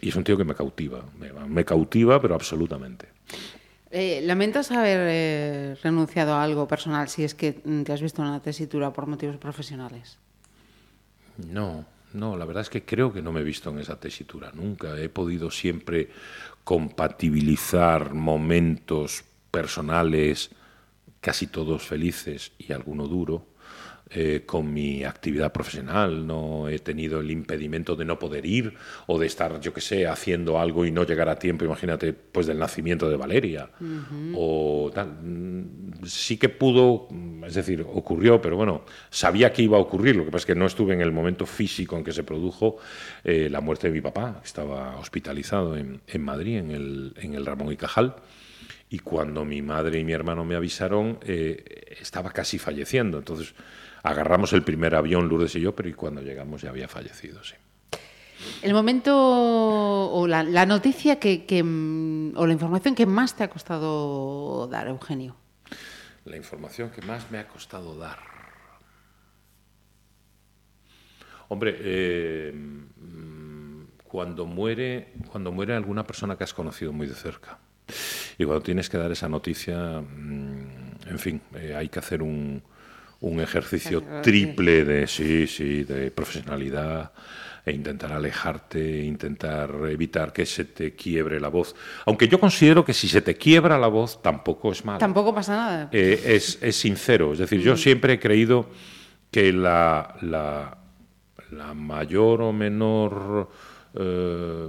Y es un tío que me cautiva, me, me cautiva, pero absolutamente. Eh, ¿Lamentas haber eh, renunciado a algo personal si es que te has visto en una tesitura por motivos profesionales? No, no, la verdad es que creo que no me he visto en esa tesitura nunca. He podido siempre compatibilizar momentos personales, casi todos felices y alguno duro, eh, con mi actividad profesional. No he tenido el impedimento de no poder ir o de estar, yo que sé, haciendo algo y no llegar a tiempo. Imagínate, pues del nacimiento de Valeria. O tal. Sí que pudo, es decir, ocurrió, pero bueno, sabía que iba a ocurrir. Lo que pasa es que no estuve en el momento físico en que se produjo eh, la muerte de mi papá, que estaba hospitalizado en, en Madrid, en el, en el Ramón y Cajal. Y cuando mi madre y mi hermano me avisaron, eh, estaba casi falleciendo. Entonces agarramos el primer avión, Lourdes y yo, pero y cuando llegamos ya había fallecido, sí. El momento o la, la noticia que, que, mm, o la información que más te ha costado dar, Eugenio. La información que más me ha costado dar. Hombre, eh, mm, cuando muere, cuando muere alguna persona que has conocido muy de cerca. Y cuando tienes que dar esa noticia, mm, en fin, eh, hay que hacer un, un ejercicio triple de sí, sí, de profesionalidad e intentar alejarte, intentar evitar que se te quiebre la voz. Aunque yo considero que si se te quiebra la voz tampoco es malo Tampoco pasa nada. eh, es, es sincero. Es decir, yo siempre he creído que la, la, la mayor o menor eh,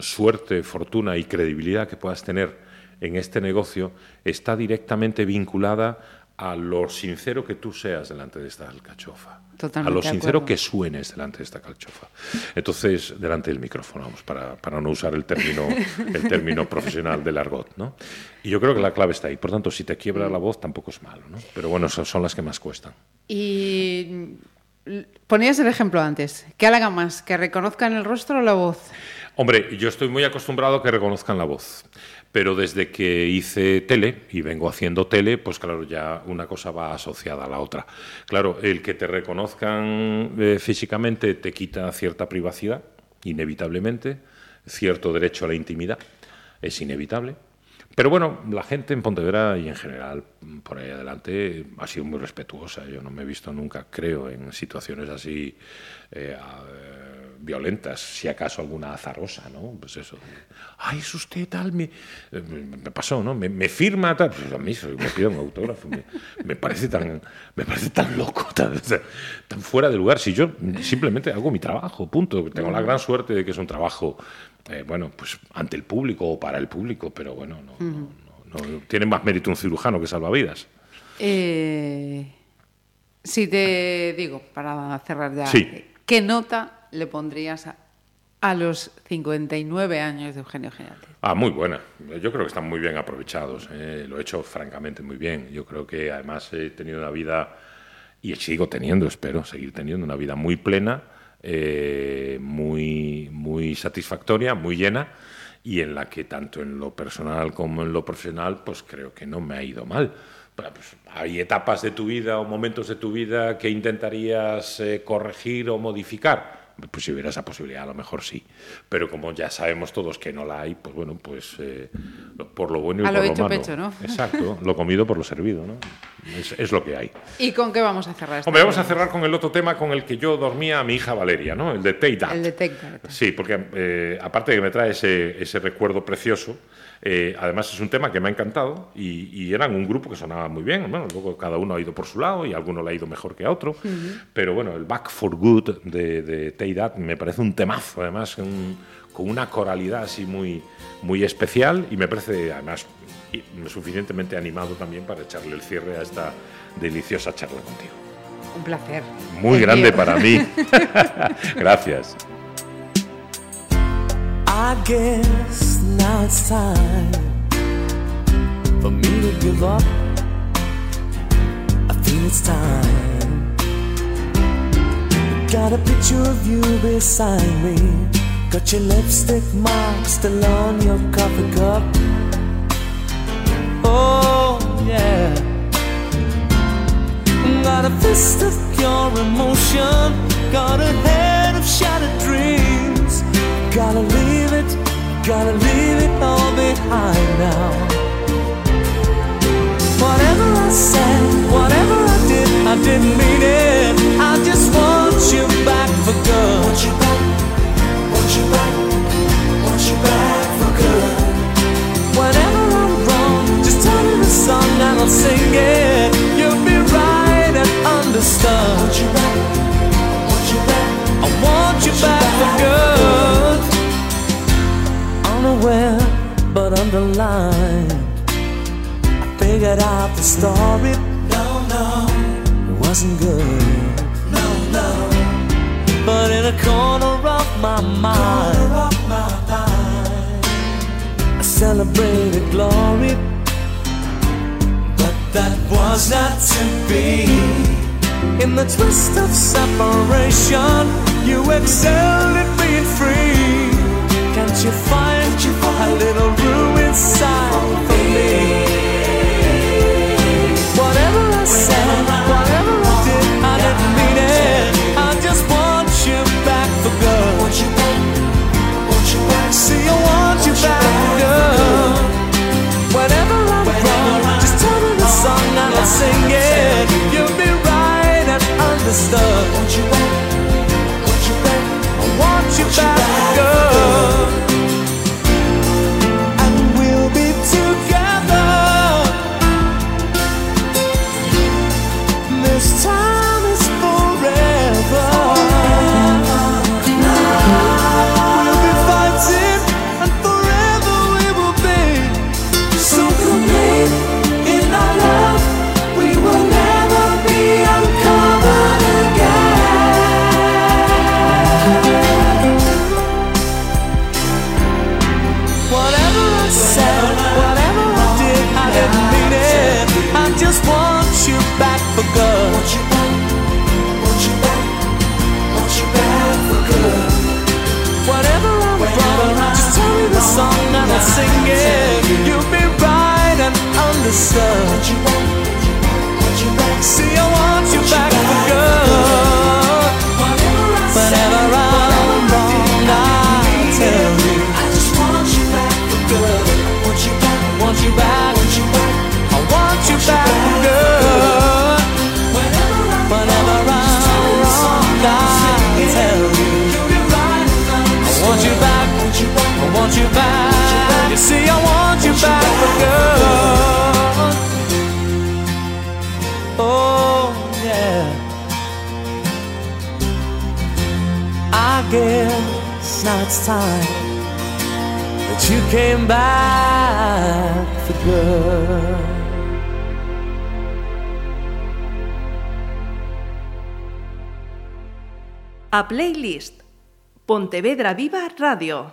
suerte, fortuna y credibilidad que puedas tener en este negocio está directamente vinculada a lo sincero que tú seas delante de esta alcachofa. Totalmente a lo sincero que suenes delante de esta calchofa. Entonces, delante del micrófono, vamos, para, para no usar el término, el término profesional del argot, ¿no? Y yo creo que la clave está ahí. Por tanto, si te quiebra la voz, tampoco es malo, ¿no? Pero bueno, esas son las que más cuestan. Y ponías el ejemplo antes. ¿Qué halaga más? ¿Que reconozcan el rostro o la voz? Hombre, yo estoy muy acostumbrado a que reconozcan la voz, pero desde que hice tele y vengo haciendo tele, pues claro, ya una cosa va asociada a la otra. Claro, el que te reconozcan eh, físicamente te quita cierta privacidad, inevitablemente, cierto derecho a la intimidad, es inevitable. Pero bueno, la gente en Pontevedra y en general mm, por ahí adelante ha sido muy respetuosa. Yo no me he visto nunca, creo, en situaciones así eh, violentas, si acaso alguna azarosa, ¿no? Pues eso. Ay, es usted tal, me, eh, me- pasó, ¿no? Me, me firma tal. Pues a mí me pide un autógrafo. Me, me parece tan, me parece tan loco, tan, tan fuera de lugar. Si yo simplemente hago mi trabajo, punto. Tengo la gran suerte de que es un trabajo, eh, bueno, pues ante el público o para el público, pero bueno, no, no, no- no- tiene más mérito un cirujano que salvavidas. Eh, si te digo, para cerrar ya, Sí. ¿qué nota le pondrías a a los 59 años de Eugenio Geniate? Ah, muy buena. Yo creo que están muy bien aprovechados. eh. Lo he hecho francamente muy bien. Yo creo que además he tenido una vida, y sigo teniendo, espero, seguir teniendo una vida muy plena, eh, muy, muy satisfactoria, muy llena, y en la que tanto en lo personal como en lo profesional, pues creo que no me ha ido mal. Pues, hay etapas de tu vida o momentos de tu vida que intentarías eh, corregir o modificar. Pues si hubiera esa posibilidad, a lo mejor sí. Pero como ya sabemos todos que no la hay, pues bueno, pues eh, por lo bueno y A lo por lo hecho malo. pecho, ¿no? Exacto, lo comido por lo servido, ¿no? Es, es lo que hay. ¿Y con qué vamos a cerrar? Hombre, vamos a cerrar con el otro tema con el que yo dormía a mi hija Valeria, ¿no? El de Take That. El de Take That. Sí, porque eh, aparte de que me trae ese, ese recuerdo precioso, eh, además es un tema que me ha encantado y, y eran un grupo que sonaba muy bien. Bueno, luego cada uno ha ido por su lado y alguno le ha ido mejor que a otro. Pero bueno, el Back for Good de, de Take That me parece un temazo, además, un- con una coralidad así muy, muy especial y me parece además suficientemente animado también para echarle el cierre a esta deliciosa charla contigo. Un placer. Muy grande mío. para mí. Gracias. I guess now it's time for me to give up. I feel it's time. Got a picture of you beside me. Got your lipstick mark still on your coffee cup. Oh, yeah. Got a fist of pure emotion. Got a head of shattered dreams. Gotta leave gotta leave it all behind now. Whatever I said, whatever I did, I didn't mean it. I just want you back for good. Want you back, want you back, want you back for good. Whenever I'm wrong, just tell me the song and I'll sing it. You'll be right and understood. Want you back, want you back, I want you back for good. Unaware but underlined, I figured out the story. No, no, it wasn't good. No, no, but in a corner of my mind, I celebrated glory, but that was not to be. In the twist of separation, you excelled at being free. Can't you find a little room inside for me? Whatever I said, whatever I did, I didn't mean it. I just want you back for good. Want you back, want you back. See, I want you back for good. Whenever I'm wrong, just tell me the song and I'll sing it. You'll be right and understood. I want you back for and I'll sing it. You'll be right and understood. Want want you. See, I want you back for. Whenever I'm wrong, I'll tell you. I just want you back good. Want you back, want you back. I want you back. Whenever I'm wrong, I'll tell you. I want you back, I want you back. See, I want you back for good. Oh, yeah. I guess now it's time that you came back for good. A Playlist Pontevedra Viva Radio.